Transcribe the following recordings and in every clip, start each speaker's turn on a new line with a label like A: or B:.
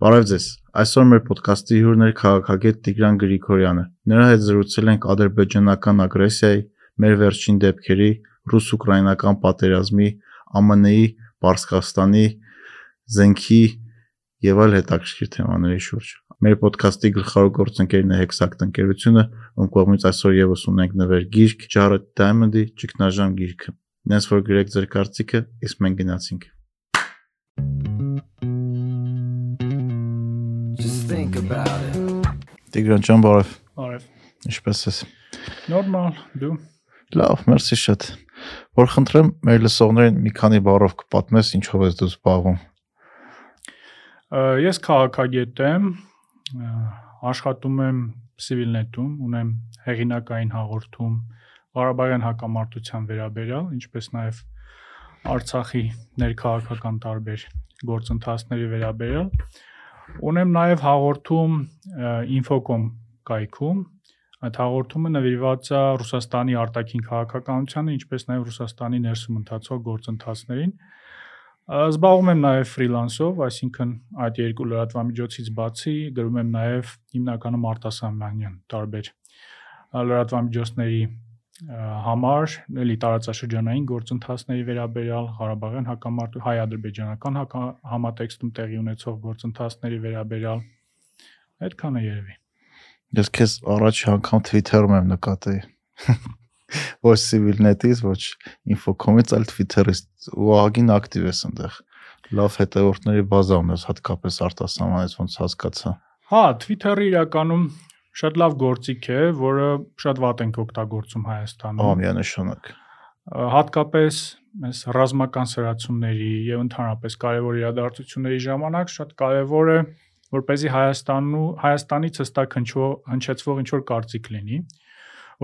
A: Բարև ձեզ։ Այսօր մեր ոդքասթի հյուրն է քաղաքագետ Տիգրան Գրիգորյանը։ Նրա հետ զրուցել ենք ադրբեջանական ագրեսիայի, մեր վերջին դեպքերի, ռուս-ուկրաինական պատերազմի, ԱՄՆ-ի, Պարսկաստանի, զենքի եւ այլ հետաքրքիր թեմաների շուրջ։ Մեր ոդքասթի գլխավոր գործընկերն է Hexact ընկերությունը, ում կողմից այսօր եւս ունենք նվեր գիրք Jared Diamond-ի ճգնաժամ գիրքը։ Նենց որ գրեք ձեր կարծիքը, իսկ մենք գնացինք։ think about it. Տիգրան ջան, բարև։
B: Բարև։
A: Ինչպե՞ս ես։
B: Նորմալ, դու։
A: Լավ, մերսի շատ։ Որ խնդրեմ մեր լսողներին մի քանի բառով կպատմես ինչով ես դու զբաղվում։
B: Ես քաղաքագետ եմ, աշխատում եմ Civilnet-ում, ունեմ հեղինակային հաղորդում Ղարաբաղյան հակամարտության վերաբերյալ, ինչպես նաև Արցախի ներքաղաքական տարբեր գործընթացների վերաբերյալ Ունեմ նաև հաղորդում Infocom կայքում։ Այդ հաղորդումը նվիրված է Ռուսաստանի արտաքին քաղաքականությանը, ինչպես նաև Ռուսաստանի ներսում ընթացող գործընթացներին։ Զբաղվում եմ նաև ֆրիլանսով, այսինքն այդ երկու լրատվամիջոցից բացի գրում եմ նաև հիմնականում արտասահմանյան տարբեր լրատվամիջոցների համար էլի տարածաշրջանային գործընթացների վերաբերյալ Ղարաբաղյան հակամարտ հայ-ադրբեջանական համատեքստում տեղի ունեցող գործընթացների վերաբերյալ այդքանը երևի։
A: Ես քեզ առաջ անգամ Twitter-ում եմ նկատել։ Ոչ Civilnet-ից, ոչ Infocom-ից, այլ Twitter-ից ու ահագին ակտիվ ես այնտեղ։ Լավ հետևորդների բազա ունես, հատկապես արտասահմանից ոնց հասկացա։
B: Հա, Twitter-ը իրականում շատ լավ գործիք է, որը շատ վատ ենք օգտագործում Հայաստանում։
A: Ահա միանշանակ։
B: Հատկապես այս ռազմական սրացումների եւ ընդհանրապես կարևոր իրադարձությունների ժամանակ շատ կարևոր է որ เป զի Հայաստանու Հայաստանից հստակ հնչող հնչեցվող ինչ որ կարծիք լինի,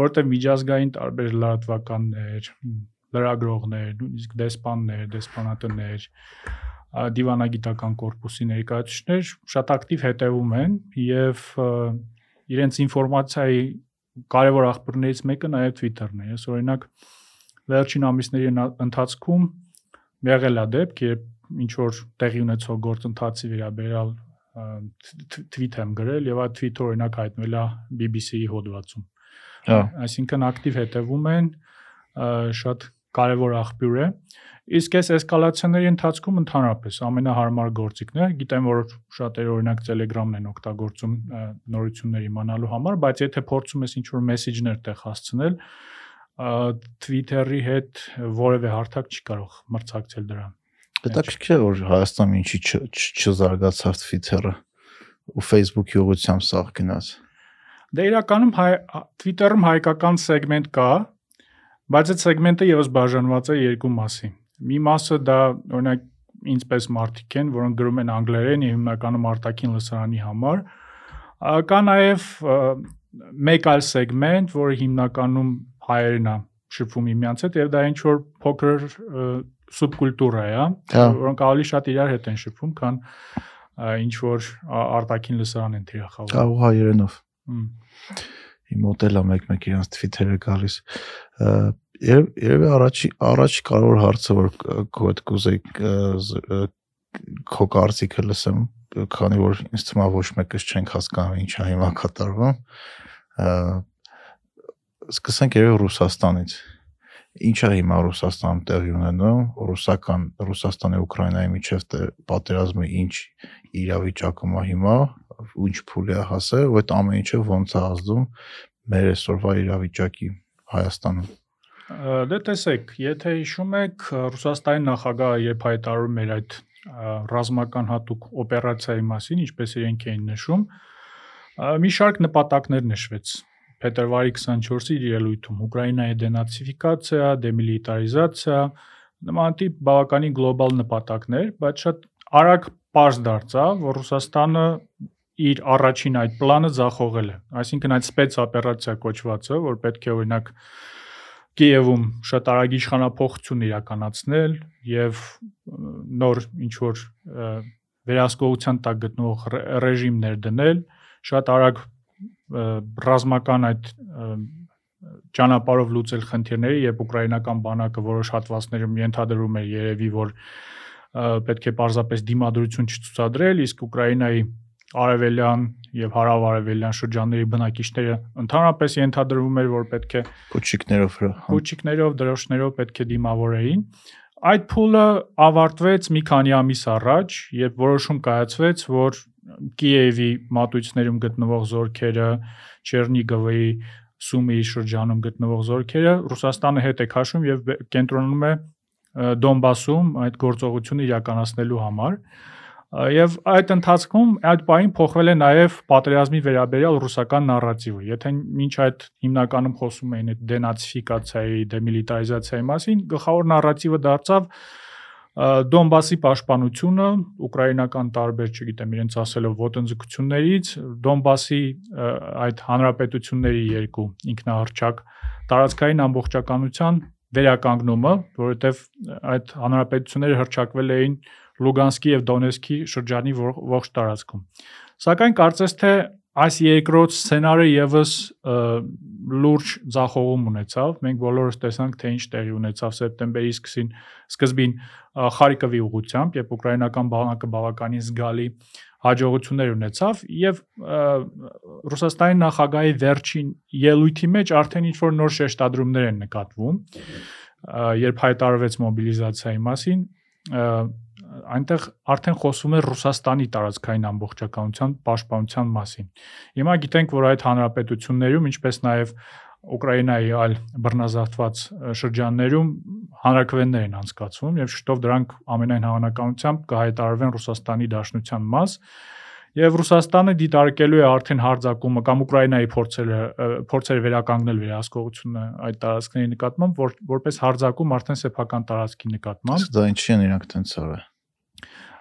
B: որովհետեւ միջազգային տարբեր լրատվականներ, լրագրողներ, նույնիսկ դեսպաններ, դեսպանատներ, դիվանագիտական կորպուսի ներկայացուցիչներ շատ ակտիվ հետևում են եւ իրենց ինֆորմացիայի կարևոր աղբյուրներից մեկը նաև Twitter-ն է։ Ես օրինակ վերջին ամիսների ընթացքում եղել է դեպք, երբ ինչ որ տեղի ունեցող գործընթացի վերաբերյալ tweet եմ գրել եւ այդ tweet-ը օրինակ հայտնվել է BBC-ի հոդվածում։ Հա, այսինքն ակտիվ հետևում են շատ կարևոր աղբյուր է։ Իսկ այս էսկալացիաների ընթացքում ընդհանրապես ամենահարմար գործիքն է, գիտեմ որ շատերը օրինակ Telegram-ն են օգտագործում նորություններ իմանալու համար, բայց եթե փորձում ես ինչ-որ մեսեջներ տեղ հասցնել, Twitter-ի հետ որևէ հարթակ չի կարող մրցակցել դրան։
A: Հետաքրքիր է որ Հայաստանում ինչի չզարգացավ Twitter-ը ու Facebook-ի ուղղությամբ սաղ գնաց։
B: Դե իրականում Twitter-ում հայկական սեգմենտ կա, բայց այդ սեգմենտը եւս բաժանված է երկու մասի։ Մի մասը դա օրինակ ինձպես մարդիկ են, որոնք գրում են անգլերեն եւ հիմնականում արտաքին լսարանի համար։ Կա նաեւ մեկ այլ սեգմենտ, որը հիմնականում հայերեն է շփվում իմյանց հետ եւ դա ինչ որ փոքր սուբկուլտուրա է, հա։ որոնք ավելի շատ իրար հետ են շփվում, քան ինչ որ արտաքին լսարան են թիրախավում։
A: ու հայերենով։ Իմ մոտելա մեկ-մեկ իրանց Twitter-ը գալիս երևի առաջի առաջ կարևոր հարցը որ հետ կուզեի քո կարծիքը լսեմ քանի որ ինձ թվում է ոչ մեկս չենք հասկանում ինչա հիմա կատարվում սկսենք երևի Ռուսաստանից ինչա հիմա Ռուսաստանում տեղի ունենում ռուսական Ռուսաստանի Ուկրաինայի միջև պատերազմը ինչ իրավիճակում է հիմա ինչ փուլի է հասել ու այդ ամեն ինչը ոնց է ազդում մեր այսօրվա իրավիճակի Հայաստանում
B: Դե տեսեք, եթե հիշում եք, Ռուսաստանի նախագահը երբ հայտարարում էր այդ ռազմական հատուկ օպերացիայի մասին, ինչպես իրենք էին նշում, մի շարք նպատակներ նշվեց փետրվարի 24-ի իր ելույթում Ուկրաինայի դենացիֆիկացիա, դեմիլիտարիզացիա, նման տիպ բավականին գլոբալ նպատակներ, բայց շատ արագ པարզ դարձավ, որ Ռուսաստանը իր առաջին այդ պլանը ձախողել է։ Այսինքն այդ սպեցօպերացիա կոչվածը, որ պետք է օրինակ Կիևում շատ արագ իշխանապողություն իրականացնել եւ նոր ինչ որ վերահսկողության տակ գտնող ռեժիմներ դնել, շատ արագ ռազմական այդ ճանապարհով լուծել խնդիրները, երբ ուկրաինական բանակը որոշ հատվածներում ենթադրում էր երևի որ պետք է պարզապես դիմադրություն չցուցադրել, իսկ Ուկրաինայի արևելյան եւ հարավարևելյան շրջանների բնակիչները ընդհանրապես ենթադրվում էր, որ պետք է
A: փուչիկներով հա
B: փուչիկներով, դրոշներով պետք է դիմավորեին։ Այդ փուլը ավարտվեց մի քանի ամիս առաջ, երբ որոշում կայացվեց, որ Կիևի մատույցներում գտնվող զորքերը, Չեռնիգովի, Սումիի շրջանում գտնվող զորքերը Ռուսաստանը հետ է քաշում եւ կենտրոնանում է Դոնբասում այդ գործողությունը իրականացնելու համար եւ այդ ընթացքում այդ բային փոխվել է նաեւ պատերազմի վերաբերյալ ռուսական նարատիվը։ Եթե ոչ այդ հիմնականում խոսում էին այդ դենացիֆիկացիայի, դեմիլիտարիզացիայի մասին, գլխավոր նարատիվը դարձավ Դոնբասի պաշտպանությունը ուկրաինական տարբեր, չգիտեմ, իրենց ասելով ոտնձգություններից, Դոնբասի այդ հանրապետությունների երկու ինքնահռչակ տարածքային ամբողջականության վերականգնումը, որովհետև այդ հանրապետությունները հրճակվել էին Լուգանսկի եւ Դոնեցկի շրջանի ողջ տարածքում։ Սակայն կարծես թե այս երկրորդ սցենարը եւս լուրջ ձախողում ունեցավ։ Մենք բոլորս տեսանք, թե ինչ տեղի ունեցավ սեպտեմբերի սկսին սկզբին Խարիկովի ուղությամբ, երբ ուկրաինական բանակը բավականին զգալի հաջողություններ ունեցավ եւ Ռուսաստանի նախագահի վերջին ելույթի մեջ արդեն ինչ որ նոր շեշտադրումներ են նկատվում երբ հայտարարվեց մոբիլիզացիայի մասին այնտեղ արդեն խոսվում է Ռուսաստանի տարածքային ամբողջականության պաշտպանության մասին։ Հիմա գիտենք, որ այդ հանրապետություններում, ինչպես նաև Ուկրաինայի այլ բռնազավթված շրջաններում հանրակրվեններ են անցկացվում եւ շուտով դրանք ամենայն հավանականությամբ կհայտարարվեն Ռուսաստանի Դաշնության մաս եւ Ռուսաստանը դիտարկելու է արդեն հարձակումը կամ Ուկրաինայի փորձերը փորձերը վերականգնել վերահսկողությունը այդ տարածքների նկատմամբ որ, որպես հարձակում արդեն սեփական տարածքի նկատմամբ
A: դա ինչի են իրանք տենց արել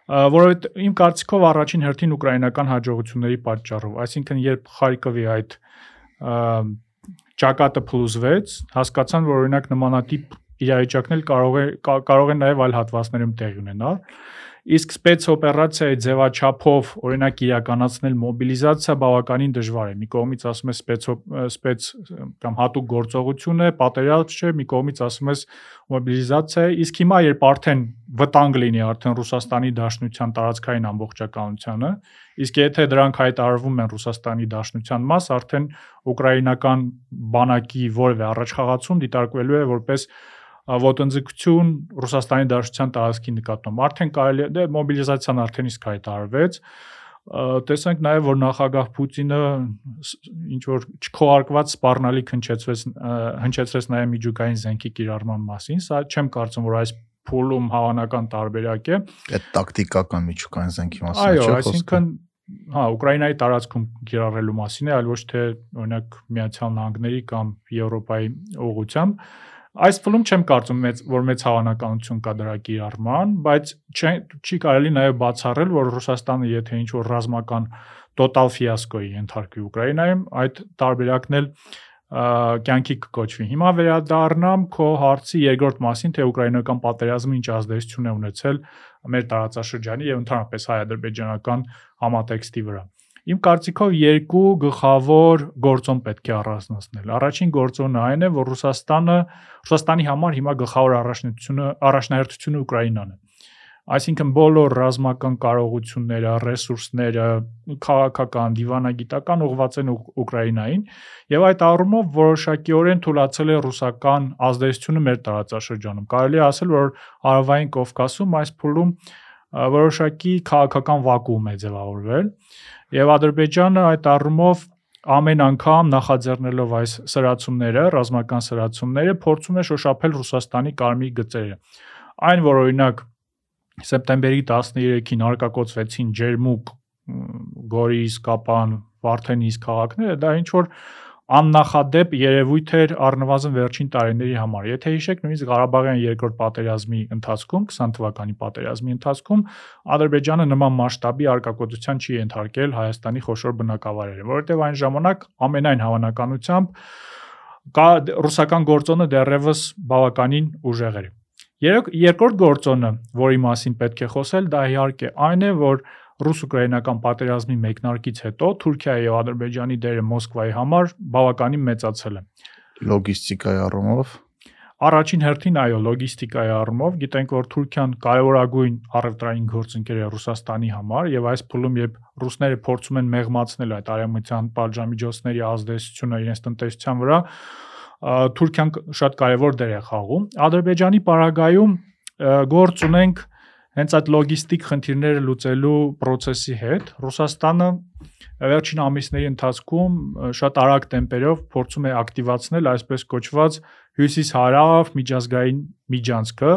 B: որովհետեւ իմ կարծիքով առաջին հերթին ուկրաինական հաջողությունների պատճառով, այսինքն երբ Խարիկովի այդ ճակատը փլուզվեց, հասկացան, որ օրինակ նմանատիպ իրավիճակներ կարող է կարող է նաև այլ հատվածներում տեղի ունենալ Իսկ սպեցօպերացիայի ձևաչափով օրինակ իրականացնել մոբիլիզացիա բավականին դժվար է։ Մի կողմից ասում ես սպեց կամ հատուկ գործողություն է, պատերազմ չէ, մի կողմից ասում ես մոբիլիզացիա է, իսկ հիմա երբ արդեն վտանգ լինի արդեն Ռուսաստանի Դաշնության տարածքային ամբողջականությանը, իսկ եթե դրանք հայտարարվում են Ռուսաստանի Դաշնության մաս, արդեն ուկրաինական բանակի որևէ առաջխաղացում դիտարկվելու է որպես ոտնձգություն Ռուսաստանի Դաշնության տարածքի նկատմամբ։ Արդեն կարելի է դե մոբիլիզացիան արդեն իսկ հայտարարվեց տեսանք նաև որ նախագահ Պուտինը ինչ որ չքողարկված սպառնալիք հնչեցվեց հնչեցրեց նաև միջուկային զենքի կիրառման մասին սա չեմ կարծում որ այս փուլում հավանական տարբերակ է
A: այդ տակտիկական միջուկային զենքի մասին
B: չէ այո այսինքն հա ուկրաինայի տարածքում կիրառելու մասին է այլ ոչ թե օրինակ միացյալ նահանգների կամ եվրոպայի ուղությամբ Այս փուլում չեմ կարծում մեծ որ մեծ հավանականություն կա դրա կիրառման, բայց չի չի կարելի նաև բացառել, որ Ռուսաստանը եթե ինչ որ ռազմական տոտալ ֆիասկոյի ենթարկվի Ուկրաինայում, այդ տարբերակն էլ կյանքի կկոչվի։ Հիմա վերադառնամ քո հարցի երկրորդ մասին, թե ուկրաինական պատերազմը ինչ ազդեցություն է ունեցել մեր տարածաշրջանի եւ ընդհանրապես հայ-ադրբեջանական համատեքստի վրա։ Իմ կարծիքով երկու գլխավոր գործոն պետք է առանձնացնել։ Առաջին գործոնը այն է, որ Ռուսաստանը Ռուսաստանի համար հիմա գլխավոր առաջնությունը առաջնահերթությունը Ուկրաինան է։ Այսինքն բոլոր ռազմական կարողությունները, ռեսուրսները, քաղաքական, դիվանագիտական ուղղված են Ուկրաինային, եւ այդ առումով որոշակիորեն թույլաtsել է ռուսական ազդեցությունը մեր տարածաշրջանում։ Կարելի է ասել, որ Արավային Կովկասում այս փուլում որոշակի քաղաքական վակուում է ձևավորվել Եվ Ադրբեջանը այդ առումով ամեն անգամ նախաձեռնելով այս սրացումները, ռազմական սրացումները, փորձում է շոշափել Ռուսաստանի կարմիր գծերը։ Այն որ օրինակ սեպտեմբերի 13-ին արկակոծվեցին Ջերմուկ, Գորիս, Կապան, Վարդենիս քաղաքները, դա ինչ որ աննախադեպ երևույթ էր առնվազն վերջին տարիների համար։ Եթե հիշեք, նույնիսկ Ղարաբաղյան երկրորդ պատերազմի ընթացքում, 20 թվականի պատերազմի ընթացքում Ադրբեջանը նման մասշտաբի արկակոծության չի ենթարկել Հայաստանի խոշոր բնակավայրերը, որովհետև այն ժամանակ ամենայն հավանականությամբ կա ռուսական գործոնը դեռևս բավականին ուժեղ էր։ Երկրորդ գործոնը, որի մասին պետք է խոսել, դա իհարկե այն է, որ ռուս-ուկրաինական պատերազմի մեկնարկից հետո Թուրքիայի եւ Ադրբեջանի դերը Մոսկվայի համար բավականին մեծացել է։
A: Լոգիստիկայի առումով
B: Առաջին հերթին այո, լոգիստիկայի առումով գիտենք, որ Թուրքիան կարևորագույն առևտրային գործընկեր է Ռուսաստանի համար եւ այս փուլում երբ ռուսները փորձում են մեղմացնել այդ արևմտյան պատժամիջոցների ազդեցությունը իրենց տնտեսության վրա, Թուրքիան շատ կարևոր դեր է խաղում։ Ադրբեջանի պարագայում գործ ունենք հենց այդ լոգիստիկ խնդիրները լուծելու process-ի հետ Ռուսաստանը վերջին ամիսների ընթացքում շատ արագ տեմպերով փորձում է ակտիվացնել այսպես կոչված հյուսիս-հարավ միջազգային միջանցքը,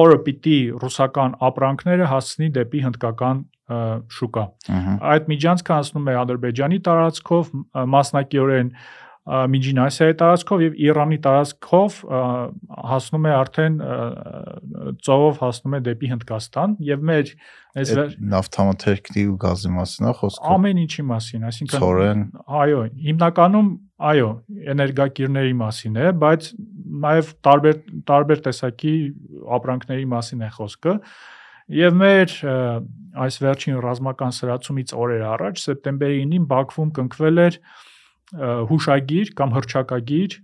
B: որը պիտի ռուսական ապրանքները հասցնի դեպի հնդկական շուկա։ Այդ միջանցքը անցնում է Ադրբեջանի տարածքով, մասնակիորեն Միջին Ասիայի տարածքով եւ Իրանի տարածքով հասնում է արդեն ծովով հասնում է դեպի Հնդկաստան եւ մեր
A: այս նավթամթերքի ու գազի մասին է խոսքը։
B: Ամեն ինչի մասին, այսինքն
A: Ցորեն։
B: Այո, հիմնականում այո, էներգակիրների մասին է, բայց նաեւ տարբեր տարբեր տեսակի ապրանքների մասին է խոսքը։ Եվ մեր այս վերջին ռազմական սրացումից օրեր առաջ սեպտեմբերի 9-ին Բաքվում կնքվել էր հուշագիր կամ հրճակագիր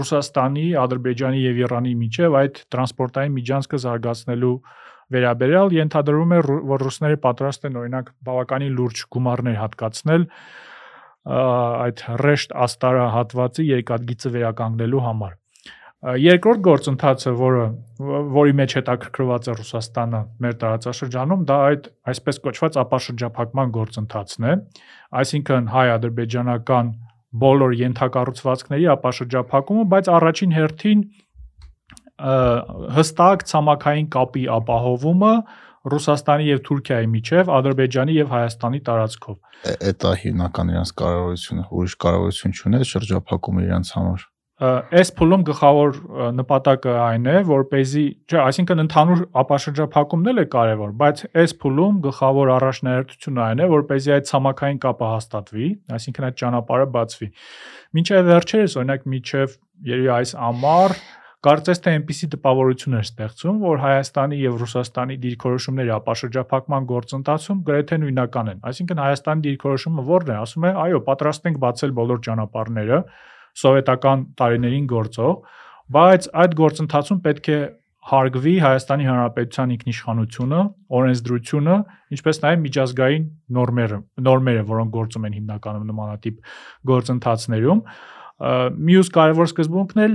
B: Ռուսաստանի, Ադրբեջանի եւ Իրանի միջև այդ տրանսպորտային միջանցքը զարգացնելու վերաբերյալ ենթադրում է որ ռուսները պատրաստ են օրինակ բավականին լուրջ գումարներ հատկացնել այդ ռեշտ աստարա հատվածի երկաթգիծը վերականգնելու համար Երկրորդ գործընթացը, որը որի մեջ հետաքրքրված է Ռուսաստանը մեր տարածաշրջանում, դա այդ այսպես կոչված ապաշրջափակման գործընթացն է, այսինքն հայ-ադրբեջանական բոլոր ենթակառուցվածքների ապաշրջափակումը, բայց առաջին հերթին հստակ ցամաքային կապի ապահովումը Ռուսաստանի եւ Թուրքիայի միջև, Ադրբեջանի եւ Հայաստանի տարածքով։
A: Դա հիմնական իրենց կարողությունը, ուրիշ կարողություն չունի շրջափակումը իրենց համար
B: այս փուլում գլխավոր նպատակը այն է, որ เป զի, չէ, այսինքն ընդհանուր ապաշրջափակումն էլ է կարևոր, բայց այս փուլում գլխավոր առաջնահերթությունը այն է, որ เป զի այդ ցամաքային կապը հաստատվի, այսինքն այդ ճանապարհը բացվի։ Մինչև վերջերս, օրինակ, միջև երևի այս ամառ Կարծես թե այնպիսի տպավորություն էր ստեղծում, որ Հայաստանի եւ Ռուսաստանի դիրքորոշումների ապաշրջափակման գործընթացում գրեթե նույնական են։ Այսինքն Հայաստանի դիրքորոշումը ո՞րն է, ասում է, այո, պատրաստ ենք բացել բոլոր ճանապարհները, սովետական տարիներին գործող, բայց այդ գործընթացում պետք է հարգվի Հայաստանի Հանրապետության ինքնիշխանությունը, օրենսդրությունը, ինչպես նաև միջազգային նորմերը, նորմերը, որոնք գործում են հիմնականում նմանատիպ գործընթացներում, մյուս կարևոր սկզբունքն էլ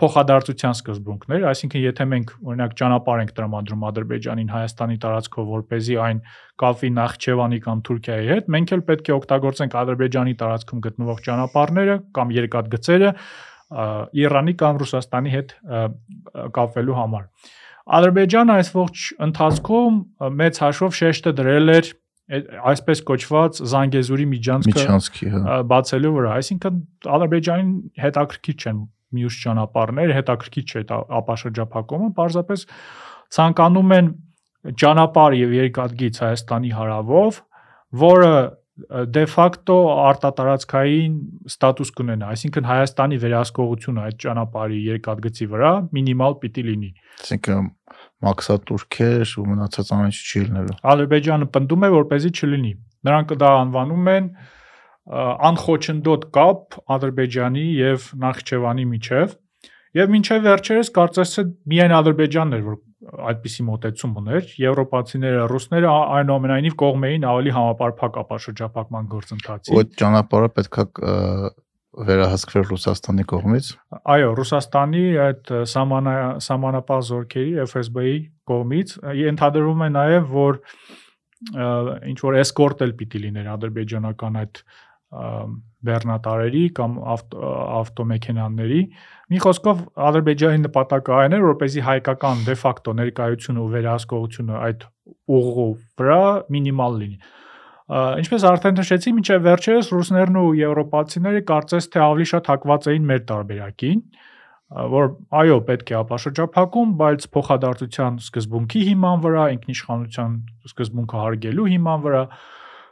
B: փոխադարձության սկզբունքն էր, այսինքն եթե մենք օրինակ ճանապարհ ենք տրամադրում Ադրբեջանին Հայաստանի տարածքով, որ เป զի այն կապվի Նախճեվանի կամ Թուրքիայի հետ, մենք էլ պետք է օգտագործենք Ադրբեջանի տարածքում գտնվող ճանապարհները կամ երկաթգծերը Իրանի կամ Ռուսաստանի հետ կապվելու համար։ Ադրբեջանը այս ողջ ընթացքում մեծ հաշվով շեշտը դրել էր այսպես կոչված Զանգեզուրի միջանցքը
A: հա։
B: բացելու վրա, այսինքն Ադրբեջանին հետաքրքիր չեն մյուս ճանապարհներ, հետաքրքիր չէ ապաշրջափակումը, պարզապես ցանկանում են ճանապարհ եւ երկաթգիծ Հայաստանի հարավով, որը դե ֆակտո արտատարածքային ստատուս կունենա, այսինքն Հայաստանի վերահսկողությունը այդ ճանապարհի երկաթգծի վրա մինիմալ պիտի լինի։
A: Այսինքն մաքսատուրքեր ու մնացած ամեն ինչ չի լինելու։
B: Ադրբեջանը պնդում է, որ เป զի չլինի։ Նրանք դա անվանում են անխոչնդոտ կապ Ադրբեջանի եւ Նախճեվանի միջև եւ մինչեւ վերջերս կարծես թե միայն Ադրբեջանն էր, որ այդպիսի մոտեցում ուներ, եվրոպացիները, ռուսները այնուամենայնիվ կողմեին ավելի համապարփակ ապաշրջապակման գործընթացի։
A: Այդ ճանապարհը պետքա վերահսկվել Ռուսաստանի կողմից։
B: Այո, Ռուսաստանի այդ սամանա սամանապահ զորքերի FSB-ի կողմից ենթադրվում է նաև, որ ինչ որ էսկորտ էլ պիտի լիներ ադրբեջանական այդ բեռնատարերի կամ ավտոմեքենաների մի խոսքով ադրբեջանի նպատակը այն է որպեսզի հայկական դե ֆակտո ներկայությունը ու վերահսկողությունը այդ ուղու վրա մինիմալ լինի ինչպես արդեն նշեցի մինչև վերջերս ռուսներն ու եվրոպացիները կարծես թե ավելի շատ հակված էին մեր տարբերակին որ այո պետք է ապաշրջափակում, բայց փոխադարձության սկզբունքի հիման վրա, ինքնիշխանության սկզբունքը հարգելու հիման վրա,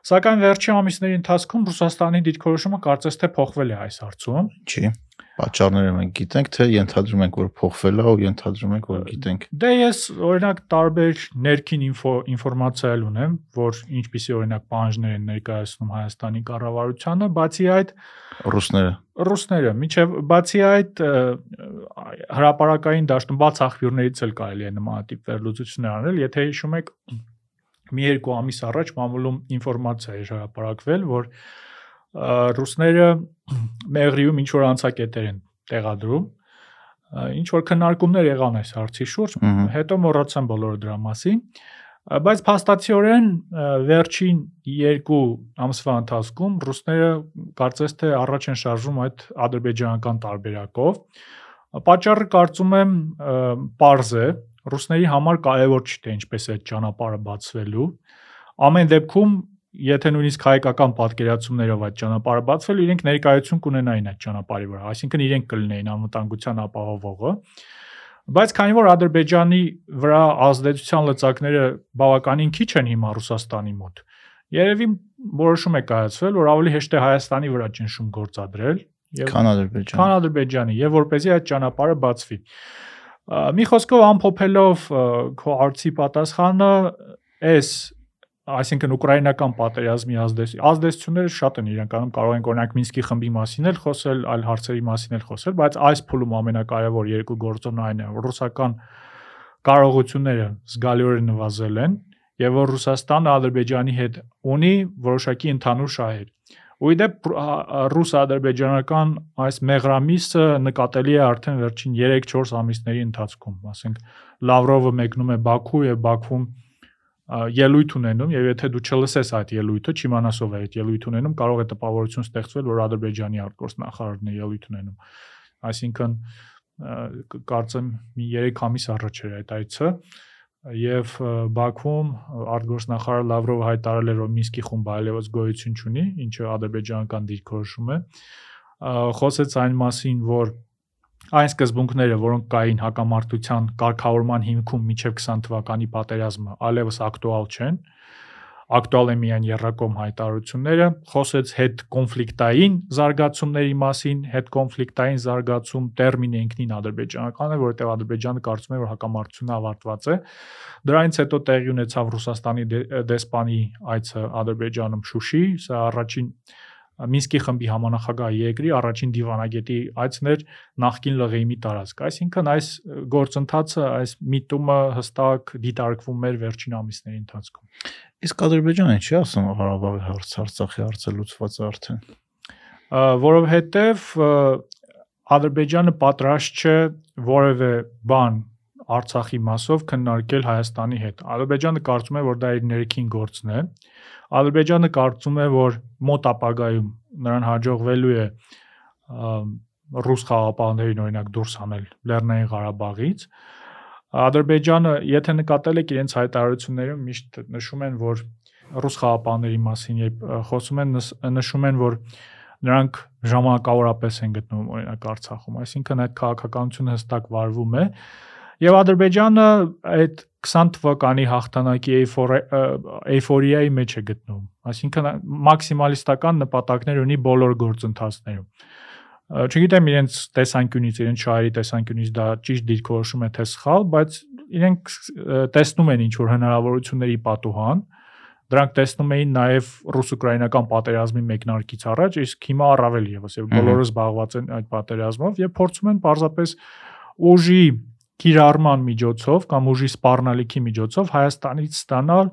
B: Սակայն վերջին ամիսների ընթացքում Ռուսաստանի դիրքորոշումը կարծես թե փոխվել է այս հարցում։
A: Չի։ Պատճառները մենք գիտենք, թե ենթադրում ենք, որ փոխվել է ու ենթադրում ենք, որ գիտենք։
B: Դե ես օրինակ տարբեր ներքին ինֆո ինֆորմացիա էլ ունեմ, որ ինչպիսի օրինակ պահանջներ են ներկայացնում Հայաստանի կառավարությանը, բացի այդ
A: ռուսները
B: ռուսները միջև բացի այդ հրաապարակային դաշտում բաց աղբյուրներից էլ կարելի է նմանատիպ վերլուծություններ անել, եթե հիշում եք մի երկու ամիս առաջ մամուլում ինֆորմացիա էր հրապարակվել, որ ռուսները Մեղրիում ինչ որ անցակետեր են տեղադրում, ինչ որ քննարկումներ եղան այս հարցի շուրջ, հետո մոռացան բոլորը դրա մասին, բայց փաստացիորեն վերջին երկու ամսվա ընթացքում ռուսները կարծես թե առաջ են շարժում այդ ադրբեջանական տարբերակով։ Պատճառը կարծում եմ པարզ է, ռուսների համար կարևոր չի թե ինչպես է ճանապարհը բացվելու։ Ամեն դեպքում եթե նույնիսկ հայկական պատկերացումներով այդ ճանապարհը բացվել, իրենք ներկայություն կունենային այդ ճանապարհի վրա, այսինքն իրենք կլինեին անվտանգության ապահովողը։ Բայց քանի որ Ադրբեջանի վրա ազդեցության լծակները բավականին քիչ են հիմա Ռուսաստանի մոտ, երևի որոշում է կայացվել, որ ավելի հեշտ է Հայաստանի վրա ճնշում գործադրել
A: եւ քան Ադրբեջանի։
B: Քան Ադրբեջանի եւ որպեսզի այդ ճանապարհը բացվի։ Մի խոսքով ամփոփելով քո արծի պատասխանը, այս այսինքն ուկրաինական պատերազմի ազդեցություն ազդեցությունները շատ են իրականում կարող ենք օրինակ Մինսկի խմբի մասին էլ խոսել, այլ հարցերի մասին էլ խոսել, բայց այս փուլում ամենակարևոր երկու գործոնը այն է, որ ռուսական կարողությունները զգալիորեն նվազել են եւ որ Ռուսաստանը Ադրբեջանի հետ ունի որոշակի ընդհանուր շահեր։ Ուիդեպ ռուս-ադրբեջանական այս մեղրամիսը նկատելի է արդեն վերջին 3-4 ամիսների ընթացքում, ասենք Լավրովը մեկնում է Բաքու եւ Բաքվում ելույթ ունենում եւ եթե դու չլսես այդ ելույթը, չիմանաս ով է այդ ելույթ ունենում, կարող է տպավորություն ստեղծվել, որ Ադրբեջանի արտգործ նախարարն է ելույթ ունենում։ Այսինքն կարծեմ մի 3 ամիս առաջ էր այդ այցը եւ Բաքվում արտգործ նախարար Լավրովը հայտարարել էր, որ Մինսկի խումբը այլևս գոյություն չունի, ինչը ադրբեջանական դիրքորոշում է։ Խոսեց այն մասին, որ այն սկզբունքները, որոնք կային հակամարտության կարգավորման հիմքում միջև 20 թվականի պատերազմը, այլևս ակտուալ չեն ակտուալ է միայն երրակոմ հայտարարությունները, խոսեց հետ կոնֆլիկտային զարգացումների մասին, հետ կոնֆլիկտային զարգացում տերմինը ինքնին ադրբեջանական է, որովհետև Ադրբեջանը կարծում է, որ հակամարտությունը ավարտված է։ Դրանից հետո տեղի ունեցավ Ռուսաստանի դեսպանի այցը Ադրբեջանում Շուշի, սա առաջին Մինսկի խմբի համանախագահ երկրի առաջին դիվանագետի այցներ նախկին լղեիմի տարածք։ Այսինքն այս գործընթացը, այս միտումը հստակ դիտարկվում էր վերջին ամիսների ընթացքում։
A: Իսկ Ադրբեջանը չի ասում Ղարաբաղի հարց, Արցախի հարցը լուծված է արդեն։
B: Որովհետև Ադրբեջանը պատրաստ չէ որևէ բան Արցախի մասով քննարկել Հայաստանի հետ։ Ադրբեջանը կարծում է, որ դա իր ներքին գործն է։ Ադրբեջանը կարծում է, որ մոտ ապագայում նրան հաջողվելու է ռուս խաղապահներին օրինակ դուրս հանել Լեռնային Ղարաբաղից։ Ադրբեջանը, եթե նկատել եք իրենց հայտարարություններում միշտ նշում են, որ ռուս խաղապահների մասին, երբ խոսում են, նշում են, որ նրանք ժամանակավորապես են գտնվում օրինակ Արցախում, այսինքն այդ քաղաքականությունը հստակ վարվում է եւ Ադրբեջանը այդ 20 թվականի հաղթանակի էйֆորիայի մեջ է գտնվում։ Այսինքն մաքսիմալիստական նպատակներ ունի բոլոր գործընթացներում։ Չգիտեմ իրենց տեսանկյունից, իրենց շահերի տեսանկյունից դա ճիշտ դիրքորոշում է թե սխալ, բայց իրենք տեսնում են ինչ որ հնարավորությունների պատուհան, դրանք տեսնում էին նաև ռուս-ուկրաինական պատերազմի մեկնարկից առաջ, իսկ հիմա առավել եւս եւ բոլորը զբաղված են այդ պատերազմով եւ փորձում են պարզապես ուժի կիրառման միջոցով կամ ուժի սպառնալիքի միջոցով Հայաստանից ստանալ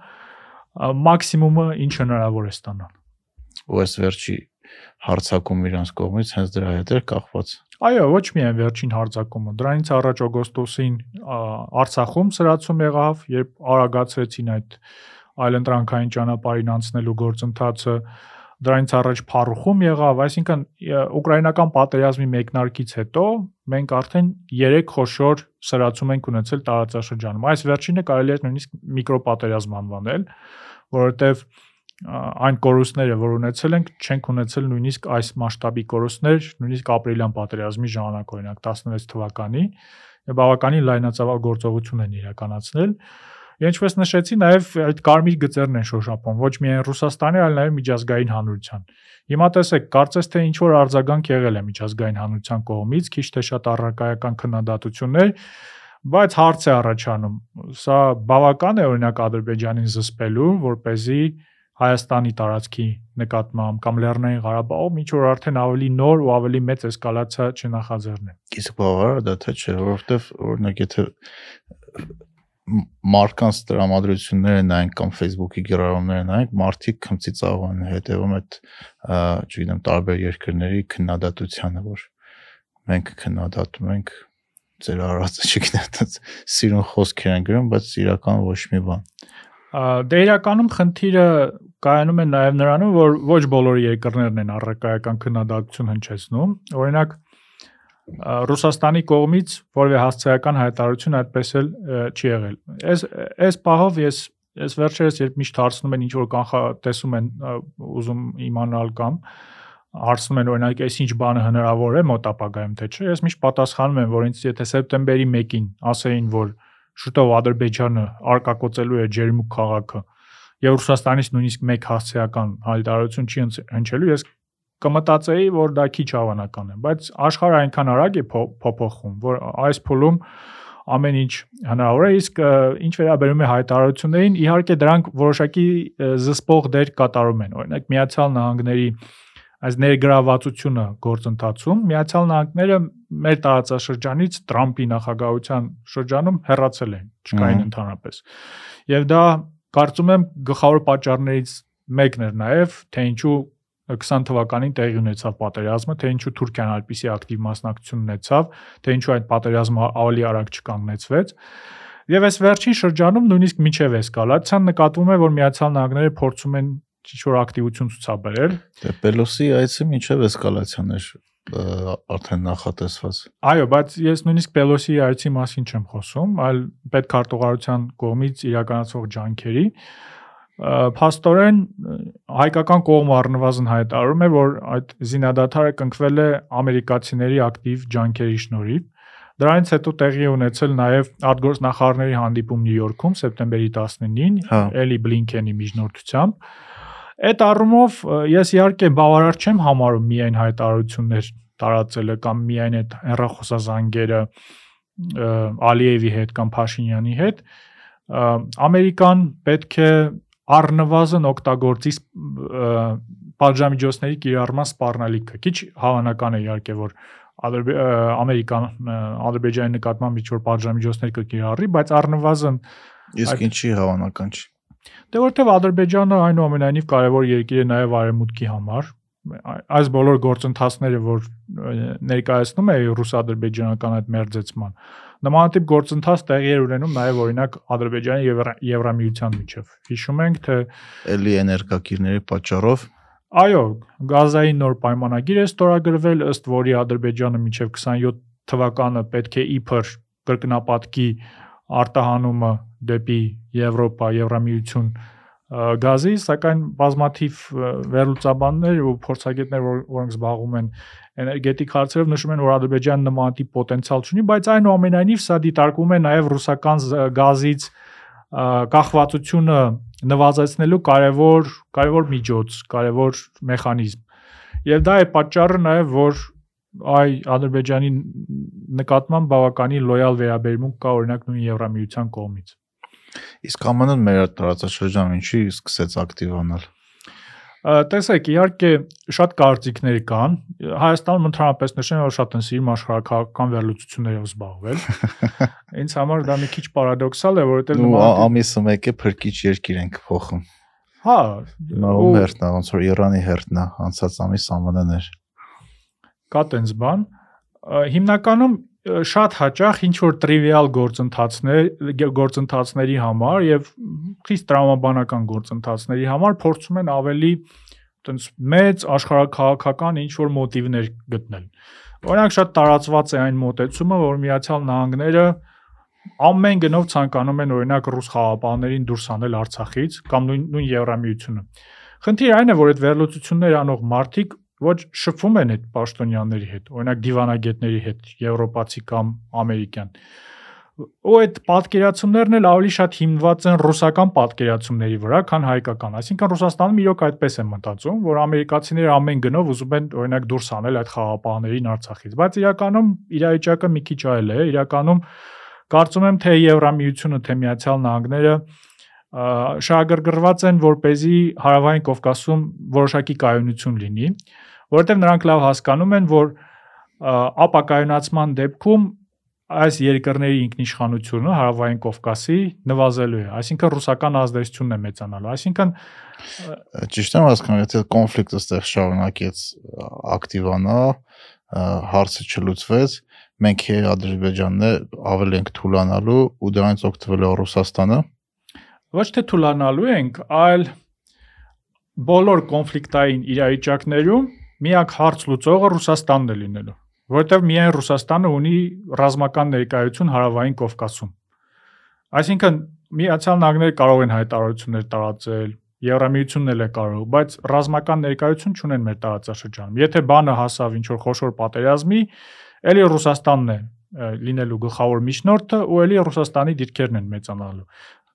B: մաքսիմումը ինչ հնարավոր է ստանալ։
A: Ու այս վերջի հարցակում իրանց կողմից հենց դրա հետ էր կախված։
B: Այո, ոչ միայն վերջին հարցակումը, դրանից առաջ օգոստոսին Արցախում սրացում եղավ, երբ արագացրեցին այդ այլընտրանքային ճանապարհին անցնելու գործընթացը, դրանից առաջ Փարուխում եղավ, այսինքն ուկրաինական պատերազմի մեկնարկից հետո մենք արդեն 3 խոշոր սրացում ենք ունեցել տարածաշրջանում։ Այս վերջինը կարելի է նույնիսկ միկրոպատերազմ անվանել, որովհետև այն կորուստները, որ ունեցել ենք, չենք ունեցել նույնիսկ այս մասշտաբի կորուստներ, նույնիսկ ապրիլյան պատերազմի ժամանակ օրինակ 16 թվականի, բավականին լայնածավալ գործողություն են իրականացնել ինչպես նշեցի, նաև այդ կարմիր գծերն են շոշափում, ոչ միայն Ռուսաստանի, այլ նաև միջազգային հանրության։ Հիմա տեսեք, կարծես թե ինչ որ արձագանք եղել է միջազգային հանրության կողմից, քիչ թե շատ առարկայական քննադատություններ, բայց հարց է առաջանում։ Սա բավական է օրինակ Ադրբեջանին զսպելու, որ เป զի Հայաստանի տարածքի նկատմամբ կամ Լեռնային Ղարաբաղում ինչ որ արդեն ավելի նոր ու ավելի մեծ էսկալացիա չնախաձեռնեն։
A: Իսկ բավարար դա թե չէ, որովհետև օրինակ եթե մարկանց տրամադրությունները նայենք կամ Facebook-ի գրառումները նայենք, մարդիկ քմծի ծաղան հետևում այդ, չգիտեմ, տարբեր երկրների քննադատությանը, որ մենք քննադատում ենք ձեր արածը, չգիտեմ, այդպես սիրուն խոսքեր են գրում, բայց իրական ոչ մի բան։
B: Դե իրականում խնդիրը կայանում է նաև նրանում, որ ոչ բոլոր երկրներն են առարկայական քննադատություն հնչեցնում։ Օրինակ, Ռուսաստանի կողմից որևէ հասցեական հայտարարություն այդպես էլ չի եղել։ Այս այս պահով ես ես վերջերս երբ միշտ հարցնում են ինչ որ կանխատեսում են ուզում իմանալ կամ հարցնում են օրինակ այս ինչ բանը հնարավոր է մոտ ապագայում թե չէ, ես միշտ պատասխանում եմ, որ ինձ եթե սեպտեմբերի 1-ին ասեին, որ շուտով Ադրբեջանը արկակոծելու է Ջերմուկ քաղաքը եւ Ռուսաստանից նույնիսկ մեկ հասցեական հայտարարություն չի հնչելու, ես կմտածեի, որ դա քիչ հավանական է, բայց աշխարհը այնքան արագ է փոփոխվում, որ այս փուլում ամեն ինչ հնարավոր է, իսկ ինչ վերաբերում է հայտարարություններին, իհարկե դրանք որոշակի զսպող դեր կատարում են։ Օրինակ Միացյալ Նահանգների այս ներգրավվածությունը գործընթացում Միացյալ Նահանգները մեր տարածաշրջանից Տրամպի նախագահության շրջանում հեռացել են, չկային ընդհանրապես։ Եվ դա կարծում եմ գլխավոր պատճառներից մեկն էր նաև, թե ինչու 20 թվականին տեղի ունեցավ պատերազմը, թե ինչու Թուրքիան այդպիսի ակտիվ մասնակցություն ունեցավ, թե ինչու այդ պատերազմը ավելի արագ չկանգնեցվեց։ Եվ այս վերջին շրջանում նույնիսկ միջև էսկալացիան նկատվում է, որ Միացյալ Նահանգները փորձում են ինչ-որ ակտիվություն ցուցաբերել։
A: Դե Պելոսի այցը միջև էսկալացիան էր արդեն նախատեսված։
B: Այո, բայց ես նույնիսկ Պելոսի այցի մասին չեմ խոսում, այլ պետքարտուղարության կողմից իրականացվող ջանքերի, Փաստորեն հայկական կողմը առնվազն հայտարարում է, որ այդ զինադադարը կնքվել է ամերիկացիների ակտիվ ջանքերի շնորհիվ։ Դրանից հետո տեղի ունեցել նաև արտգործնախարարների հանդիպում Նյու Յորքում սեպտեմբերի 19-ին, Էլի Բլինքենի միջնորդությամբ։ Այդ առումով ես իհարկե բավարար չեմ համարում միայն հայտարարություններ տարածելը կամ միայն այդ հերախոսազանգերը Ալիևի հետ կամ Փաշինյանի հետ, Ամերիկան պետք է առնվազն օգտագործի պատժամիջոցների կիրառման սպառնալիքը։ Քիչ հավանական է իհարկե, որ Ամերիկան Ադրբեջանի նկատմամբ ինչ-որ պատժամիջոցներ կկիրառի, բայց առնվազն
A: իսկ ինչի հավանական չի։
B: Դե որտեվ Ադրբեջանը այնուամենայնիվ կարևոր երկիր է նաև արևմուտքի համար, այս բոլոր գործընթացները, որ ներկայացնում է ռուս-ադրբեջանական այդ մերձեցման, նմանատիպ գործընթաց տեղի էր ունենում նաև օրինակ Ադրբեջանի եւ Եվրամիության միջև։ Հիշում ենք, թե
A: էլի էներգակիրների պատճառով
B: Այո, գազային նոր պայմանագիր է ստորագրվել, ըստ որի Ադրբեջանը միջև 27 թվականը պետք է իբր կրկնապատկի արտահանումը դեպի Եվրոպա, Եվրամիություն գազի, սակայն բազմաթիվ վերլուծաբաններ ու փորձագետներ, որոնք զբաղվում են էներգետիկ հարցերով, նշում են, որ Ադրբեջանը նմանատիպ պոտենցիալ ունի, բայց այնուամենայնիվ սա դիտարկվում է նաև ռուսական գազից կախվածությունը նվազեցնելու կարևոր կարևոր միջոց, կարևոր մեխանիզմ։ Եւ դա է պատճառը նաև, որ այ Ադրբեջանի նկատմամբ բավականին լոյալ վերաբերմունք կա օրինակ նույն Եվրամիության կողմից։
A: Իսկ ԱՄՆ-ն մեր տարածաշրջանում ինչի սկսեց ակտիվանալ։
B: Տեսեք, իհարկե շատ կարծիքներ կան։ Հայաստանում ընդհանրապես նշեմ, որ շատ են սիրում աշխարհակական վերլուծություններով զբաղվել։ Ինձ համար դա մի քիչ պարադոքսալ է, որովհետև
A: նման ամիսը մեկը փրկիչ երկիր ենք փոխում։
B: Հա,
A: ում հերթն է, ոնց որ Իրանի հերթն է, անցած ամիս ԱՄՆ-ն էր։
B: Կա տենց բան։ Հիմնականում շատ հաճախ ինչ որ տրիվիալ գործընթացներ գործընթացների համար եւ խիստ տրամաբանական գործընթացների համար փորձում են ավելի տենց մեծ աշխարհակաղակական ինչ որ մոտիվներ գտնել։ Օրինակ շատ տարածված է այն մոտեցումը, որ Միացյալ Նահանգները ամեն գնով ցանկանում են օրինակ ռուս խաղապահներին դուրս անել Արցախից կամ նույն նույն Եվրամիությունը։ Խնդիրը այն է, որ այդ վերլուծություններ անող մարդիկ ոչ շփվում են այդ պաշտոնյաների հետ, օրինակ դիվանագետների հետ, եվրոպացի կամ ամերիկյան։ ու այդ պատկերացումներն էլ ավելի շատ հիմնված են ռուսական պատկերացումների վրա, քան հայկական։ Այսինքն Ռուսաստանում իրոք այդպես է մտածում, որ ամերիկացիները ամեն գնով ուզում են օրինակ դուրս անել այդ խաղապահներին Արցախից, բայց իրականում իրավիճակը մի քիչ այլ է։ Իրականում կարծում եմ թե Եվրամիությունը, թե Միացյալ Նահանգները շահագրգռված են, որ เป զի հարավային Կովկասում որոշակի կայունություն լինի, որովհետև նրանք լավ հասկանում են, որ ապակայունացման դեպքում այս երկրների ինքնիշխանությունը հարավային Կովկասի նվազելու է, այսինքն ռուսական ազդեցությունն է մեծանալու, այսինքն
A: ճիշտ եմ հասկանում, եթե կոնֆլիկտը ստեղ շարունակեց ակտիվանա, հարցը չլուծվեց, մենք Ադրբեջանն է ավելի ենք թուլանալու ու դրանից օգտվելու Ռուսաստանը
B: ոչ թե թուլանալու ենք, այլ բոլոր կոնֆլիկտային իրավիճակներում միակ հարց լուծողը Ռուսաստանն է լինելու, որովհետև միայն Ռուսաստանը ունի ռազմական ներկայություն հարավային Կովկասում։ Այսինքն Միացյալ Նահանգները կարող են հայտարարություններ տարածել, Եվրամիությունն էլ է կարող, բայց ռազմական ներկայություն չունեն մեր տարածաշրջանում։ Եթե բանը հասավ ինչ որ խոշոր պատերազմի, ելի Ռուսաստանն է լինելու գլխավոր միջնորդը ու ելի Ռուսաստանի դիրքերն են մեծանալու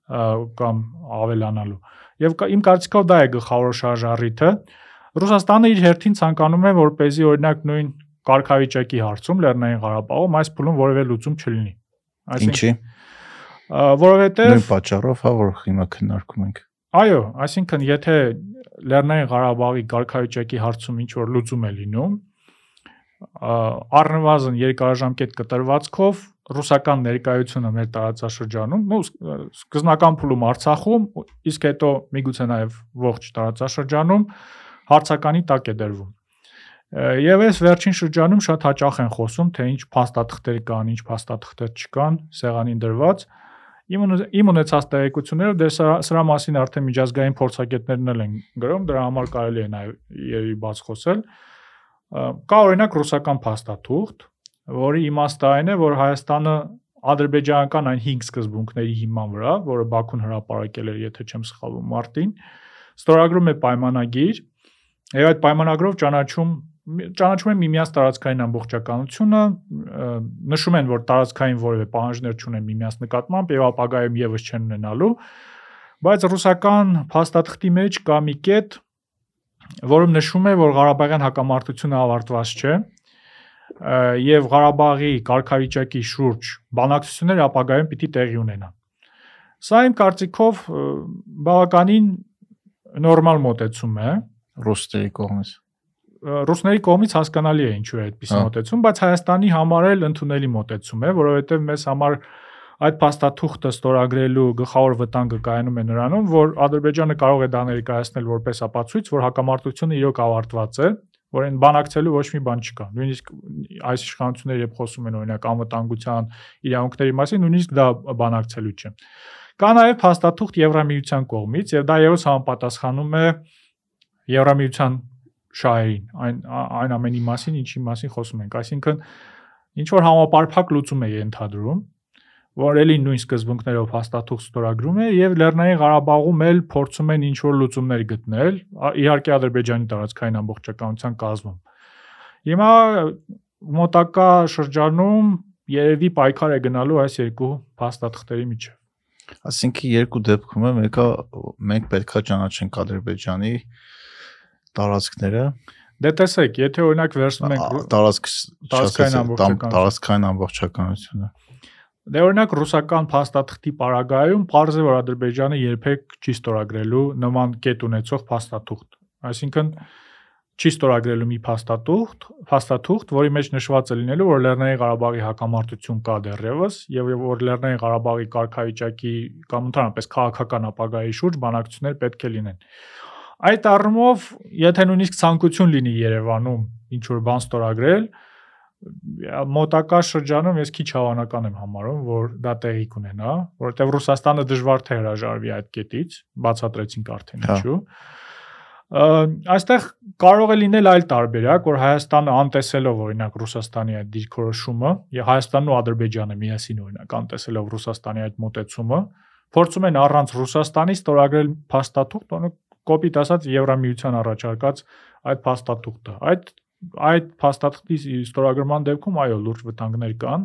B: կամ ավելանալու։ Եվ իմ կարծիքով դա է գլխավոր շարժառիթը։ Ռուսաստանը իր հերթին ցանկանում է, որ เป զի օրինակ նույն կարգավիճակի հարցում Լեռնային Ղարաբաղում այս փուլում որևէ լուծում չլինի։
A: Ինչի։
B: Որովհետև
A: նույն պատճառով, հա, որ հիմա քննարկում ենք։
B: Այո, այսինքն եթե Լեռնային Ղարաբաղի կարգավիճակի հարցում ինչ որ լուծում է լինում, առնվազն երկարաժամկետ կտրվածքով ռուսական ներկայությունը մեր տարածաշրջանում, նո սկզբնական փուլում Արցախում, իսկ հետո միգուցե նաև ողջ տարածաշրջանում հարցականի տակ է դրվում։ Եվ այս վերջին շրջանում շատ հաճախ են խոսում, թե ինչ փաստաթղթեր կան, ինչ փաստաթղթեր չկան, սեղանին դրված։ Իմ ունեցած տեղեկությունները դե սրա մասին արդեն միջազգային փորձագետներն էլ են գրում, դրա համար կարելի է նաև երևի բաց խոսել։ Կա օրինակ ռուսական փաստաթուղթ, որի իմաստը այն է, որ Հայաստանը ադրբեջանական այն 5 սկզբունքների հիման վրա, որը Բաքուն հրապարակել էր, եթե չեմ սխալվում, մարտին, ստորագրում է պայմանագիր, եւ այդ պայմանագրով ճանաչում ճանաչում են միմյանց տարածքային ամբողջականությունը, նշում են, որ տարածքային որևէ պահանջներ չունեն միմյանց նկատմամբ եւ ապագայում եւս չեն ունենալու, բայց ռուսական փաստաթղթի մեջ կա մի կետ, որում նշում է, որ Ղարաբաղյան հակամարտությունը ավարտված չէ, եւ Ղարաբաղի կարգավիճակի շուրջ բանակցություններ ապագայում պիտի տեղի ունենան։ Սա իմ կարծիքով բավականին նորմալ մոտեցում է
A: ռուսների կողմից
B: ռուսների կողմից հասկանալի է ինչու է այդպես մոտեցում, բայց Հայաստանի համար էլ ընդունելի մոտեցում է, որովհետև մեզ համար այդ փաստաթուղթը ստորագրելու գլխավոր վտանգը կայանում է նրանում, որ Ադրբեջանը կարող է դա ներկայացնել որպես ապացույց, որ հակամարտությունը իրոք ավարտված է որ այն բանակցելու ոչ մի բան չկա։ Նույնիսկ այս իշխանությունները երբ խոսում են օրինակ անվտանգության իրավունքների մասին, նույնիսկ դա բանակցելու չէ։ Կա նաև հաստատուղթ Եվրամիության կողմից եւ դա եւս համապատասխանում է Եվրամիության շահերին, այն այն ամենի մասին, ինչի մասին խոսում ենք, այսինքն ինչ որ համապարփակ լուծում է ենթադրում, որ էլի նույն սկզբունքներով հաստատող ստորագրում է եւ Լեռնային Ղարաբաղում էլ փորձում են ինչ որ լուծումներ գտնել, իհարկե Ադրբեջանի տարածքային ամբողջականության կազմում։ Հիմա մոտակա շրջանում երևի պայքար է գնալու այս երկու հաստատքների միջև։
A: Այսինքն երկու դեպքում է մեկը մենք պետքա ճանաչենք Ադրբեջանի տարածքները
B: Դե տեսեք, եթե օրինակ վերցնում ենք
A: տարածք տարածքային ամբողջականությունը,
B: Դե օրինակ ռուսական փաստաթղթի պարագայում parz է որ Ադրբեջանը երբեք չի ստորագրելու նման կետ ունեցող փաստաթուղթ։ Այսինքն չի ստորագրելու մի փաստաթուղթ, փաստաթուղթ, որի մեջ նշված է լինելու, որ Լեռնային Ղարաբաղի հակամարտություն կա դեռևս եւ որ Լեռնային Ղարաբաղի կարգավիճակի կամ ընդհանրապես քաղաքական ապագայի շուրջ բանակցություններ պետք է լինեն։ Այդ առումով, եթե նույնիսկ ցանկություն լինի Երևանում ինչ որ բան ստորագրել, մոտակա շրջանում ես քիչ հավանական եմ համարում, որ դա տեղի կունենա, որովհետև Ռուսաստանը դժվար թե հրաժարվի այդ կետից, բացատրեցինք արդեն
A: հա։
B: ինչու։ Այստեղ կարող է լինել այլ տարբերակ, որ Հայաստանը անտեսելով օրինակ Ռուսաստանի այդ դիրքորոշումը, եւ Հայաստանն ու Ադրբեջանը միասին օրինակ անտեսելով Ռուսաստանի այդ մոտեցումը, փորձում են առանց Ռուսաստանի ստորագրել փաստաթուղթ, օրինակ կոպիտ ասած Եվրամիության առաջարկած այդ փաստաթուղթը։ Այդ այդ փաստաթղթի ստորագրման դեպքում այո լուրջ վտանգներ կան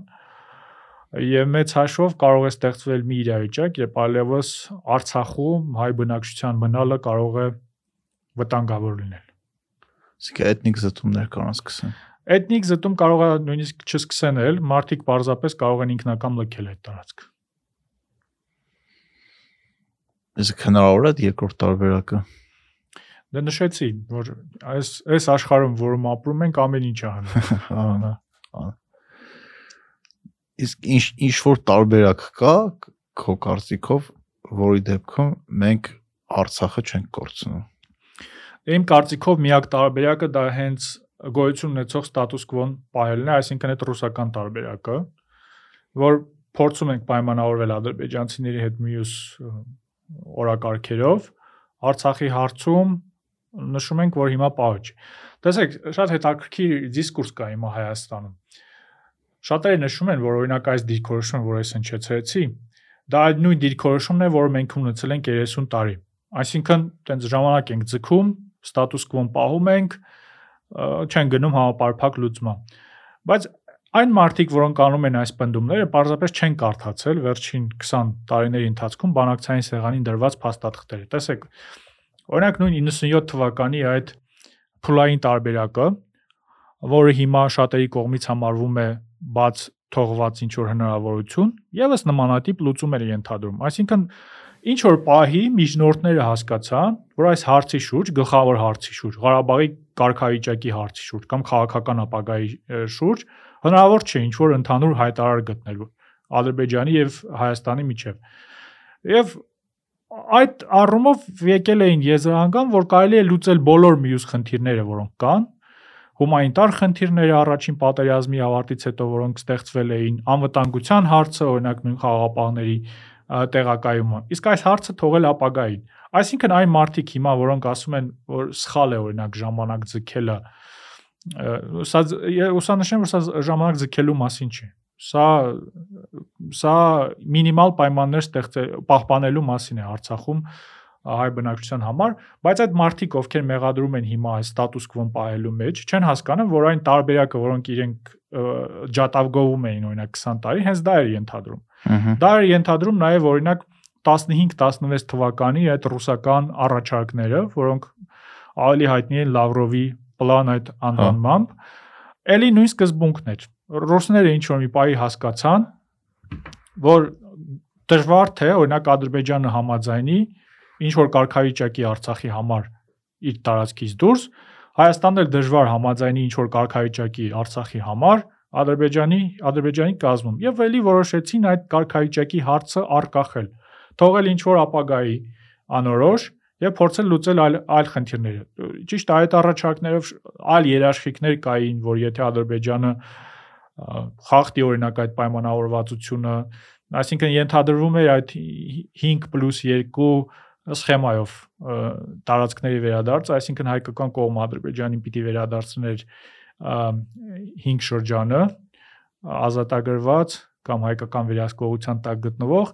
B: եւ մեծ հաշվով կարող է ստեղծվել մի իրավիճակ, երբ այլևս Արցախում հայ բնակչության մնալը կարող է վտանգավոր լինել։
A: Իսկ էթնիկ զտումներ կարող սկսեն։
B: Էթնիկ զտում կարող է նույնիսկ չսկսեն էլ, մարդիկ պարզապես կարող են ինքնակամ լքել այդ տարածքը։
A: Իսկ հնարավոր է երկրորդ տարբերակը։
B: Դե նշեցի, որ այս այս աշխարհում, որում ապրում ենք, ամեն ինչ է հնարավոր։
A: Ահա։ Իսկ ինչ ինչ որ տարբերակ կա քո կարծիքով, որի դեպքում մենք Արցախը չենք կորցնում։
B: Իմ կարծիքով միակ տարբերակը դա հենց գոյություն ունեցող ստատուս կվոն պահելն է, այսինքն այդ ռուսական տարբերակը, որ փորձում ենք պայմանավորվել ադրբեջանցիների հետ մյուս օրակարգերով, Արցախի հարցում նշում ենք, որ հիմա պահը չի։ Տեսեք, շատ հետաքրքիր դիսկուրս կա հիմա Հայաստանում։ Շատերը նշում են, որ օրինակ այս դիրքորոշումը, որ ես հնչեցրեցի, դա այդ նույն դիրքորոշումն է, որը մենք ունեցել ենք 30 տարի։ Այսինքն, տենց ժամանակ ենք ձգում, ստատուս կվոն պահում ենք, չեն գնում համապարփակ լուծման։ Բայց այն մարդիկ, որոնք անում են այս պնդումները, պարզապես չեն կարդացել վերջին 20 տարիների ընթացքում բանակցային սեղանին դրված փաստաթղթերը։ Տեսեք, օրինակ նույն 97 թվականի այդ փուլային տարբերակը, որը հիմա շատերի կողմից համարվում է բաց թողված ինչ որ հնարավորություն, եւս նմանատիպ լուծում էր ենթադրում։ Այսինքն ինչ որ պահի միջնորդները հասկացան, որ այս հարցի շուրջ, գլխավոր հարցի շուրջ, Ղարաբաղի կարգավիճակի հարցի շուրջ կամ քաղաքական ապագայի շուրջ հնարավոր չէ ինչ որ ընդհանուր հայտարար գտնել Ադրբեջանի եւ Հայաստանի միջև։ Եվ այդ առումով եկել էին եզրահանգամ, որ կարելի է լուծել բոլոր մյուս խնդիրները, որոնք կան, հումանիտար խնդիրները առաջին պատերազմի ավարտից հետո, որոնք ստեղծվել էին, անվտանգության հարցը, օրինակ նույն խաղաղապահների տեղակայումը։ Իսկ այս հարցը թողել ապագային։ Այսինքն այն մարդիկ հիմա, որոնք ասում են, որ սխալ է օրինակ ժամանակ ձգելը, սա ուսանշեմ, որ սա ժամանակ ձգելու մասին չի։ Սա սա մինիմալ պայմաններ ստեղծել պահպանելու մասին է Արցախում հայ բնակչության համար, բայց այդ մարդիկ, ովքեր մեղադրում են հիմա այս ստատուս կվոն պահելու մեջ, չեն հասկանում, որ այն տարբերակը, որոնք իրենք ջատավգովում էին օրինակ 20 տարի, հենց դա էր ենթադրում։ Դա էր ենթադրում նաև օրինակ 15-16 թվականի այդ ռուսական առաջարկները, որոնք ավելի հայտնի են Լավրովի պլան այդ անվանմամբ, ելի նույն սկզբունքն էր։ Ռուսները ինչ որ մի պահի հասկացան, որ դժվար թե օրինակ Ադրբեջանը համաձայնի ինչ որ կարգավիճակի Արցախի համար իր տարածքից դուրս, Հայաստանն էլ դժվար համաձայնի ինչ որ կարգավիճակի Արցախի համար, Ադրբեջանի Ադրբեջանի կազմում եւ ելի որոշեցին այդ կարգավիճակի հարցը արկախել թողել ինչ որ ապագայի անորոշ եւ փորձել լուծել այլ այլ խնդիրները ճիշտ այդ առաջարկներով այլ երաշխիքներ կային որ եթե Ադրբեջանը խախտի օրինակ այդ պայմանավորվածությունը այսինքն ենթադրվում էր այդ 5+2 սխեմայով տարածքների վերադարձ, այսինքն հայկական կողմը Ադրբեջանին պիտի վերադարձներ 5 շրջանը ազատագրված կամ հայկական վերահսկողության տակ գտնվող,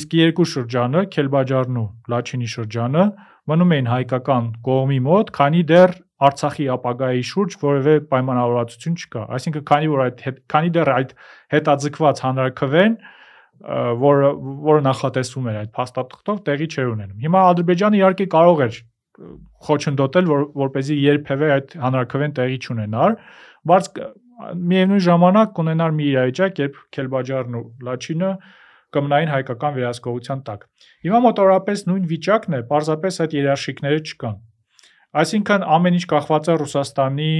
B: իսկ երկու շրջանը, Քելբաջարն ու Լաչինի շրջանը մնում էին հայկական կողմի մոտ, քանի դեռ Արցախի ապագայի շուրջ որևէ պայմանավորվածություն չկա։ Այսինքն քանի որ այդ քանի դեռ այդ հետաձգված հանրակրվեն, որը որը նախատեսվում էր այդ փաստաթղթով տեղի չէր ունենում։ Հիմա Ադրբեջանը իհարկե կարող էր խոչընդոտել, որ որպեսզի երբևէ այդ հանրակրվեն տեղի չունենար, բայց միևնույն ժամանակ կունենար մի իրավիճակ, երբ Քելբաջարն ու Լաչինը կմնային հայկական վերահսկողության տակ։ Հիմա մոտորապես նույն վիճակն է, պարզապես այդ երաշխիքները չկան։ Այսինքն ամեն ինչ կախված է Ռուսաստանի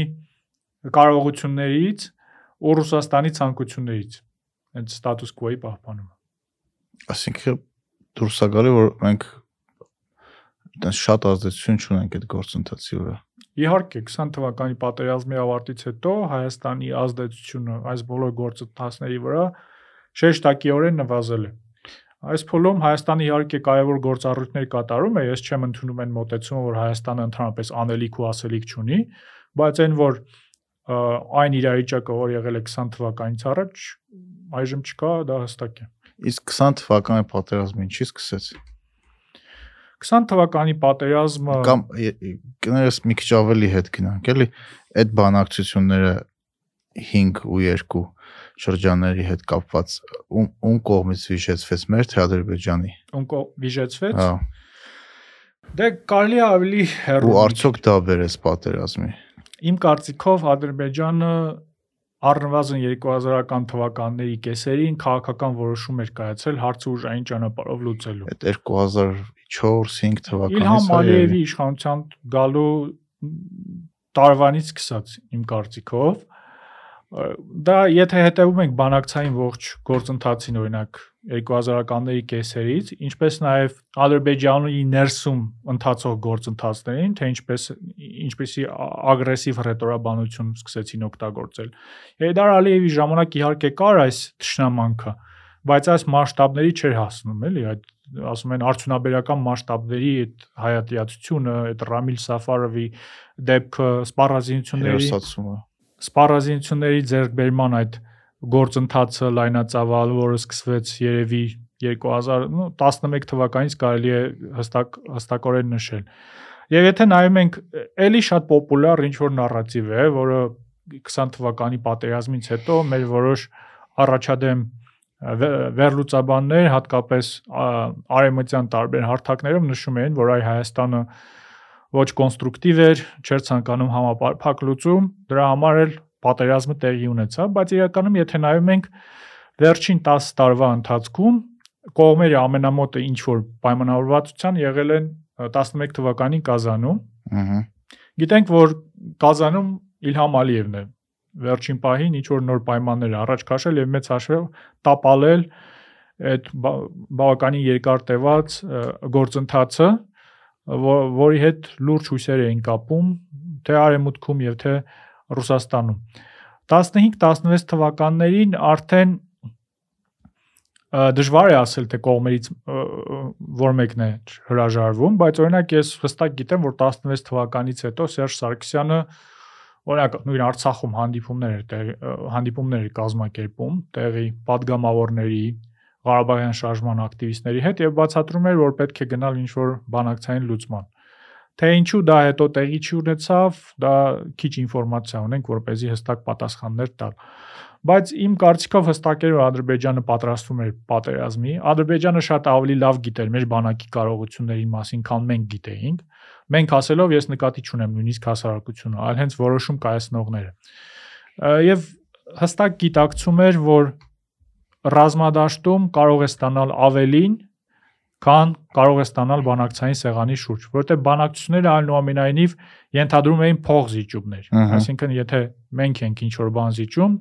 B: կարողություններից ու Ռուսաստանի ցանկություններից այդ ստատուս կվոյի պահպանումը։
A: Այսինքն դուրս է գալի, որ մենք այդպես շատ ազդեցություն չունենք այդ գործընթացի վրա։
B: Իհարկե 20 թվականի պատերազմի ավարտից հետո Հայաստանի ազդեցությունը այս բոլոր գործընթացների վրա շեշտակիորեն նվազել է։ Այս փուլում Հայաստանը իհարկե կարևոր գործառույթներ կատարում է, ես չեմ ընդունում այն մոտեցումը, որ Հայաստանը ընդհանրապես անելիք ու ասելիք չունի, բայց այն որ այն իրավիճակը, որ եղել է 20 թվականից առաջ, այժմ չկա, դա հստակ է։
A: Իսկ 20 թվականի պատերազմը ինչի սկսեց։
B: 20 թվականի պատերազմը
A: կամ կներես մի քիչ ավելի հետ գնանք, էլի այդ բանակցությունները 5 ու 2 շրջանների հետ կապված ում ում կողմից վիճեցվեց մեր թե Ադրբեջանի։
B: Ում վիճեցվեց։
A: Հա։
B: Դե կարելի է ավելի հեռու։
A: Ու արդյոք դա բերես պատերազմի։
B: Իմ կարծիքով Ադրբեջանը առնվազն 2000-ական թվականների կեսերին քաղաքական որոշում էր կայացել հարցը ուժային ճանապարհով լուծելու։
A: Այդ 2004-5 թվականից
B: Իլհամ Ալիևի իշխանության գալու տարվանից սկսած իմ կարծիքով դա եթե հետևում ենք բանակցային ողջ գործընթացին օրինակ 2000-ականների կեսերից, ինչպես նաև Ադրբեջանի ներսում ընթացող գործընթացներին, թե ինչպես ինչպեսի ագրեսիվ ռետորաբանություն սկսեցին օգտագործել։ Հեյդար Ալիևի ժամանակ իհարկե կար այս ճշնամանքը, բայց այս մասշտաբների չէր հասնում, էլի, այդ ասում են արդյունաբերական մասշտաբների այդ հայատյացությունը, այդ Ռամիլ Սաֆարովի դեպքը, սպառազինությունների սպառազինությունների ձեռքբերման այդ գործընթացը լայնածավալ, որը սկսվեց երևի 2011 թվականից կարելի է հստակ հստակորեն նշել։ Եվ եթե նայում ենք, ելի շատ պոպուլյար ինչ որ նարատիվ է, որը 20 թվականի պատերազմից հետո մեր որոշ առաջադեմ վերլուծաբաններ, հատկապես արեմտյան տարբեր հարթակներում նշում էին, որ այ Հայաստանը ոչ կոնստրուկտիվ էր, չէր ցանկանում համապարփակ լուծում, դրա համար էլ պատերազմը տեղի ունեցավ, բայց իրականում եթե նայում ենք վերջին 10 տարվա ընթացքում կողմերը ամենամոտը ինչ որ պայմանավորվածության եղել են 11 թվականի Կազանում։
A: Ահա։
B: Գիտենք, որ Կազանում Իլհամ Ալիևն է վերջին պահին ինչ որ նոր պայմաններ առաջ քաշել եւ մեծ հաշվով տապալել այդ բավականին երկար տևած գործընթացը, որի հետ լուրջ հույսեր էին կապում թե արեմուտքում եւ թե Ռուսաստանում։ 15-16 թվականներին արդեն դժվար է ասել թե կողմերից որ մեկն է հրաժարվում, բայց օրինակ ես հստակ գիտեմ, որ 16 թվականից հետո Սերժ Սարգսյանը Օրինակ նույն Արցախում հանդիպումներ էր հանդիպումներ էր կազմակերպում տեղի падգամավորների Ղարաբաղյան շարժման ակտիվիստների հետ եւ բացատրում էր, որ պետք է գնալ ինչ-որ բանակցային լուծման։ Թե ինչու դա հետո տեղի չունեցավ, դա քիչ ինֆորմացիա ունենք, որ เป զի հստակ պատասխաններ տալ բայց իմ կարծիքով հստակ էր որ Ադրբեջանը պատրաստվում էր պատերազմի։ Ադրբեջանը շատ ավելի լավ գիտեր մեր բանակի կարողությունների մասին, քան մենք գիտեինք։ Մենք ասելով ես նկատի չունեմ նույնիսկ հասարակությունը, այլ հենց որոշում կայացնողները։ Եվ հստակ գիտակցում էր, որ ռազմադաշտում կարող է ստանալ ավելին, քան կարող է ստանալ բանակցային սեղանի շուրջ, որովհետև բանակցությունները այնուամենայնիվ ենթադրում էին փող զիջումներ։ Այսինքն, եթե մենք ենք ինչ որ բան զիջում,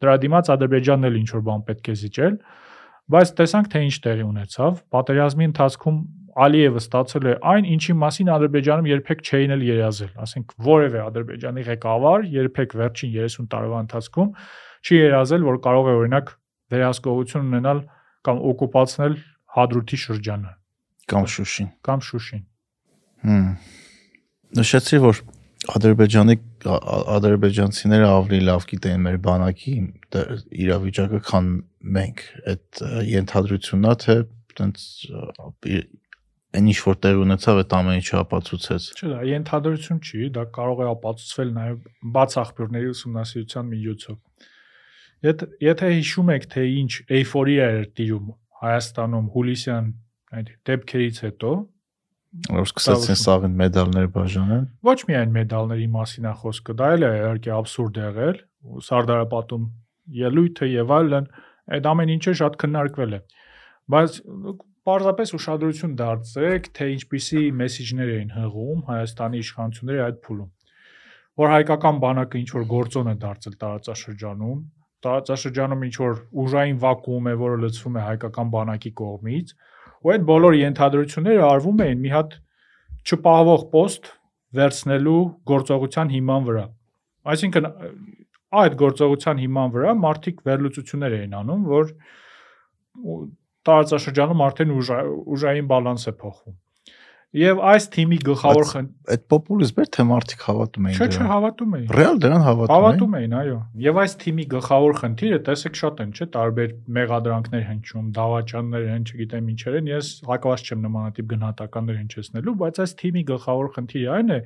B: դրա դիմաց Ադրբեջանն էլ ինչ որ բան պետք է զիջել, բայց տեսանք թե ինչ տեղի ունեցավ։ Պատերազմի ընթացքում Ալիևը ստացել է այն, ինչի մասին Ադրբեջանում երբեք չէին էլ երազել, ասենք որևէ Ադրբեջանի ղեկավար երբեք վերջին 30 տարվա ընթացքում չի երազել, որ կարող է օրինակ վերահսկողություն ունենալ կամ օկուպացնել Հադրութի շրջանը
A: կամ Շուշին
B: կամ Շուշին։
A: Հմ։ Նշեցի, որ Ադրբեջանի ադրբեջանցիները ավելի լավ գիտեն մեր բանակի իրավիճակը, քան մենք։ Այդ ենթադրությունն է, թե տենց այն ինչ որ տեղ ունեցավ, այդ ամենը չապացուցեց։
B: Չէ, դա ենթադրություն չի, դա կարող է ապացուցվել նաև բաց աղբյուրների ուսումնասիրության միջոցով։ Եթե եթե հիշում եք, թե ինչ էյֆորիա էր տիրում Հայաստանում հուլիսյան այդ դեպքերից հետո,
A: որ սկսեցին սաղին մեդալներ բաժանել։
B: Ոչ միայն մեդալների մասին է խոսքը, դա էլ է իհարկե абսուրդ եղել, Սարդարապատում ելույթը եւ այլն, այդ ամեն ինչը շատ քննարկվել է։ Բայց պարզապես ուշադրություն դարձրեք, թե ինչպիսի մեսեջներ էին հղում Հայաստանի իշխանությունները այդ փուլում։ Որ հայկական բանակը ինչ որ գործոն է դարձել տարածաշրջանում, տարածաշրջանում ինչ որ ուժային վակուում է, որը լցվում է հայկական բանակի կողմից, ու այդ բոլոր ենթադրությունները արվում էին մի հատ չպահվող post վերցնելու գործողության հիման վրա։ Այսինքն այդ գործողության հիման վրա մարդիկ վերլուծություններ էին անում, որ տարածաշրջանում արդեն ուժային բալանս է փոխվում։ Եվ այս թիմի գլխավոր
A: այդ պոպուլիզմ էր թե մարդիկ հավատում էին
B: դրան։ Չէ, չէ, հավատում էին։
A: Ռեալ դրան հավատում
B: էին։ Հավատում էին, այո։ Եվ այս թիմի գլխավոր խնդիրը, տեսեք, շատ են, չէ, տարբեր մեղադրանքներ հնչում, դավաճաններ են, չգիտեմ ինչեր են։ Ես հակված չեմ նմանատիպ գնահատականներ հնչեցնելու, բայց այս թիմի գլխավոր խնդիրը այն է,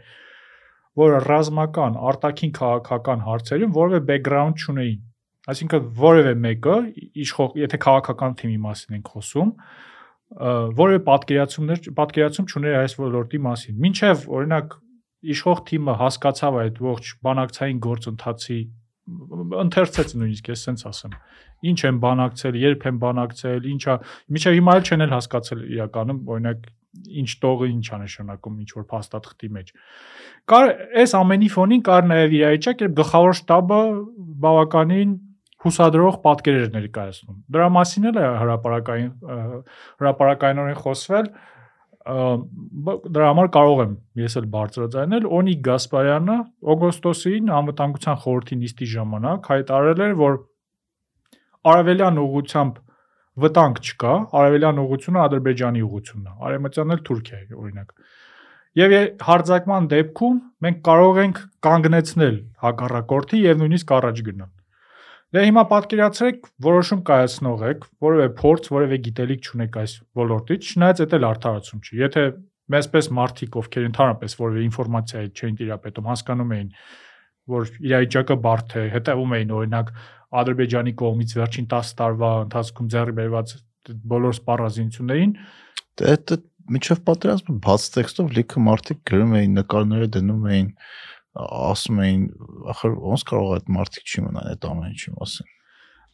B: որը ռազմական, արտաքին քաղաքական հարցերում որևէ բեքգրաունդ չունեին։ Այսինքն որևէ մեկը իշխող, եթե քաղաքական թիմի մասին ենք խոսում, որևէ պատկերացումներ պատկերացում չուներ այս ոլորտի մասին։ Մինչև օրինակ իշխող թիմը հասկացավ այդ ողջ բանակցային գործընթացի ընթերցեց նույնիսկ ես sense ասեմ ինչ են բանակցել, երբ են բանակցել, ինչա, միջև հիմա էլ չեն էլ հասկացել իրականում, օրինակ ինչ տողը ինչ է նշանակում ինչ որ փաստաթղթի մեջ։ Կար այս ամենի ֆոնին կար նաև իրավիճակ, երբ գլխավոր շտաբը բավականին հուսադրող պատկեր էր ներկայացնում։ Դրա մասին էլ է հրաապարակային հրաապարակայինորեն խոսվել, դրա համար կարող եմ ես էլ բարձրաձայնել. Օնիկ Գասպարյանը օգոստոսին անվտանգության խորհրդի նիստի ժամանակ հայտարարել էր, որ արևելյան ուղությամբ վտանգ չկա, արևելյան ուղությունը Ադրբեջանի ուղությունն է, արևմտյանն էլ Թուրքիայի օրինակ։ Եվ հարձակման դեպքում մենք կարող ենք կանգնեցնել հակառակորդի եւ նույնիսկ առաջ գնալ։ Դե հիմա պատկերացրեք, որոշում կայացնող եք, որևէ փորձ, որևէ գիտելիք չունեք այս ոլորտից, չնայած դա էլ արդարացում չի։ Եթե մեզպես մարդիկ, ովքեր ընդհանրապես որևէ ինֆորմացիայի չէին տիրապետում, հասկանում էին, որ իրավիճակը բարդ է, հետևում էին օրինակ Ադրբեջանի կողմից վերջին 10 տարվա ընթացքում ձեռի բերված բոլոր սպառազինություններին
A: դա միջև պատերազմը բաց տեքստով լիքը մարդիկ գրում էին, նկարները դնում էին, ասում էին, ախր ոնց կարող է այդ մարդիկ չիմանան այդ ամեն ինչի մասին։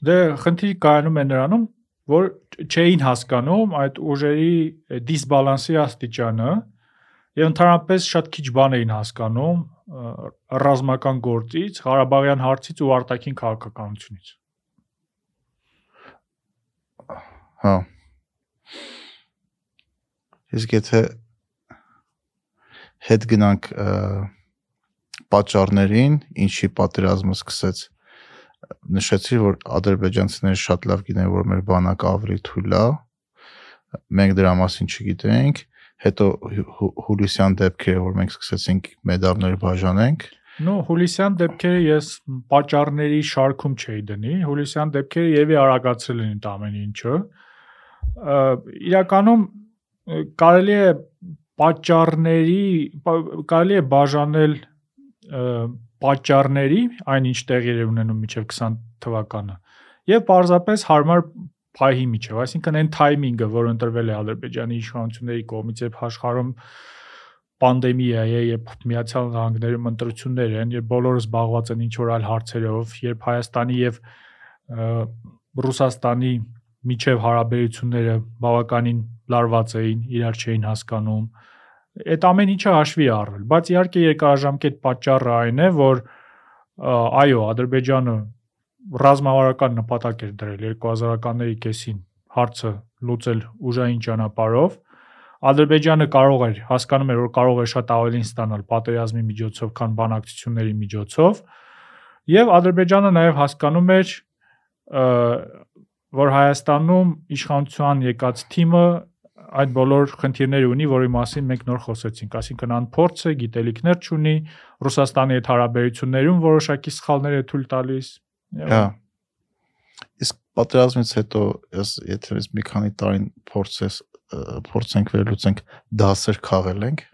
B: Դե խնդիրը կայանում է նրանում, որ չէին հասկանում այդ ուժերի դիսբալանսի աստիճանը եւ ընդհանրապես շատ քիչ բան էին հասկանում ռազմական գործից, Ղարաբաղյան հարցից ու արտաքին քաղաքականությունից։
A: Հա։ Իսկ եթե հետ գնանք պատճառներին, ինչի պատերազմը սկսեց, նշեցի, որ ադրբեջանցիները շատ լավ գիտեն, որ մեր բանակը ավելի թույլ է։ Մենք դրա մասին չգիտենք հետո հուլիսյան դեպքերը, որ մենք սկսեցինք մեդալներ բաժանենք,
B: Ну, հուլիսյան դեպքերը ես պատճառների շարքում չէի դնի։ Հուլիսյան դեպքերը եւի արագացրել են այդ ամեն ինչը։ Իրականում կարելի է պատճառների կարելի է բաժանել պատճառների, այնինչ տեղի էր ունենում միջև 20 թվականը, եւ պարզապես հարմար փայհի միջև, այսինքն այն թայմինգը, որ ընտրվել է Ադրբեջանի իշխանությունների կողմից, երբ աշխարհում պանդեմիա է, երբ Միացյալ Նահանգներում ընտրություններ են, երբ բոլորը զբաղված են ինչ որ այլ հարցերով, երբ Հայաստանի եւ Ռուսաստանի միջև հարաբերությունները բավականին լարված էին, իրար չէին հասկանում։ Այդ ամեն ինչը հաշվի առվել, բայց իհարկե երկարաժամկետ պատճառը այն է, որ այո, Ադրբեջանը ռազմավարական նպատակ էր դրել 2000-ականների կեսին հարցը լուծել ուժային ճանապարհով Ադրբեջանը կարող էր հասկանում էր որ կարող է շատ ավելին ստանալ պատերազմի միջոցով, քան բանակցությունների միջոցով եւ Ադրբեջանը նաեւ հասկանում էր որ Հայաստանում իշխանության եկած թիմը այդ բոլոր խնդիրները ունի, որի մասին մենք նոր խոսեցինք, այսինքն անփորձը, գիտելիքներ չունի, Ռուսաստանի հետ հարաբերություններում որոշակի սխալներ է թույլ տալիս,
A: Հա։ Իսկ պատերազմից հետո ես եթե ես մի քանի տարին փորձես փորձենք վերլուծենք դասեր քաղել ենք։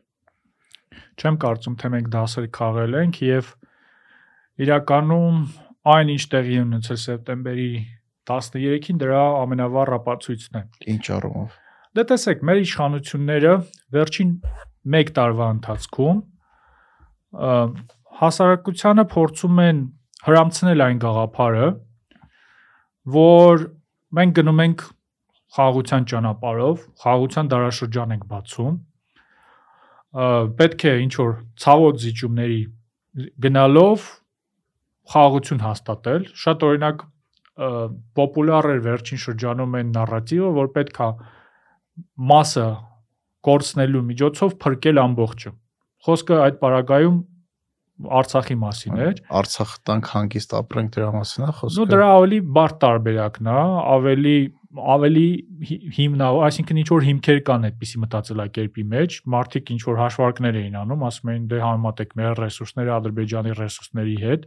B: Չեմ կարծում թե մենք դասեր քաղել ենք եւ իրականում այն ինչ տեղի ունեցել սեպտեմբերի 13-ին դրա ամենավառ ապացույցն է։
A: Ինչ առումով։
B: Դե տեսեք, մեր իշխանությունները վերջին 1 տարվա ընթացքում հասարակությանը փորձում են հրամցնել այն գաղափարը, որ մենք գնում ենք խաղաղության ճանապարհով, խաղաղության դարաշրջան ենք բացում, պետք է ինչ որ ցավոտ զիջումների գնալով խաղաղություն հաստատել։ Շատ օրինակ պոպուլյար էր վերջին շրջանում այն նարատիվը, որ պետքա մասը կորցնելու միջոցով փրկել ամբողջը։ Խոսքը այդ պարագայում Արցախի մասին էր։
A: Արցախ տանք հանգիստ ապրենք դրա մասին է խոսքը։
B: Ну դրա ավելի բարդ տարբերակն է, ավելի ավելի հիմնա, այսինքն ինչ որ հիմքեր կան այդպիսի մտածելակերպի մեջ, մարդիկ ինչ որ հաշվարկներ էին անում, ասում էին դե համեմատեք մեր ռեսուրսները Ադրբեջանի ռեսուրսների հետ,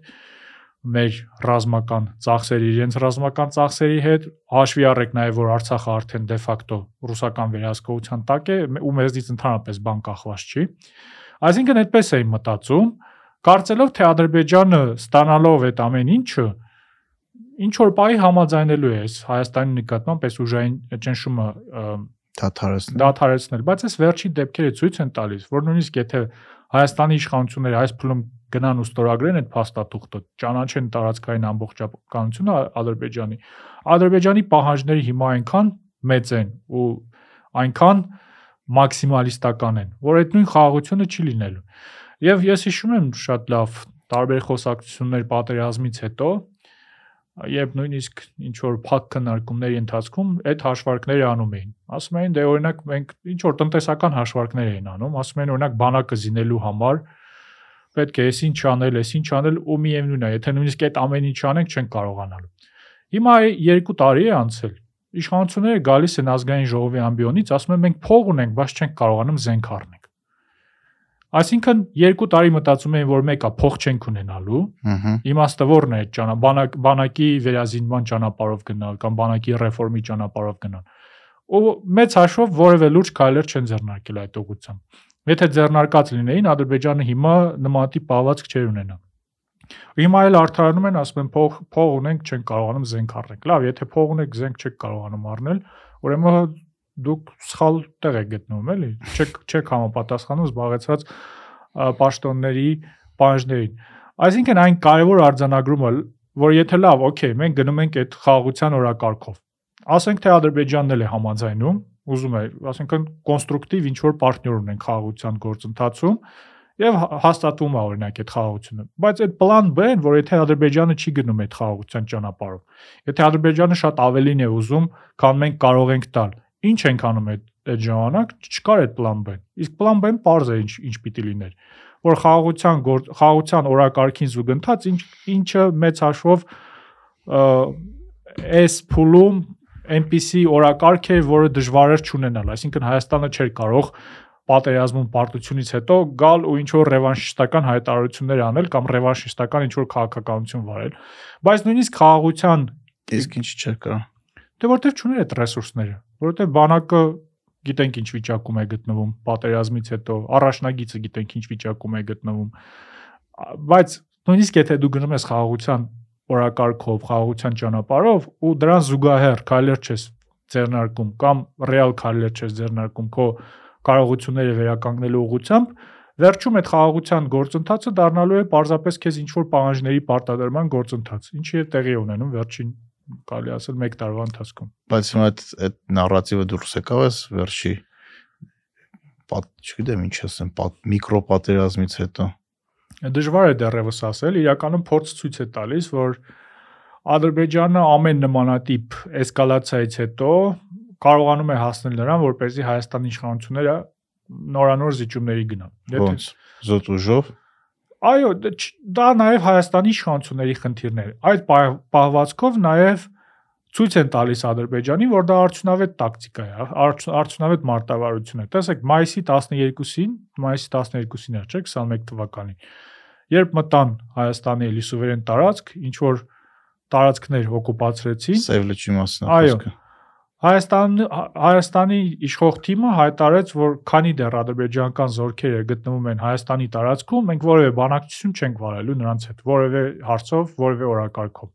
B: մեր ռազմական ծախսերի իրենց ռազմական ծախսերի հետ հաշվի առեք նաև որ Արցախը արդեն դե ֆակտո ռուսական վերահսկողության տակ է ու մեզնից ընդհանրապես բան կախված չի։ Այսինքն այդպես էին մտածում, կարծելով թե Ադրբեջանը ստանալով այդ ամեն ինչը ինչ որ բայի համաձայնելու է Հայաստանի նկատմամբ այս ուժային ճնշումը
A: դադարեցնել
B: դադարեցնել, բայց այս վերջին դեպքերը ցույց են տալիս, որ նույնիսկ եթե Հայաստանի իշխանությունները այս փուլում գնան ու ստորագրեն այդ փաստաթուղթը, ճանաչեն տարածքային ամբողջականությունը Ադրբեջանի, Ադրբեջանի պահանջները հիմա այնքան մեծ են ու այնքան մաքսիմալիստական են, որ այդ նույն խաղաղությունը չի լինելու։ Եվ ես հիշում եմ շատ լավ տարբեր խոսակցություններ պատերազմից հետո, երբ նույնիսկ ինչ որ փակ քննարկումների ընթացքում այդ հաշվարկները անում էին։ Ասում էին, դե օրինակ մենք ինչ որ տնտեսական հաշվարկներ էին անում, ասում էին օրինակ բանակը զինելու համար պետք է էս ինչ անել, էս ինչ անել ու միևնույն է, եթե նույնիսկ այդ ամեն ինչ անենք չեն կարողանալու։ Հիմա 2 տարի է անցել։ Իշխանությունները գալիս են ազգային ժողովի ամբիոնից, ասում են մենք փող ունենք, բայց չենք կարողանում զենք առնել Այսինքն երկու տարի մտածում էին, որ մեկը փող չենք ունենալու։ Իմաստը ո՞րն է ճանա բանակ բանակի վերազինման ճանապարհով գնալ կամ բանակի ռեֆորմի ճանապարհով գնալ։ Ու մեծ հաշվով որևէ լուրջ քայլեր չեն ձեռնարկել այդ ուղղությամբ։ Եթե ձեռնարկած լինեին, Ադրբեջանը հիմա նմանատիպ պահվածք չէր ունենա։ Հիմա էլ արդարանում են, ասում են փող փող ունենք, չենք կարողանում զենք առնել։ Լավ, եթե փող ունեք, զենք չեք կարողանում առնել, ուրեմն դուք սխալ տեղ եք գտնվում, էլի։ Չեք չեք համապատասխանում զբաղեցրած պաշտոնների պահանջներին։ Այսինքն այն կարևոր արձանագրումը, որ եթե լավ, օքեյ, մենք գնում ենք այդ խաղաղության օրակարգով։ Ասենք թե Ադրբեջանն էլ է համաձայնում, ուզում է, ասենքն կոնստրուկտիվ ինչ որ պարտներ ունեն խաղաղության գործընթացում եւ հաստատվում է օրինակ այդ խաղաղությունը։ Բայց այդ պլան B-ն, որ եթե Ադրբեջանը չի գնում այդ խաղաղության ճանապարհով, եթե Ադրբեջանը շատ ավելին է ուզում, քան մենք կարող ենք տալ, Ինչ ենք անում այդ այդ ժամանակ չկար այդ պլան B։ Իսկ պլան B-ն པարզ է ինչ ինչ պիտի լիներ որ խաղաղության խաղաղության օրակարգին զուգընթաց ինչ ինչը մեծ հաշվով այս փուլում այնպիսի օրակարգ է, որը դժվար էր ճանենալ, այսինքն Հայաստանը չէր կարող պատերազմում պարտությունից հետո գալ ու ինչ որ ռևանշիստական հայտարարություններ անել կամ ռևանշիստական ինչ որ քաղաքականություն վարել։ Բայց նույնիսկ խաղաղության
A: իսկ ինչ չէր կարող։
B: Դե որտեվ չուներ այդ ռեսուրսները որովհետև բանակը գիտենք ինչ վիճակում է գտնվում պատերազմից հետո, առաջնագիծը գիտենք ինչ վիճակում է գտնվում։ Բայց նույնիսկ եթե դու գնում ես խաղաղության օրակարգով, խաղաղության ճանապարհով ու դրան զուգահեռ քայլեր չես ձեռնարկում կամ ռեալ քայլեր չես ձեռնարկում քո կարողությունները վերականգնելու ուղղությամբ, վերջում այդ խաղաղության գործընթացը դառնալու է պարզապես քեզ ինչ որ պահանջների պարտադրման գործընթաց, ինչի է տեղի ունենում վերջին կարելի ասել 1 տարվա ընթացքում։
A: Բայց հիմա այդ այդ նարատիվը դուրս եկավ էս վերջի պատ, չգիտեմ ինչ ասեմ, պատ միկրոպատերազմից հետո։
B: Դժվար է դեռևս ասել, իրականում փորձ ցույց է տալիս, որ Ադրբեջանը ամեն նմանատիպ էսկալացիայից հետո կարողանում է հասնել նրան, որպեսզի Հայաստանի իշխանությունները նորանոր զիջումների գնան։
A: Ոնց զոտ ուժով
B: Այո, դա նաև Հայաստանի իշխանությունների խնդիրներ։ Այդ պահվածքով նաև ցույց են տալիս Ադրբեջանին, որ դա արդյունավետ տակտիկա է, արդյունավետ մարտավարություն է։ Տեսեք, մայիսի 12-ին, մայիսի 12-ին էր, չէ՞, 21 թվականին։ Երբ մտան Հայաստանի էլի սուվերեն տարածք, ինչ որ տարածքներ օկուպացրեցին։
A: Սև լճի մասն
B: է խոսքը։ Հայաստան Հայաստանի իշխող թիմը հայտարարեց, որ քանի դեռ ադրբեջանական զորքերը գտնվում են Հայաստանի տարածքում, մենք որևէ բանակցություն չենք վարելու նրանց հետ, որևէ հարցով, որևէ օրակարգով։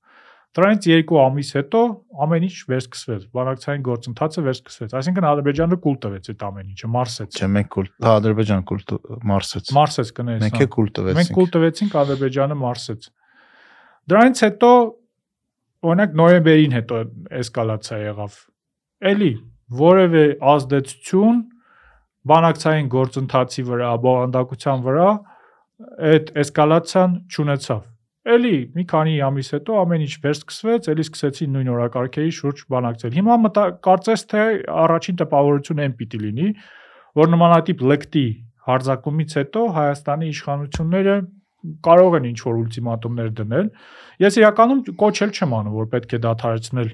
B: Դրանից 2 ամիս հետո ամեն ինչ վերսկսվեց, բանակցային գործընթացը վերսկսվեց։ Այսինքն Ադրբեջանը կուլ տվեց այդ ամեն ինչը, մարսեց։
A: Չէ, մենք կուլ, հա Ադրբեջանը կուլ մարսեց։
B: Մարսեց կներես։
A: Մենք է կուլ տվեցինք։
B: Մենք կուլ տվեցինք, Ադրբեջանը մարսեց։ Դրանից հետո օրինակ նոյեմբերին հետո էսկալացիա եղավ էլի որևէ ազդեցություն բանակցային գործընթացի վրա, բովանդակության վրա այդ էսկալացիան չունեցավ։ Էլի մի քանի ամիս հետո ամեն ինչ վերսկսվեց, էլի սկսեցին նույն օրակարգերի շուրջ բանակցել։ Հիմա մտա կարծես թե առաջին տպավորությունը այն պիտի լինի, որ նմանատիպ լեկտի հարձակումից հետո Հայաստանի իշխանությունները կարող են ինչ-որ ուլտիմատումներ դնել։ Ես իրականում կոչել չեմ անում, որ պետք է դադարեցնել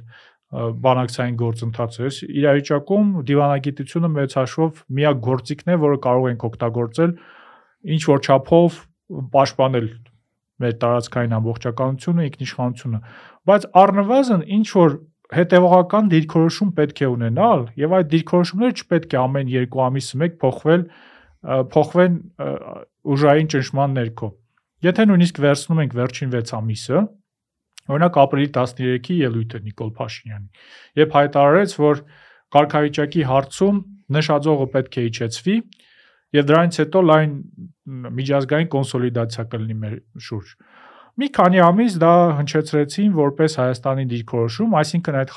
B: բանակցային գործընթացը։ Այս իրավիճակում դիվանագիտությունը մեծ հաշվով միակ գործիքն է, որը կարող ենք օգտագործել ինչ որ չափով պաշտպանել մեր տարածքային ամբողջականությունը, ինքնիշխանությունը, բայց առնվազն ինչ որ հետևողական դիրքորոշում պետք է ունենալ եւ այդ դիրքորոշումները չպետք է ամեն 2 ամիսը մեկ փոխվել փոխվեն ուժային ճնշման ներքո։ եթե նույնիսկ վերցնում ենք վերջին 6 ամիսը, օրինակ ապրիլի 13-ի ելույթը Նիկոլ Փաշինյանի, երբ հայտարարեց, որ կարգավիճակի հարցում նշաձողը պետք է իջեցվի եւ դրանից հետո լայն միջազգային կոնսոլիդացիա կլինի մեր շուրջ։ Մի քանի ամիս դա հնչեցրեցին որպես Հայաստանի դիրքորոշում, այսինքն այդ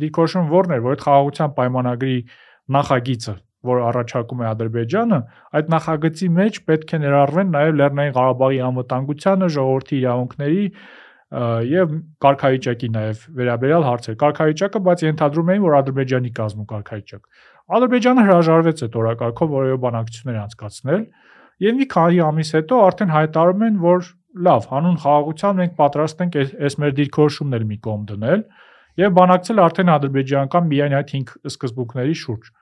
B: դիրքորոշումը ո՞րն էր, որ այդ խաղաղության պայմանագրի նախագիծը, որ առաջարկում է Ադրբեջանը, այդ նախագծի մեջ պետք է ներառվեն նաև Լեռնային Ղարաբաղի անվտանգությանը, ժողովրդի իրավունքների եւ կարգավիճակի նաև վերաբերյալ հարցեր։ Կարգավիճակը, բայց ենթադրում էին, որ Ադրբեջանի կազմում կարգավիճակ։ Ադրբեջանը հրաժարվեց այդ օրակարգով որևէ բանակցություններ անցկացնել եւ մի քանի ամիս հետո արդեն հայտարարում են, որ լավ, հանուն խաղաղության մենք պատրաստ ենք այս մեր դիրքորոշումներ մի կողմ դնել եւ բանակցել արդեն ադրբեջանական միայն այդ 5 սկզբունքների շուրջ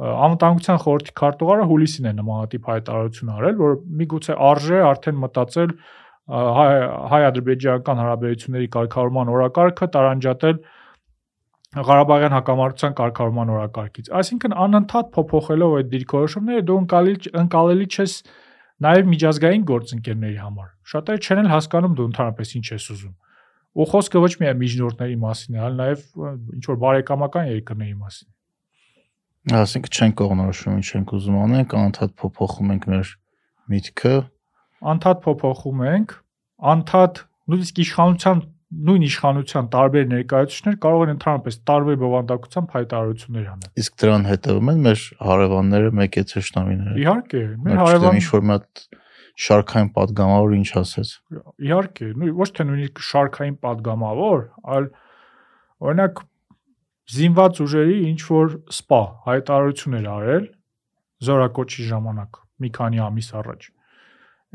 B: անվտանգության խորհրդի քարտուղարը հուլիսին է նմանատիպ հայտարարություն արել, որ միգուցե արժե արդեն մտածել հայ-ադրբեջանական հարաբերությունների կարգավորման օրակարգը տարանջատել Ղարաբաղյան հակամարտության կարգավորման օրակարգից։ Այսինքն անընդհատ փոփոխելով այդ դիրքորոշումները դու ընկալելի ընկալելի չես նաև միջազգային գործընկերների համար։ Շատերը չեն էլ հասկանում դու ընդհանրապես ինչ ես ուզում։ Ու խոսքը ոչ միայն միջնորդների մասին է, այլ նաև ինչ որ բարեկամական երկրների մասին։
A: Ասենք չենք կողնորոշում ինչ ենք ուզում անենք, անընդհատ փոփոխում ենք մեր միտքը,
B: անդադ փոփոխում ենք, անդադ նույնիսկ իշխանության նույն իշխանության տարբեր ներկայացուցիչներ կարող են ընդհանրապես տարբեր բովանդակությամբ հայտարարություններ անել։
A: Իսկ դրան հետևում են մեր հարևանները մեկ է ճշտամիները։
B: Իհարկե, մեր հարևան
A: ինչ որ մի հատ շարքային падգամավոր ինչ ասեց։
B: Իհարկե, նույն ոչ թե նույնիսկ շարքային падգամավոր, այլ օրինակ զինված ուժերի ինչ որ սպա հայտարարություններ արել զորակոչի ժամանակ մի քանի ամիս առաջ։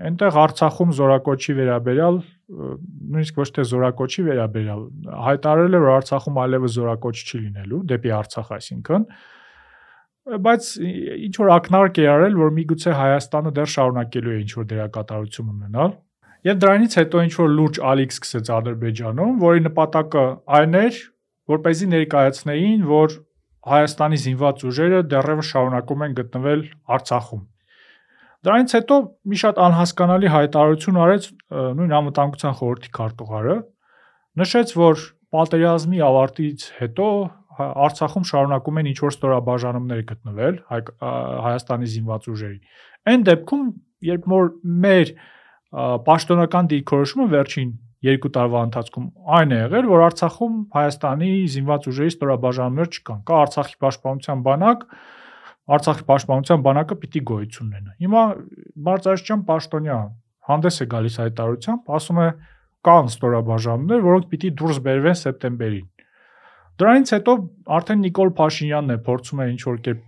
B: Այնտեղ Արցախում զորակոչի վերաբերյալ նույնիսկ ոչ թե զորակոչի վերաբերյալ հայտարարել է որ Արցախում այլևս զորակոչ չի լինելու դեպի Արցախ այսինքն բայց ինչ որ ակնարկ է արել որ միգուցե Հայաստանը դեռ շարունակելու է ինչ որ դերակատարություն ունենալ եւ դրանից հետո ինչ որ լուրջ ալիք սկսեց Ադրբեջանում որի նպատակը այն էր որ เป զի ներկայացնեին որ Հայաստանի զինված ուժերը դեռևս շարունակում են գտնվել Արցախում Դրանից հետո մի շատ անհասկանալի հայտարարություն արեց նույն անվտանգության խորհրդի քարտուղարը, նշեց, որ պատերազմի ավարտից հետո Արցախում շարունակում են ինչ-որ ստորաբաժանումներ գտնվել Հայ, Հայաստանի զինված ուժերի։ Այն դեպքում, երբ որ մեր պաշտոնական դիրքորոշումը վերջին երկու տարվա ընթացքում այն է եղել, որ Արցախում Հայաստանի զինված ուժերի ստորաբաժանումներ չկան։ Կա Արցախի պաշտպանության բանակ, Արցախի պաշտպանության բանակը պիտի գոյություն ունենա։ Հիմա Մարզաշյան Պաշտոնյա հանդես է գալիս հայտարարությամբ, ասում է կան ստորաբաժանումներ, որոնք պիտի դուրս բերվեն սեպտեմբերին։ Դրանից հետո արդեն Նիկոլ Փաշինյանն է փորձում է ինչ-որ կերպ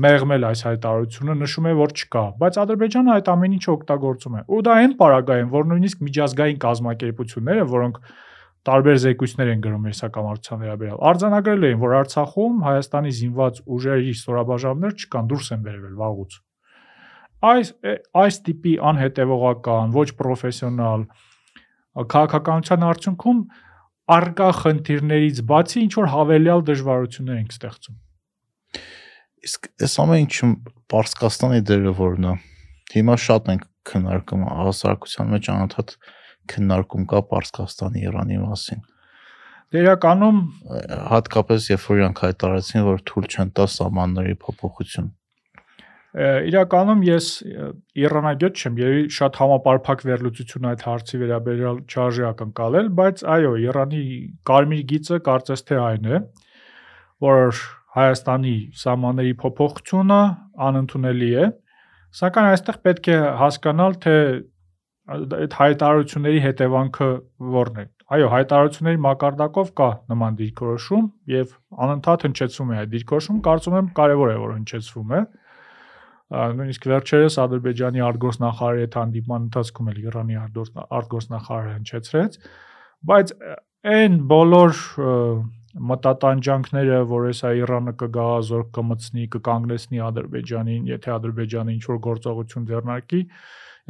B: մեղմել այս հայտարարությունը, նշում է, որ չկա, բայց Ադրբեջանը այդ ամեն ինչը օգտագործում է։ Ու դա այն պարագայում, որ նույնիսկ միջազգային կազմակերպությունները, որոնք տարբեր զեկույցներ են գրում հեսակամարտության վերաբերյալ։ Արձանագրել էին, որ Արցախում Հայաստանի զինված ուժերի ստորաբաժանումներ չկան, դուրս են բերվել վաղուց։ Այս այս տիպի անհետևողական, ոչ պրոֆեսիոնալ քաղաքականության արդյունքում արկա խնդիրներից բացի ինչ որ հավելյալ դժվարություններ ենք ստեղծում։
A: Իսկ այս ամեն ինչում Պարսկաստանի դերը որն է։ Հիմա շատ ենք քննարկում հասարակության մեջ անընդհատ քննարկում կա Պարսկաստանի Իրանի մասին։
B: Դերականում
A: հատկապես երբ որ իրանք հայտարարեցին, որ թույլ չեն տա սահմանների փոփոխություն։
B: Իրականում ես Իրանագետ չեմ, երևի շատ համապարփակ վերլուծություն այդ հարցի վերաբերյալ չարժե ակնկալել, բայց այո, Իրանի կարմիր գիծը կարծես թե այն է, որ Հայաստանի սահմանների փոփոխությունը անընդունելի է, սակայն այստեղ պետք է հասկանալ, թե այդ հայտարարությունների հետևանքը ո՞րն է։ Այո, հայտարարությունների մակարդակով կա նման դիրքորոշում եւ անընդհատ հնչեցվում է այդ դիրքորոշում, կարծում եմ կարեւոր է որ հնչեցվում է։ Նույնիսկ վերջերս Ադրբեջանի արտգործնախարարի հետ հանդիպման ընթացքում էլ Իրանի արտգործնախարարը հնչեցրեց, բայց այն բոլոր մտատանջանքները, որ հեսա Իրանը կգա զորք կմցնի, կկանգնեցնի Ադրբեջանին, եթե Ադրբեջանը ինչ որ գործողություն ձեռնարկի,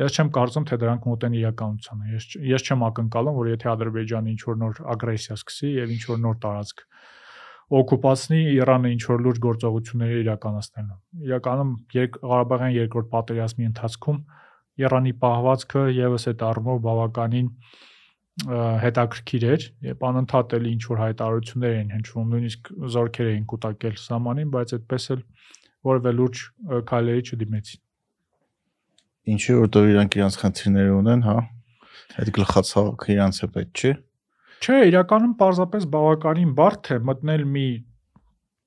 B: Ես չեմ կարծում, թե դրանք մոտ են իրականությանը։ Ես ես չեմ ակնկալում, որ եթե Ադրբեջանը ինչ որ նոր ագրեսիա սկսի եւ ինչ որ նոր տարածք օկուպացնի Իրանը ինչ որ լուրջ գործողություններ իրականացնելու։ Իրականում Ղարաբաղյան երկրորդ պատերազմի ընթացքում Իրանի պահվածքը եւս այդ առումով բավականին հետաքրքիր էր եւ անընդհատ էլ ինչ որ հայտարարություններ էին հնչվում նույնիսկ զորքեր էին կուտակել սահմանին բայց այդպես էլ որևէ լուրջ քայլերի չդիմեցին
A: ինչի որտեղ իրանք իրանք խնդիրներ ունեն հա այդ գլխացավը իրանք է պետք չի
B: չէ իրականում պարզապես բավականին բարդ է մտնել մի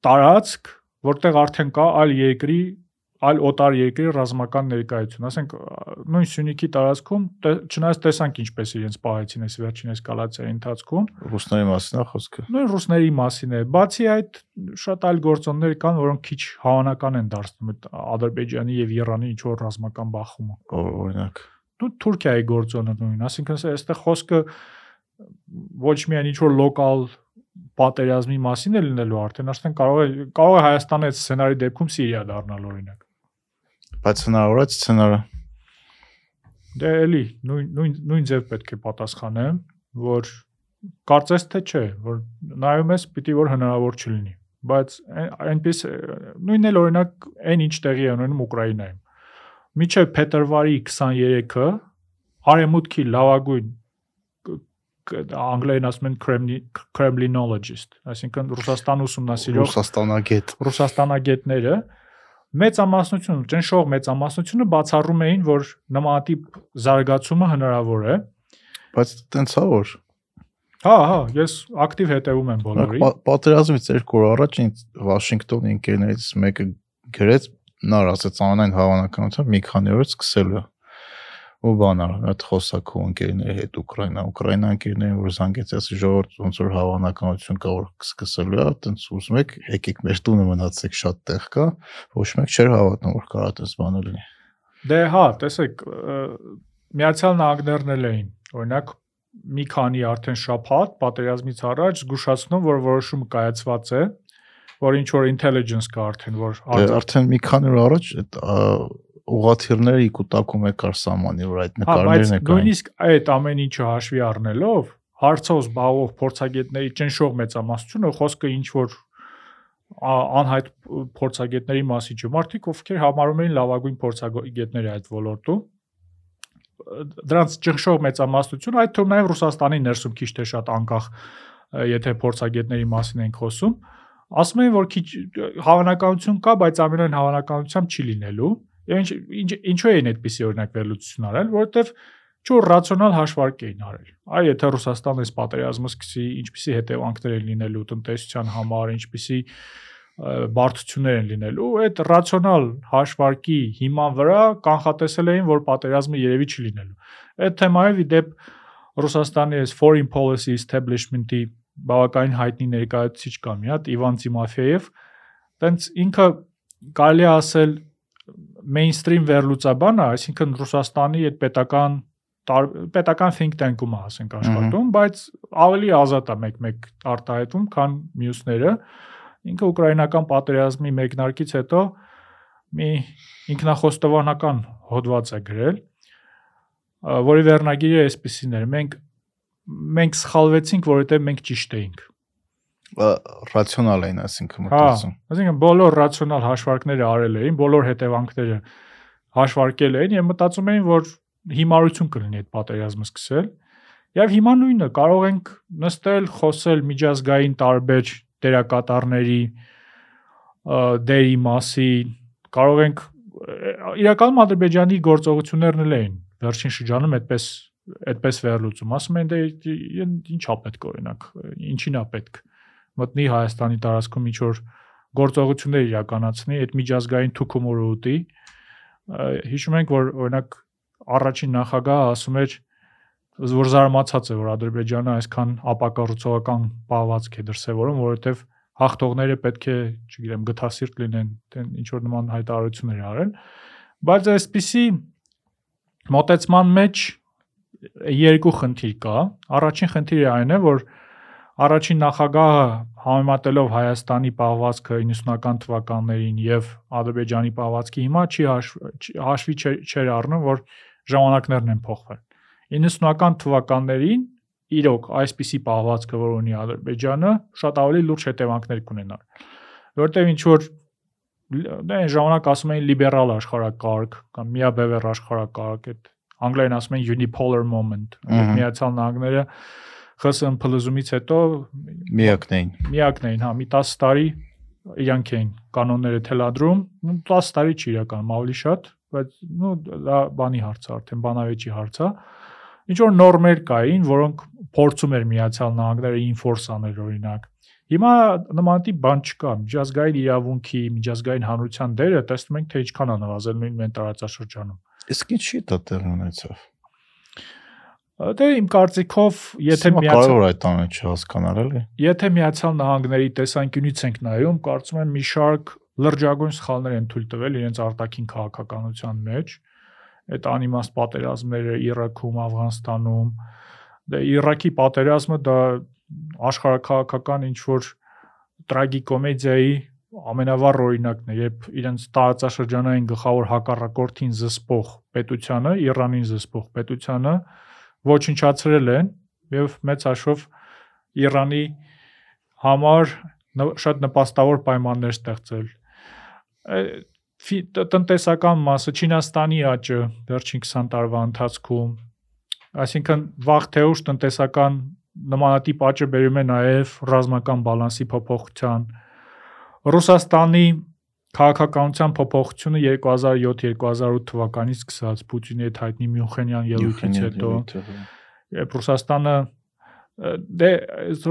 B: տարածք որտեղ արդեն կա այլ երկրի այլ օտար երկրի ռազմական ներկայություն, ասենք նույն Սյունիքի տարածքում չնայած տեսանք ինչպես իրենց պահեցին այս վերջին էսկալացիայի ընթացքում
A: ռուսների մասին է խոսքը։
B: Նույն ռուսների մասին է։ Բացի այդ շատ այլ գործոններ կան, որոնք քիչ հավանական են դարձնում այդ Ադրբեջանի եւ Իրանի ինչ որ ռազմական բախումը։
A: Օրինակ։
B: Դու Թուրքիայի գործոնը նույն, ասինքն այստեղ խոսքը ոչ միայն ինչ որ լոկալ պատերազմի մասին է լինելու արդեն արդեն կարող է կարող է Հայաստանը այդ սցենարի դեպքում Սիրիա դառնալ օրինակ
A: Բայց հնարավոր է սցենարը։
B: Դե էլի նույն նույն նույն ձև պետք է պատասխանեմ, որ կարծես թե չէ, որ նայում ես պիտի որ հնարավոր չլինի, բայց այնպես նույնն էլ օրինակ այն ինչ տեղի է ունենում Ուկրաինայում։ Միջև փետրվարի 23-ը արեմուտքի լավագույն անգլերեն ասում են Kremlinologist, այսինքն Ռուսաստան ուսումնասիրող
A: Ռուսաստանագետ
B: Ռուսաստանագետները մեծամասնություն, ճնշող մեծամասնությունը բացառում էին, որ նմանատիպ զարգացումը հնարավոր է։
A: Բայց տենց է որ
B: Հա, հա, ես ակտիվ հետևում եմ բոլորի։
A: Պատերազմից երկու օր առաջ ինձ Վաշինգտոնի ընկերներից մեկը գրեց, նա ասաց ամենայն հավանականությամբ մի քանի օրից սկսելու է ու բանալ այդ խոսակու ընկերների հետ Ուկրաինա Ուկրաինա ընկերներին որ զանգեց ասի ժողովուրդ ոնց որ հավանականություն կա որ սկսելու է տենց ուզում եք եկեք մեր տունը մնացեք շատ տեղ կա ոչ մեկ չէր հավատում որ կարա տես բանը լինի
B: դե հա տեսեք միացյալ նահանգներն էլ էին օրինակ մի քանի արդեն շփհատ պատերազմից առաջ զգուշացնում որ որոշումը կայացված է որ ինչ որ intelligence կա արդեն որ
A: դե արդեն մի քանի օր առաջ այդ ուղաթիռները կուտակում է կար սամանի վրա այդ
B: հա, նկարներն է կային։ Նույնիսկ այդ ամեն ինչը հաշվի առնելով հարցով զբաղվող փորձագետների ճնշող մեծամասնությունը խոսքը ինչ որ անհայտ փորձագետների մասի չէ։ Մարդիկ ովքեր համարում էին լավագույն փորձագետները այդ ոլորտում դրանց ճնշող մեծամասնությունը այդ թվում նաև Ռուսաստանի ներսում քիչ թե շատ անկախ եթե փորձագետների մասին ենք խոսում ասում են որ քիչ հավանականություն կա բայց ամենայն հավանականությամբ չի լինելու ինչ ինչ ինչու էին այդպիսի օրինակ վերլուծություն արել, որովհետև չոր ռացիոնալ հաշվարկ էին արել։ Այ եթե Ռուսաստանը այս պատերազմը սկսի, ինչպիսի հետևանքներ են լինելու տնտեսության համար, ինչպիսի բարդություններ են լինելու, այդ ռացիոնալ հաշվարկի հիման վրա կանխատեսել էին, որ պատերազմը երևի չի լինելու։ Այդ թեմայով ի դեպ Ռուսաստանի այս foreign policy establishment-ի բավականին հայտնի ներկայացուցիչ կա մի հատ Իվան Տիմոֆեև, տենց ինքը կարելի ասել mainstream վերլուծաբանը, այսինքն Ռուսաստանի այդ պետական պետական think tank-ում է, ասենք աշխատում, բայց ավելի ազատ է մեկ-մեկ արտահայտում, քան մյուսները։ Ինքը ուկրաինական պատերազմի մեկնարկից հետո մի ինքնախոստովանական հոդված է գրել, որի վերնագիրը այսպեսին էր. մենք մենք սխալվեցինք, որովհետև մենք ճիշտ էինք
A: ռացիոնալ էին, այսինքն մտածում։
B: Հա, այսինքն բոլոր ռացիոնալ հաշվարկները արել էին, բոլոր հետևանքները հաշվարկել էին եւ մտածում էին, որ հիմարություն կլինի այդ պատերազմը սկսել։ Եվ հիմա նույնը կարող ենք նստել, խոսել միջազգային տարբեր դերակատարների դերի մասին, կարող ենք իրականում Ադրբեջանի գործողություններն էլ էին վերջին շրջանում այդպես այդպես վերլուծում։ Ասում են դե ինչա պետք օրինակ, ինչին է պետք մտնի Հայաստանի տարածքում ինչ որ գործողություններ իրականացնի, այդ միջազգային թուքումորը ուտի։ Հիշում ենք, որ օրինակ առաջին նախագահը ասում էր որ զարմացած է, որ Ադրբեջանը այսքան ապակառուցողական պահվածք է դրսևորում, որովհետև հաղթողները պետք է, չգիտեմ, գթասիրտ լինեն, դեն ինչ որ նման հայտարարություններ արեն, բայց այսպիսի մոտեցման մեջ երկու խնդիր կա։ Առաջին խնդիրը այն է, որ Առաջին նախագահը համեմատելով Հայաստանի պահվածքը 90-ական թվականներին եւ Ադրբեջանի պահվածքի հիմա չի հաշվի չեր առնում, որ ժամանակներն են փոխվել։ 90-ական թվականներին իրոք այսպիսի պահվածքը, որ ունի Ադրբեջանը, շատ ավելի լուրջ հետևանքներ կունենար։ Որտեւ ինչ որ այն ժամանակ ասում էին լիբերալ աշխարհակարգ կամ միաբևեռ աշխարհակարգ, այդ անգլերեն ասում են unipolar moment։ Միացյալ Նահանգները ԽՍՀՄ փլուզումից հետո
A: միակն էին։
B: Միակն էին, հա, մի 10 տարի իրանք էին կանոնները թելադրում, 10 տարի չի իրականում ավելի շատ, բայց նո դա բանի հարց է, արդեն բանավեճի հարց է։ Ինչ որ նորմեր կային, որոնք փորձում էր Միացյալ Նահանգները ինֆորս անել օրինակ Հիմա նմանատիպ բան չկա։ Միջազգային իրավունքի, միջազգային հանրության դերը տեսնում ենք, թե ինչքան է նվազել նույն մեն տարածաշրջանում։
A: Իսկ ինչի՞ դա տեղ ունեցավ։
B: Դե իմ կարծիքով, եթե
A: միացյալ կարևոր այդ տանը չհասկանալ էլի։
B: Եթե միացյալ նահանգների տեսանկյունից ենք նայում, կարծում եմ մի շարք լրջագույն սխալներ են թույլ տվել իրենց արտաքին քաղաքականության մեջ։ Այդ անիմաստ պատերազմները Իրաքում, Աֆղանստանում, դե Իրաքի պատերազմը դա աշխարհակաղակական ինչ որ տրագիկոմեդիայի ամենավառ օրինակն է, երբ իրենց տարածաշրջանային գլխավոր հակառակորդին զսպող պետությանը, Իրանին զսպող պետությանը ոչնչացրել են եւ մեծ հաշվով Իրանի համար շատ նպաստավոր պայմաններ ստեղծել տնտեսական մասը Չինաստանի աճը վերջին 20 տարվա ընթացքում այսինքն վաղ թե ուշ տնտեսական նմանատիպ աճը բերում է նաև ռազմական բալանսի փոփոխության։ Ռուսաստանի քաղաքականության փոփոխությունը 2007-2008 թվականից սկսած Պուտինի հետ հայտնի Մյունխենյան ելույթից հետո երբ Ռուսաստանը դե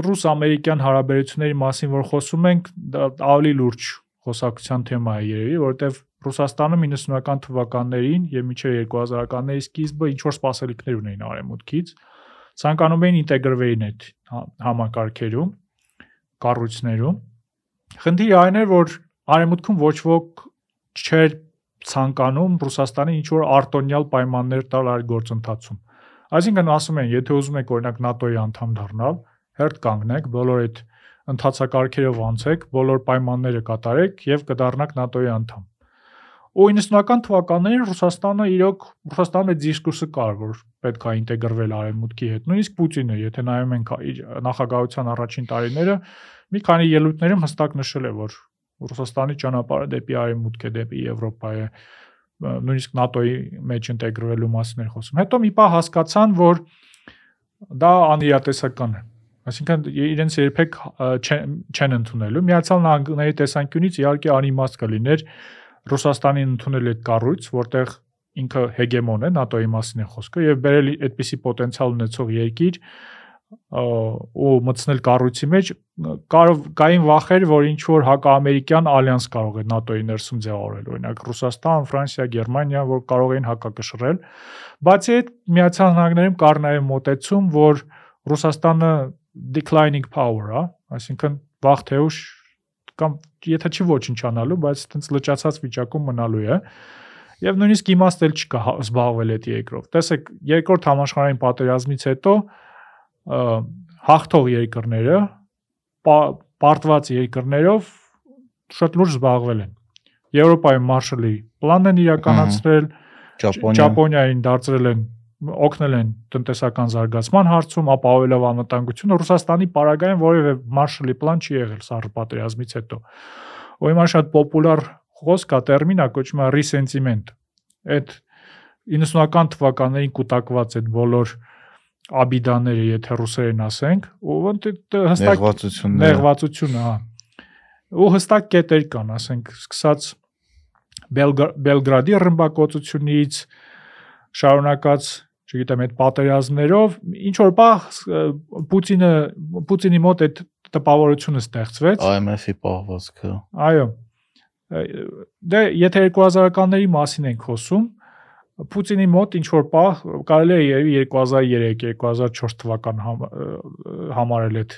B: ռուս-ամերիկյան հարաբերությունների մասին որ խոսում ենք դա ավելի լուրջ խոսակցության թեմա է երևի, որովհետև Ռուսաստանը 90-ական թվականներին եւ մինչեւ 2000-ականների սկիզբը ինչ որ սպասելիքներ ունեին արեմուտքից, ցանկանում էին ինտեգրվեին այդ համակարգերում, կառույցներում։ Խնդիրը այն էր, որ արեմուտքում ոչ ոք չէր ցանկանում Ռուսաստանի ինչ որ արտոնյալ պայմաններ տալ այդ գործընթացում։ Այսինքն ասում են, եթե ուզում եք օրինակ ՆԱՏՕ-ի անդամ դառնալ, հերթ կանգնեք, բոլոր այդ ընթացակարգերով անցեք, բոլոր պայմանները կատարեք եւ կդառնաք ՆԱՏՕ-ի անդամ։ Ու 90-ական թվականներին Ռուսաստանը իրոք Ռուսաստանը դիսկուրսը կար, որ պետք է ինտեգրվել արևմուտքի հետ։ Նույնիսկ Պուտինը, եթե նայում ենք նախագահության առաջին տարիները, մի քանի ելույթներում հստակ նշել է, որ Ռուսաստանի ճանապարհը դեպի արևմուտք է, դեպի Եվրոպա է, նույնիսկ ՆԱՏՕ-ի մեջ ինտեգրվելու մասին էր խոսում։ Հետո մի պահ հասկացան, որ դա անիրատեսական է։ Այսինքն իրենց երբեք չեն ընդունելու։ Միացյալ Նահանգների տեսանկյունից իհարկե անիմաստ կլիներ Ռուսաստանին ընդունել այդ կառույց, որտեղ ինքը հեգեմոն է, ՆԱՏՕ-ի մասին է խոսքը եւ բերել այդպիսի պոտենցիալ ունեցող երկիր ու մտցնել կառույցի մեջ կարող կային վախեր, որ ինչ որ հակաամերիկյան ալյանս կարող է ՆԱՏՕ-ի ներսում ձևավորել, օրինակ Ռուսաստան, Ֆրանսիա, Գերմանիա, որ կարող էին հակակշռել։ Բացի այդ, Միացյալ Նահանգներում կար նաև մոտեցում, որ Ռուսաստանը declining power, հա, այսինքն վաղ թե ուշ կամ եթե չի ոչնչանալու, բայց այտենց լճացած վիճակում մնալու է։ Եվ նույնիսկ իմաստ էլ չկա զբաղվել այդ երկրով։ Տեսեք, երկրորդ համաշխարհային պատերազմից հետո հաղթող երկրները պարտված երկրներով շատ լուրջ զբաղվել են։ Եվրոպայում Մարշալի պլանն են իրականացրել, Ճապոնիային դարձրել են օգնել են տնտեսական զարգացման հարցում, ապահովելով անվտանգությունը Ռուսաստանի պարագային որևէ Մարշալի պլան չի եղել սա պատերազմից հետո։ Ու հիմա շատ պոպուլար խոսք է, տերմին է կոչվում է resentiment։ Այդ 90-ական թվականներին կուտակված այդ բոլոր աբիդաները, եթե ռուսերեն ասենք, ոնց
A: հստակ նեղվածությունները,
B: նեղվածությունը, հա։ Ու հստակ կետեր կան, ասենք, սկսած Բելգրադի ռմբակոծությունից շարունակած չգիտեմ, այդ պատերազմներով ինչ որ բախ Պուտինը Պուտինի մոտ այդ տպավորությունը ստեղծվեց
A: IMF-ի պահվածքը։
B: Այո։ Դե եթե 2000-ականների մասին ենք խոսում, Պուտինի մոտ ինչ որ պահ կարելի է երևի 2003-2004 թվական համարել այդ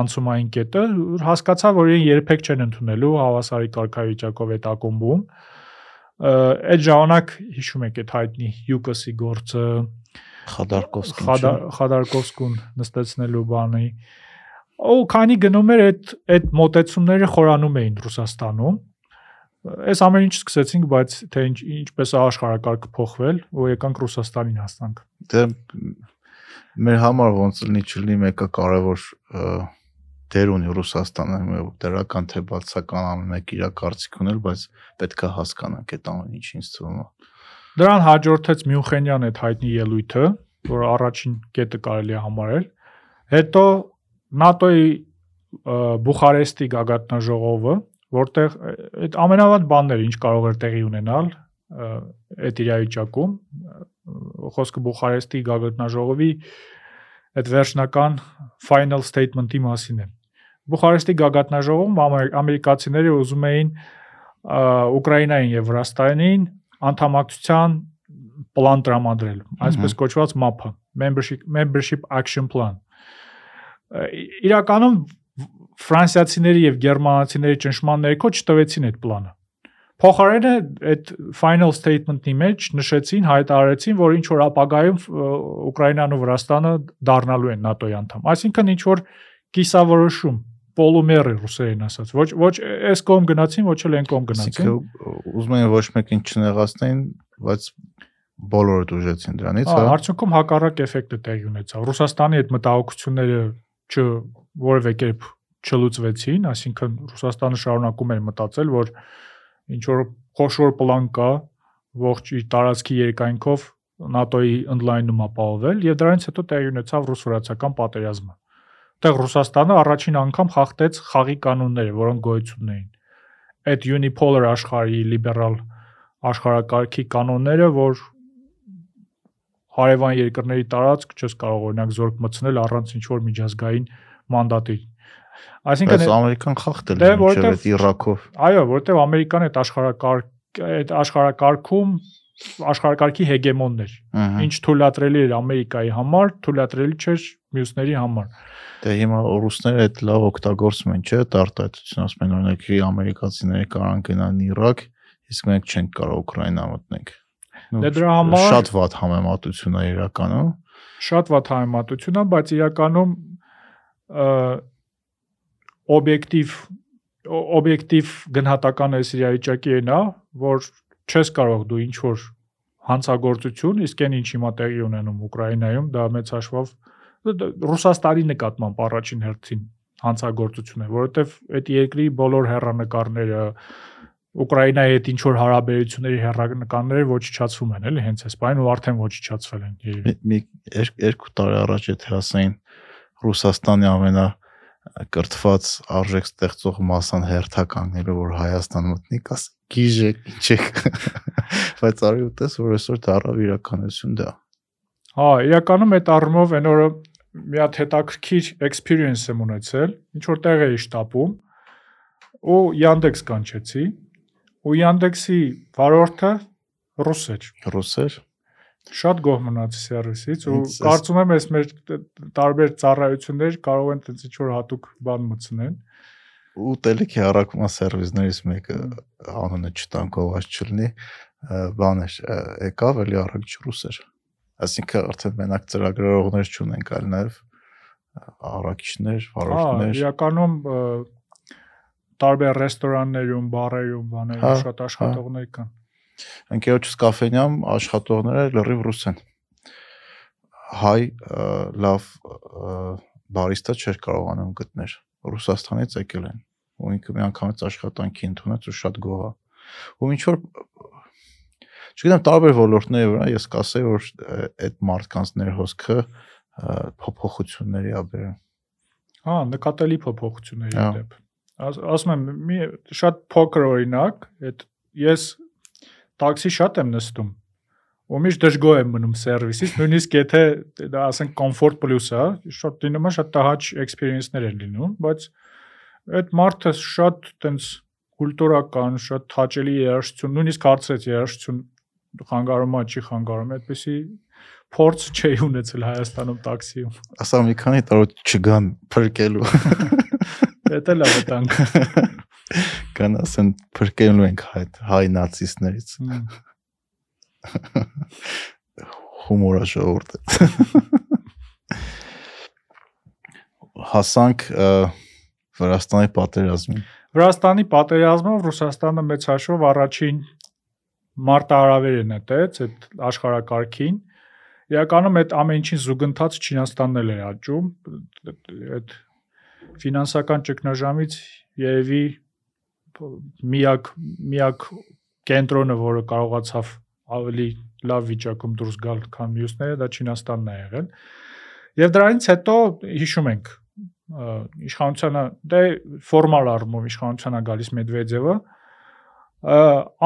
B: անցումային կետը, հասկացա, որ իրեն երբեք չեն ընդունելու հավասարի կարգավիճակով այդ ակումբում այդ ժամանակ հիշում եք այդ հայտնի Յուկոսի գործը
A: Խադարկովսկին
B: Խադարկովսկուն նստեցնելու բանի ու քանի գնում էր այդ այդ մոտեցումները խորանում էին Ռուսաստանում այս ամեն ինչ սկսեցինք, բայց թե ինչ ինչպես է աշխարհակարգը փոխվել, ու եկանք Ռուսաստանին հասանք։
A: Դե մեր համար ոնց լինի չլինի մեկը կարևոր դեր ունի Ռուսաստանը դրական թե բացական ամեն մեկ իր կարծիք ունել, բայց պետքա հասկանանք այդ ամեն ինչ ինձ թվում է։
B: Դրան հաջորդեց Մյունխենյան այդ հայտնի ելույթը, որ առաջին կետը կարելի է համարել։ Հետո ՆԱՏՕ-ի Բուխարեստի գագաթնաժողովը, որտեղ այդ ամենավատ բանները ինչ կարող էր տեղի ունենալ այդ իրավիճակում, խոսքը Բուխարեստի գագաթնաժողովի այդ վերջնական final statement-ի մասին է։ Բուխարեստի գագաթնաժողովում ամերիկացիները ուզում էին Ուկրաինային եւ Վրաստանին անդամակցության պլան տրամադրել, այսպես կոչված MAP-ը, Membership Membership Action Plan։ Իրականում ֆրանսիացիների եւ գերմանացիների ճնշման ներքո չտվեցին այդ պլանը։ Փոխարենը այդ final statement-ի մեջ նշեցին, հայտարարեցին, որ ինչ որ ապագայում Ուկրաինան ու Վրաստանը դառնալու են ՆԱՏՕ-ի անդամ։ Այսինքն ինչ որ կիսավորոշում պոլումեր է ռուսերեն ասած։ Ոչ ոչ այս կողմ գնացին, ոչ էլ այն կողմ գնացին։
A: Ուզում են ոչ մեկին չնեղացնեն, բայց բոլորը դժեցին դրանից,
B: հա։ Արդյունքում հակառակ էֆեկտը տեղի ունեցավ։ Ռուսաստանի այդ մտահոգությունները չ որևէ կերպ չլուծվեցին, այսինքն Ռուսաստանը շարունակում էր մտածել, որ ինչ որ խոշոր պլան կա ողջ իր տարածքի երկայնքով ՆԱՏՕ-ի ընդլայնում ապահովել եւ դրանից հետո տեղի ունեցավ ռուս-վրացական պատերազմը Այդտեղ Ռուսաստանը առաջին անգամ խախտեց խաղի կանոնները, որոնք գոյություն ունեին։ Այդ unipolar աշխարհի լիբերալ աշխարհակարգի կանոնները, որ հարևան երկրների տարածք չես կարող օրինակ զորք մտցնել առանց ինչ որ միջազգային մանդատի։
A: Այսինքն Բայց Ամերիկան խախտել է այդ Իրաքով։
B: Այո, որովհետև Ամերիկան այդ աշխարհակարգ այդ աշխարհակարգում աշխարհակարգի հեգեմոնն էր։ Ինչ թույլատրելի էր Ամերիկայի համար, թույլատրելի չէր մյուսների համար։
A: Դե հիմա ռուսները այդ լավ օգտագործում են, չէ՞, տարտայություն ասում են օրինակ ամերիկացիները կարան գնան Իրաք, իսկ մենք չենք կարող Ուկրաինա մտնենք։
B: Դե դրա համար
A: շատ վատ համեմատություն է իրականում։
B: Շատ վատ համեմատություն է, բայց իրականում օբյեկտիվ օբյեկտիվ գնահատական այս իրավիճակի նա, որ չես կարող դու ինչ որ հանցագործություն, իսկ այն ինչ հիմա տեղի ունենում Ուկրաինայում, դա մեծ հաշվով Ռուսաստանի նկատմամբ առաջին հերթին հանցագործություն է, որովհետև այդ երկրի բոլոր հերանեկարները Ուկրաինայի հետ ինչ որ հարաբերությունների հերանեկարները ոչնչացվում են, էլի հենց այս բանը ու արդեն ոչնչացվել են
A: Մի երկու տարի առաջ եթե ասային Ռուսաստանի ամենա կրթված արժեք ստեղծող մասան հերթականգնելու որ Հայաստան մտնի, կաս գիժեք, ինչեք։ Բայց արի ուտես որ այսօր դարավ իրականություն դա։
B: Հա, իրականում այդ առումով այն օրը մի հատ հետաքրքիր experience եմ ունեցել, ինչ որ տեղ էի շտապում ու Yandex կանչեցի ու Yandex-ի վարորդը ռուս էր։
A: Ռուս էր։
B: Շատ գոհ մնացի սերվիսից ու կարծում եմ այս մեր տարբեր ծառայություններ կարող են տենց ինչ որ հատուկ բան մտցնեն
A: ու տելեքի առաքումա սերվիսներից մեկը անունը չտանկոված չլինի բան էր եկավ էլի առաքիչ ռուս էր Այսինքն արդեն մենակ ծրագրավորողներ չունենք, այլ նաև առաքիչներ, վարորդներ։
B: Հա, իրականում տարբեր ռեստորաններում, բարերում, բաներում հա, շատ հա։ աշխատողներ կան։
A: Ընկերոջս կաֆենյամ աշխատողները լրիվ ռուս են։ Հայ լավ բարիստա չէր կարողանում գտնել։ Ռուսաստանից եկել են։ Ու ինքը մի անգամից աշխատանքի ընդունեց ու շատ գոհ է։ Ու ինչ որ չգիտեմ տարբեր ոլորտների վրա ես կասեի որ այդ մարդկանց ներհոսքը փոփոխությունների ա բերում
B: հա նկատելի փոփոխությունների դեպ ասում եմ մի շատ փոքր օրինակ այդ ես տաքսի շատ եմ նստում ու միշտ դժգոհ եմ մնում սերվիսից նույնիսկ եթե դա ասենք comfort plus-ը շատ դինում է շատ տհաճ experience-ներ են լինում բայց այդ մարդը շատ տենց կուլտուրական, շատ հաճելի երաժշտություն, նույնիսկ հարցրեց երաժշտություն խանգարում է, չի խանգարում, այդպեսի փորձ չի ունեցել Հայաստանում տաքսիում։
A: Ասա մի քանի տարի չգան փրկելու։
B: Դա լավ է տանք։
A: Կան ասեն փրկելու ենք հայ հայ նացիստներից։ Հումորա ժողովուրդ։ Հասանք Վրաստանի պատերազմին։
B: Վրաստանի պատերազմով Ռուսաստանը մեծ հաշվով առաջին մարտահրավեր է նետեց այդ աշխարհակարգին։ Իրականում այդ ամեն ինչին զուգընթաց Չինաստանն էլ էր աճում, այդ ֆինանսական ճգնաժամից երևի միակ միակ կենտրոնը, որը կարողացավ ավելի լավ վիճակում դուրս գալ, քան մյուսները, դա Չինաստանն է եղել։ Եվ դրանից հետո հիշում ենք իշխանությանը դե ֆորմալ առումով իշխանությանը գալիս Մեդվեդևը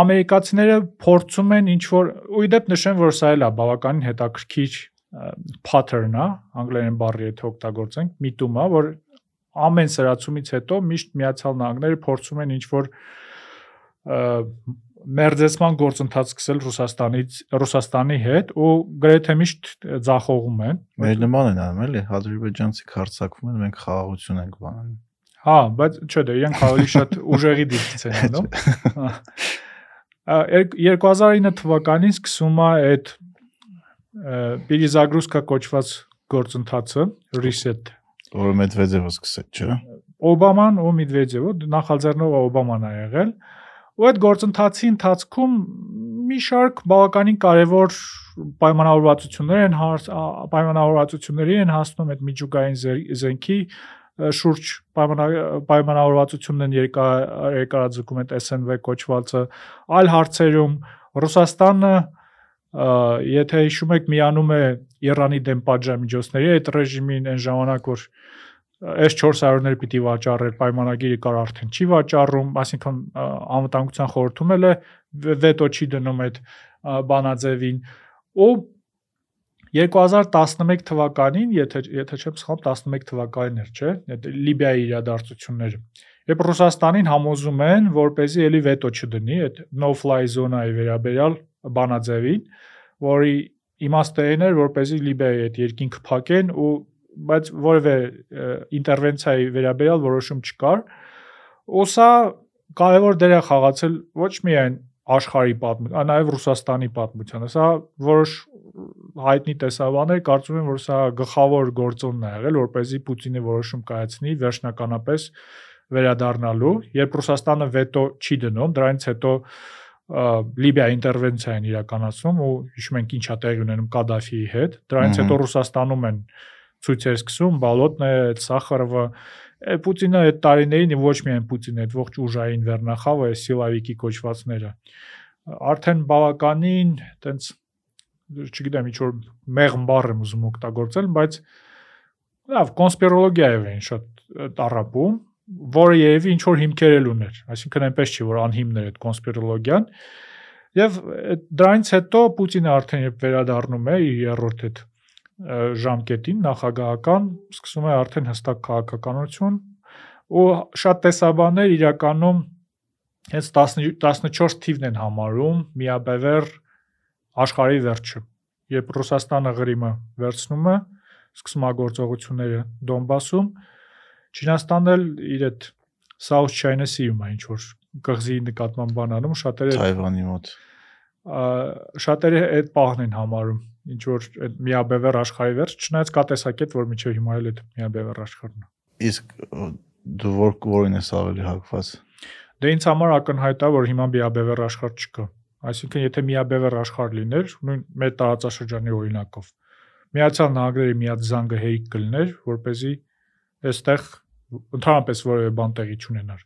B: ամերիկացիները փորձում են ինչ որ ու իդեպ նշեմ որ սա էլ է բավականին հետաքրքիր pattern է անգլերեն բառի հետ օգտագործենք միտումա որ ամեն սրացումից հետո միշտ միացյալ նահանգները փորձում են ինչ որ մերձեցման գործընթաց սկսել Ռուսաստանից Ռուսաստանի հետ ու գրեթե միշտ ձախողում են։
A: Մեր նման են անում էլի, ադրբեջանցիք հարցակվում են, մենք խաղաղություն ենք բանանում։
B: Հա, բայց չէ, դե իրենք ավելի շատ ուժեղի դիպից են անում։ 2009 թվականին սկսում է այդ Պիրիզագրուսկա կոչված գործընթացը reset
A: որը Մեդվեդևը սկսեց, չէ՞։
B: Օբաման ու Մեդվեդևը նախաձեռնողը Օբաման է եղել ու այդ գործընթացի ընթացքում մի շարք բավականին կարևոր պայմանավորվածություններ են պայմանավորվածությունների են հասնում այդ միջուկային զենքի շուրջ պայմանավորվածությունն են երկարաձգում այդ SNV կոչվածը այլ հարցերում Ռուսաստանը եթե հիշում եք միանում է Իրանի դեմ պատժամիջոցների այդ ռեժիմին այն ժամանակ որ S400-ները պիտի վաճառեր, պայմանագիրը կար արդեն չի վաճառում, այսինքն անվտանգության խորհրդում էլ է վետո չի դնում այդ բանաձևին ու 2011 թվականին, եթե եթե չեմ սխալվում, 11 թվականին էր, չէ՞, այդ Լիբիայի իրադարձությունները։ Երբ Ռուսաստանին համոզում են, որ เป զի էլի վետո չդնի այդ no fly zone-այի վերաբերյալ բանաձևին, որի իմաստը այն էր, որպեսզի Լիբիայի այդ երկին կփակեն ու բայց որևէ ինտերվենցիայի վերաբերյալ որոշում չկար։ Ու սա կարևոր դեր է խաղացել ոչ միայն աշխարհի պատմության, նաև Ռուսաստանի պատմությանը։ Սա որոշ հայտնի տեսաբաներ կարծում են, որ սա գլխավոր գործոնն է եղել, որպեսզի Պուտինը որոշում կայացնի վերջնականապես վերադառնալու, երբ Ռուսաստանը վետո չի դնում, դրանից հետո և, Լիբիա ինտերվենցիա են իրականացնում ու հիշում ենք ինչա տեղի ունենում Կադաֆիի հետ։ Դրանից հետո Ռուսաստանում են ցույցեր սկսում, Բալոտն է, Սախարովը, Պուտինը այդ տարիներին ոչ միայն Պուտինը, այդ ողջ ուժային վերնախավը, Սիլավիկի կոչվածները արդեն բավականին տենց չգիտեմ ինչ որ մեղմ բառ եմ ուզում օգտագործել, բայց լավ կոնսպիրոլոգիայով են շատ տարապում, որը երևի ինչ որ հիմքեր էլ ուներ, այսինքն այնպես չի որ անհիմն էր այդ կոնսպիրոլոգիան։ Եվ դրանից հետո Պուտինը արդեն երբ վերադառնում է իր երրորդ այդ ժամկետին նախագահական սկսում է արդեն հստակ քաղաքականություն ու շատ տեսաբաններ իրականում հենց 14 թիվն են համարում միաբևեռ աշխարհի վերջը երբ Ռուսաստանը Ղրիմը վերցնում է սկսում է գործողությունները Դոնբասում Չինաստանն էլ իր այդ South China Sea-ում է ինչ որ կղզի նկատմամբ բանանում շատերը
A: Թայվանի մոտ
B: շատերը այդ պահն են համարում ինչ որ այդ միաբևեռ աշխարհի վերջ, չնայած կա տեսակետ, որ միջև հիմա էլ այդ միաբևեռ աշխարհն է։
A: Իսկ դու որ որին ես ավելի հակված։
B: Դե ինձ համար ակնհայտ է, որ հիմա միաբևեռ աշխարհ չկա։ Այսինքն, եթե միաբևեռ աշխարհ լիներ, նույն մեր տարածաշրջանի օրինակով, Միացյալ Նահանգների միած զանգը հեյք կլներ, որ เป զի այստեղ ընդհանրապես որևէ բան տեղի չունենար։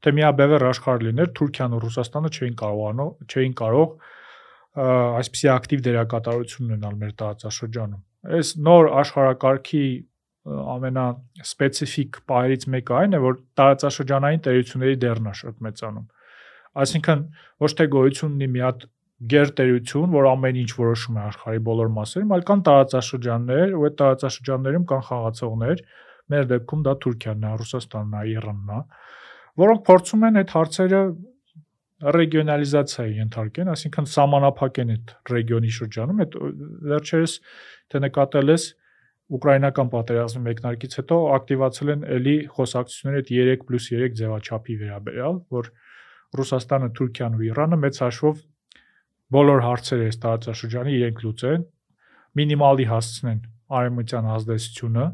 B: Թե միաբևեր աշխարհ լիներ, Թուրքիան ու Ռուսաստանը չէին կարողանո, չէին կարող այսպիսի ակտիվ դերակատարություն ունենալ մեր տարածաշրջանում։ Այս նոր աշխարհակարգի ամենա սպეციფიկ բայերից մեկը այն է, որ տարածաշրջանային տերությունների դերն է շատ մեծանում։ Այսինքն ոչ թե գոյություն ունի մի հատ գերտերություն, որ ամեն ինչ որոշում է աշխարհի բոլոր մասերում, այլ կան տարածաշրջաններ, ու այդ տարածաշրջաններում կան խաղացողներ, մեր դեպքում դա Թուրքիան է, Ռուսաստանն է, Իրանն է, որոնք փորձում են այդ հարցերը ռեգիոնալիզացիայի ենթարկեն, այսինքն սահմանափակեն այդ ռեգիոնի շրջանում, այդ վերջերս թե նկատել ես ուկրաինական պատերազմի մեկնարկից հետո ակտիվացել են էլի խոսակցությունները այդ 3+3 ձևաչափի վերաբերյալ, որ Ռուսաստանը, Թուրքիան ու Իրանը մեծ հաշվով բոլոր հարցերը այս տարածաշրջանի իրենք լուծեն, մինիմալի հասցնեն արևմտյան ազդեցությունը,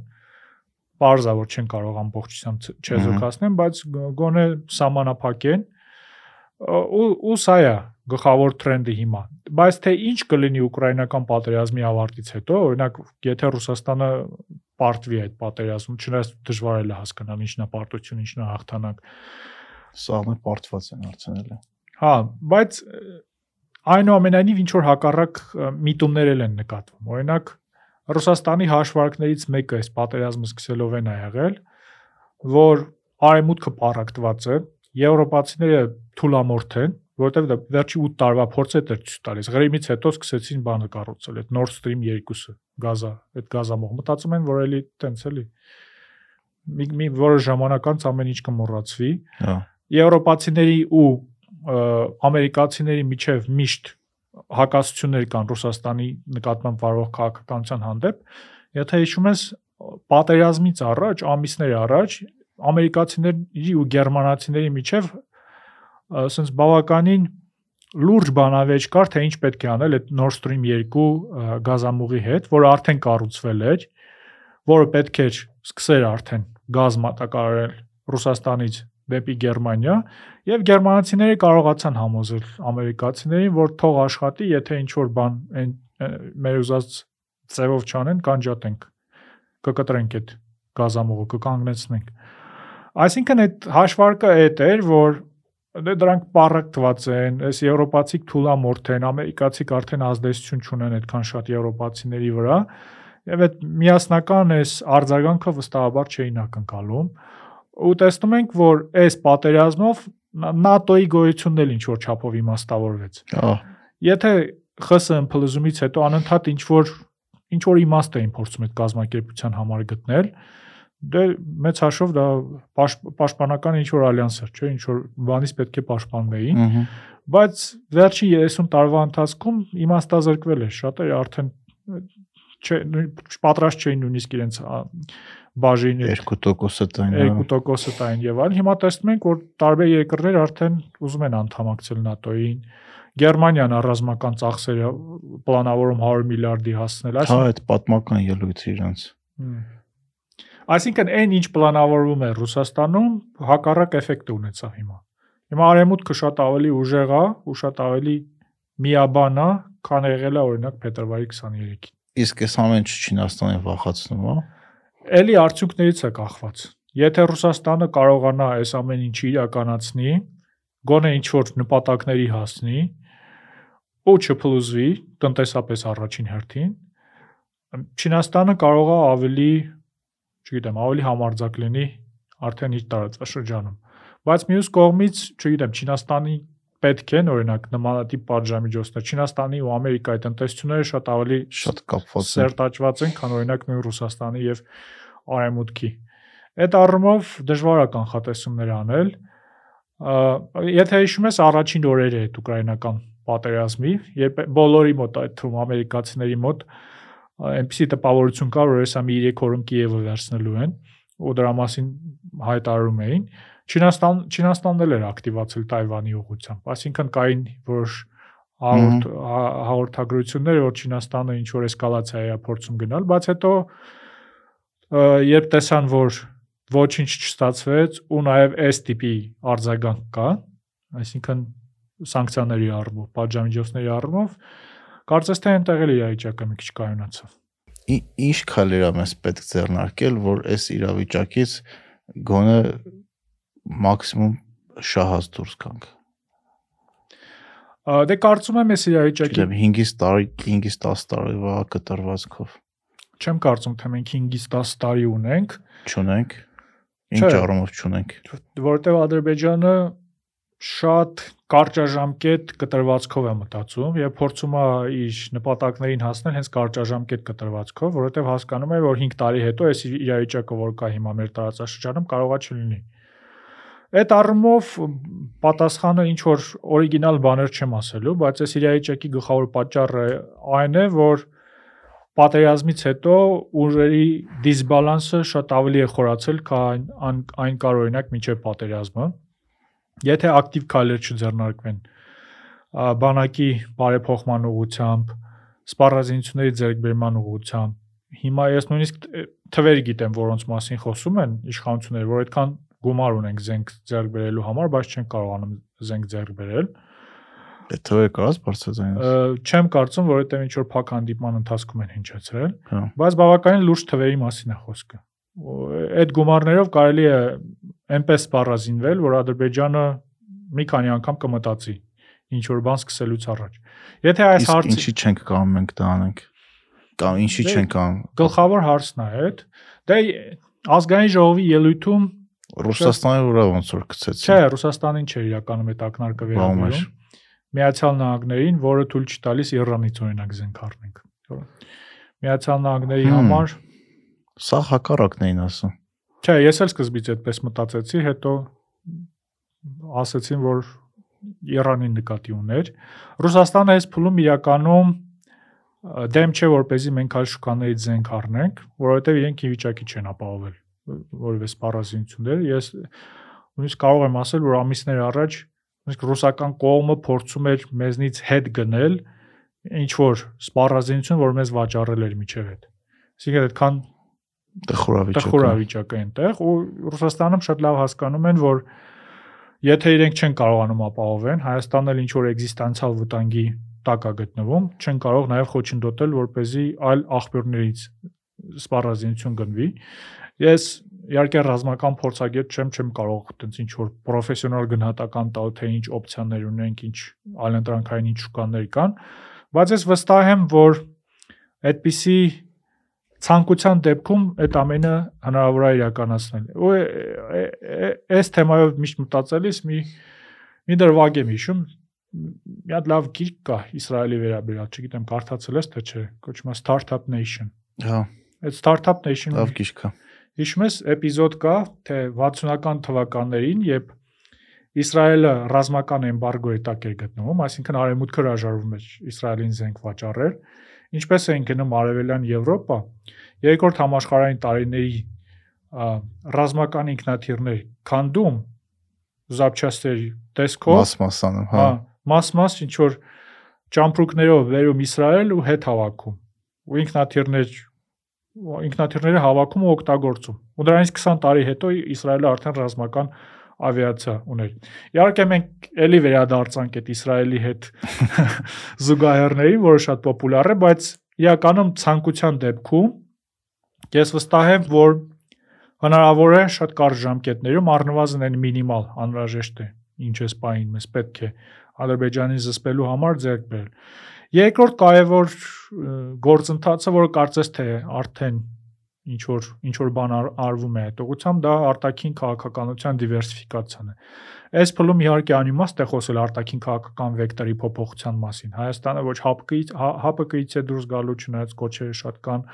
B: բարձա որ չեն կարող ամբողջությամբ չեզոքացնեն, բայց գոնե սահմանափակեն ու ու սա է գլխավոր տրենդը հիմա բայց թե ինչ կլինի ուկրաինական պատերազմի ավարտից հետո օրինակ եթե ռուսաստանը պարտվի այդ պատերազմը, չնայած դժվար է հասկանալ ինչն է պարտություն, ինչն է հաղթանակ։
A: Սաղն է պարտված են արդյունել։
B: Հա, բայց այնուամենայնիվ ինչ որ հակառակ միտումներ են նկատվում։ Օրինակ Ռուսաստանի հաշվարկներից մեկը այս պատերազմը սկսելով են ա եղել, որ արեմուտքը պարակտված է, եվրոպացիները թուլամորթ են, որովհետև դա վերջի 8 տարվա փորձ է դեռ ցույց տալիս։ Ղրիմից հետո սկսեցին բանը կառուցել, այդ Nord Stream 2-ը, գազա, այդ գազամող։ Մտածում են, որ էլի տենց էլի մի մի որը ժամանակ անց ամեն ինչ կմոռացվի։
A: Հա։
B: Եվրոպացիների ու ամերիկացիների միջև միշտ հակասություններ կան Ռուսաստանի նկատմամբ վարող քաղաքականության հանդեպ։ Եթե հիշում ես պատերազմից առաջ, ամիսներ առաջ ամերիկացիների ու գերմանացիների միջև ասենց բավականին լուրջ բանավեճ կար, թե ինչ պետք է անել այդ Nord Stream 2 գազամուղի հետ, որը արդեն կառուցվել էր, որը պետք էր սկսեր արդեն գազ մատակարարել Ռուսաստանից դեպի Գերմանիա եւ գերմանացիները կարողացան համոզել ամերիկացիներին, որ թող աշխատի, եթե ինչ որ բան այն մեր ուզած ծևով չանեն, կանջատենք։ Կկտրենք այդ գազամուղը, կկանգնեցնենք։ Այսինքն այդ հաշվարկը այդ էր, որ դե դրանք պարակտված են, այս եվրոպացիք թուլամորթ են, ամերիկացիք արդեն ազդեցություն չունեն այդքան շատ եվրոպացիների վրա, եւ այդ միասնական այս արձագանքը վստահաբար չէին ակնկալում ու տեսնում ենք, որ այս պատերազմով ՆԱՏՕ-ի գոյությունն էլ ինչ որ չափով իմաստավորվեց։
A: Հա։
B: Եթե ԽՍՀՄ փլուզումից հետո անընդհատ ինչ որ ինչ որ իմաստ էին փորձում այդ կազմակերպության համար գտնել, դե մեծ հաշվով դա պաշտպանական ինչ որ ալյանս էր, չէ, ինչ որ բանից պետք է պաշտպանվեին,
A: Ահա։
B: բայց վերջին 30 տարվա ընթացքում իմաստազրկվել է, շատերը արդեն չէ, պատրաստ չէին նույնիսկ իրենց բաժին
A: 2%-ը տային։
B: 2%-ը տային եւ այլն։ Հիմա տեսնում ենք, որ տարբեր երկրներ արդեն ուզում են անդամակցել ՆԱՏՕ-ին։ Գերմանիան առազմական ծախսերը պլանավորում 100 միլիարդի հասնել,
A: Հա, այդ պատմական ելույթը իրանց։
B: Այսինքն այն ինչ պլանավորվում է Ռուսաստանում, հակառակ էֆեկտ ունեցավ հիմա։ Հիմա արեմուտքը շատ ավելի ուժեղ է ու շատ ավելի միաբան է, քան եղել է օրինակ փետրվարի 23-ին։
A: Իսկ այս ամեն ինչը Չինաստանին վախացնում է։
B: Էլի արդյունքներից է կախված։ Եթե Ռուսաստանը կարողանա այս ամեն ինչը իրականացնի, գոնե ինչ որ նպատակների հասնի, ու չփլուզվի տնտեսապես առաջին հերթին, Չինաստանը կարող է ավելի, չգիտեմ, ավելի համարձակ լինի արդեն իր տարածաշրջանում։ Բայց մյուս կողմից, չգիտեմ, Չինաստանի պետք են օրինակ նմանատիպ պատժամիջոցներ Չինաստանի ու Ամերիկայի տնտեսությունները շատ ավելի
A: Շատ կապված են։
B: սերտաճված են, քան օրինակ նույն Ռուսաստանի եւ Արևմուտքի։ Այդ առումով դժվար է կանխատեսումներ անել։ Եթե հիշում ես առաջին օրերը այդ ուկրաինական պատերազմի, երբ բոլորի մոտ այդ թվում ամերիկացիների մոտ ա, այնպիսի տպավորություն կար, որ հեսա մի 3 օրում Կիևը վերցնելու են ու դրա մասին հայտարարում էին։ Չինաստան Չինաստանն էլ էր ակտիվացել Թայվանի ուղությամբ, այսինքն կային որ հաղորդ հա- հաղորդագրությունները, որ Չինաստանը ինչ որ էսկալացիա է փորձում գնալ, բայց հետո երբ տեսան, որ ոչինչ չստացվեց ու նաև այս տիպի արձագանք կա, այսինքն սանկցիաների առումով, պատժամիջոցների առումով, կարծես թե այնտեղ էլ իրավիճակը մի քիչ կայունացավ։
A: Ինչ քայլեր է մեզ պետք ձեռնարկել, որ այս իրավիճակից գոնե մաքսիմում շահած դուրս գանք։
B: Ա, Դե կարծում եմ այս իրավիճակի
A: Գիտեմ 5-ից տարի 5-ից 10 տարվա կտրվածքով
B: չեմ կարծում թե մենք 5-ից 10 տարի ունենք,
A: չունենք։ Ինչ առումով չունենք։
B: որտեղ Ադրբեջանը շատ կարճաժամկետ կտրվածքով է մտածում եւ փորձում է իր նպատակներին հասնել հենց կարճաժամկետ կտրվածքով, որովհետեւ հասկանում է, որ 5 տարի հետո այս իրավիճակը, որ կա հիմա մեր տարածաշրջանում, կարողա չլինի։ Այդ առումով պատասխանը ինչ որ օրիգինալ բաներ չեմ ասելու, բայց այս իրավիճակի գլխավոր պատճառը այն է, որ պատերազմից հետո ուժերի դիսբալանսը շատ ավելի է խորացել, քան այն, այն կար օրինակ միջև պատերազմը։ Եթե ակտիվ քայլեր չձեռնարկվեն բանակի բարեփոխման ուղղությամբ, սպառազինությունների ձեռքբերման ուղղությամբ, հիմա ես նույնիսկ թվեր գիտեմ, որոնց մասին խոսում են իշխանությունները, որ այդքան գումար ունենք զենք ձեռք բերելու համար, բայց չեն կարողանում զենք ձեռք բերել։
A: Դե թվեր կարած բարձրացնել։
B: Չեմ կարծում, որովհետև ինչ որ փակ հանդիպման ընթացքում են հնչեցրել,
A: Հա։
B: բայց բավականին լուրջ թվերի մասին է խոսքը։ Այդ գումարներով կարելի է այնպես սպառազինվել, որ Ադրբեջանը մի քանի անգամ կմտածի ինչ որ բան սկսելուց առաջ։ Եթե այս հարցը
A: ինչի չենք կարող մենք դա անենք։ Կամ ինչի
B: Դե-
A: չենք անում։
B: գլխավոր հարցն է այդ, դե ազգային ժողովի ելույթում
A: Ռուսաստանի վրա ոնց որ գցեցին։
B: չէ, Ռուսաստանին չէ իրականում այդ ակնարկը վերաբերում։ Միացյալ Նահանգներին, որը թույլ չտալիս Իրանից օրինակ զենք առնենք։ Միացյալ Նահանգների համար
A: Սա հակառակն էին ասում։
B: Չէ, ես էլ սկզբից այդպես մտածեցի, հետո ասացին, որ Իրանին նկատի ուներ։ Ռուսաստանը այս փուլում իրականում դեմ չէ, որպեսզի մենք այլ շուկաներից զենք առնենք, որովհետև իրենք ի վիճակի չեն ապահովել որևէ սպառազինություններ։ Ես նույնիսկ կարող եմ ասել, որ ամիսներ առաջ նույնիսկ ռուսական կողմը փորձում էր մեզնից հետ գնել ինչ որ սպառազինություն, որ մեզ վաճառել էր միջև հետ։ Այսինքն այդքան
A: Տխուրավիճակ։
B: տխուրավիճակ է այնտեղ ու Ռուսաստանում շատ լավ հասկանում են, որ եթե իրենք չեն կարողանում ապահովեն, Հայաստանն էլ ինչ որ էգզիստանցիալ վտանգի տակ է գտնվում, չեն կարող նաև խոչընդոտել, որ เป զի այլ աղբյուրներից սպառազինություն գնվի։ Ես իհարկե ռազմական փորձագետ չեմ, չեմ կարող այտենց ինչ որ պրոֆեսիոնալ գնահատական տալ, թե ինչ օպցիաներ ունենք, ինչ այլընտրանքային ինչ շուկաներ կան, բայց ես վստահ եմ, որ այդպիսի ցանկության դեպքում այդ ամենը հնարավոր է իրականացնել։ Ու այս թեմայով միշտ մտածելիս մի մի դրվագ եմ հիշում մի հատ լավ գիրք կա Իսրայելի վերաբերյալ, չգիտեմ կարդացել ես թե չէ, կոչվում է Startup Nation։
A: Հա,
B: Այդ Startup Nation-ում
A: լավ գիրք է։
B: հիշում ես էպիզոդ կա, թե 60-ական թվականներին, երբ Իսրայելը ռազմական էմբարգոյի տակ էր գտնվում, այսինքն արևմուտքը հրաժարվում էր Իսրայելին զենք վաճառել, ինչպես էին գնում արևելյան Եվրոպա, երկրորդ համաշխարհային տարիների ռազմական ինքնաթիռներ քանդում զապչաստերի տեսքով,
A: Մաս-մասանում, հա։
B: մաս-մաս ինչ որ ճամպրուկներով վերում Իսրայել ու հետ հավաքում։ Ու ինքնաթիռներ ինքնաթիռները հավաքում ու օգտագործում։ Ու դրանից 20 տարի հետո Իսրայելը արդեն ռազմական ավիացիա ուներ։ Իհարկե մենք ելի վերադարձանք այդ Իսրայելի հետ զուգահեռներին, որը շատ պոպուլյար է, բայց իրականում ցանկության դեպքում ես վստահ եմ, որ հնարավոր է շատ կարճ ժամկետներում առնվազն այն մինիմալ անհրաժեշտ է, ինչ էս պահին մեզ պետք է Ադրբեջանին զսպելու համար ձեռք բերել։ Երկրորդ կարևոր գործընթացը, որը կարծես թե արդեն ինչ որ ինչ որ բան ար- արվում է այդ ուղղությամբ, դա արտաքին քաղաքականության դիվերսիֆիկացիան է։ Այս փուլում իհարկե անիմաստ է խոսել արտաքին քաղաքական վեկտորի փոփոխության մասին։ Հայաստանը ոչ հապկից հապկից է դուրս գալու չնայած կոչերը շատ կան,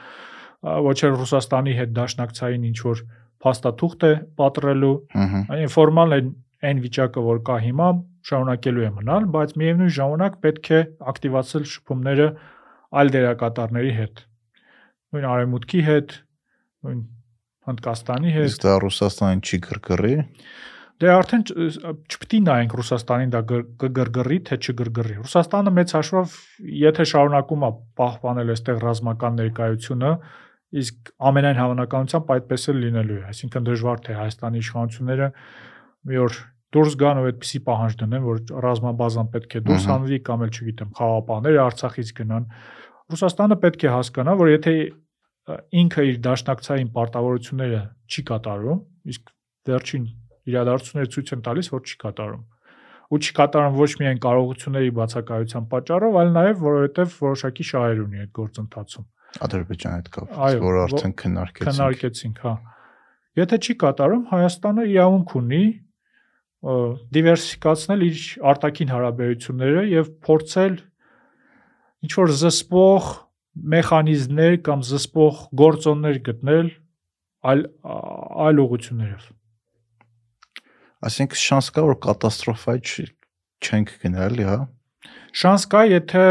B: ոչ էլ Ռուսաստանի հետ դաշնակցային ինչ որ փաստաթուղթ է պատրելու, այն ֆորմալ այն այն վիճակը, որ կա հիմա, շարունակելու է մնալ, բայց միևնույն ժամանակ պետք է ակտիվացնել շփումները այլ դերակատարների հետ։ Նույն Արևմուտքի հետ, նույն Հնդկաստանի հետ։
A: Իսկ դա Ռուսաստանին չի գրգռի։
B: Դե արդեն չ- չպետք է նայենք Ռուսաստանին դա գր- կգրգռի թե չգրգռի։ Ռուսաստանը մեծ հաշվով եթե շարունակում է պահպանել այստեղ ռազմական ներկայությունը, իսկ ամենայն հավանականությամբ այդպես էլ լինելու է։ Այսինքն դժվար թե Հայաստանի իշխանությունները մի օր դուրս գան ու այդպիսի պահանջ դնեն, որ ռազմաբազան պետք է դուրս հանվի կամ էլ չգիտեմ, խաղապահները Արցախից գնան։ Ռուսաստանը պետք է հասկանա, որ եթե ինքը իր դաշնակցային պարտավորությունները չի կատարում, իսկ վերջին իրադարձությունները ցույց են տալիս, որ չի կատարում։ Ու չի կատարում ոչ միայն կարողությունների բացակայության պատճառով, այլ նաև որովհետև որոշակի շահեր ունի այդ գործընթացում։
A: Ադրբեջանի հետ կապված, որ արդեն քննարկեցինք։
B: Քննարկեցինք, հա։ Եթե չի կատարում, Հայաստանը իրավունք ունի դիվերսիֆիկացնել իր արտաքին հարաբերությունները եւ փորձել ինչ որ զսպող մեխանիզմներ կամ զսպող գործոններ գտնել այլ այլ ուղություններով։
A: Այսինքն շանս կա որ կատաստրոֆայի չենք գնալի, հա։
B: Շանս կա, եթե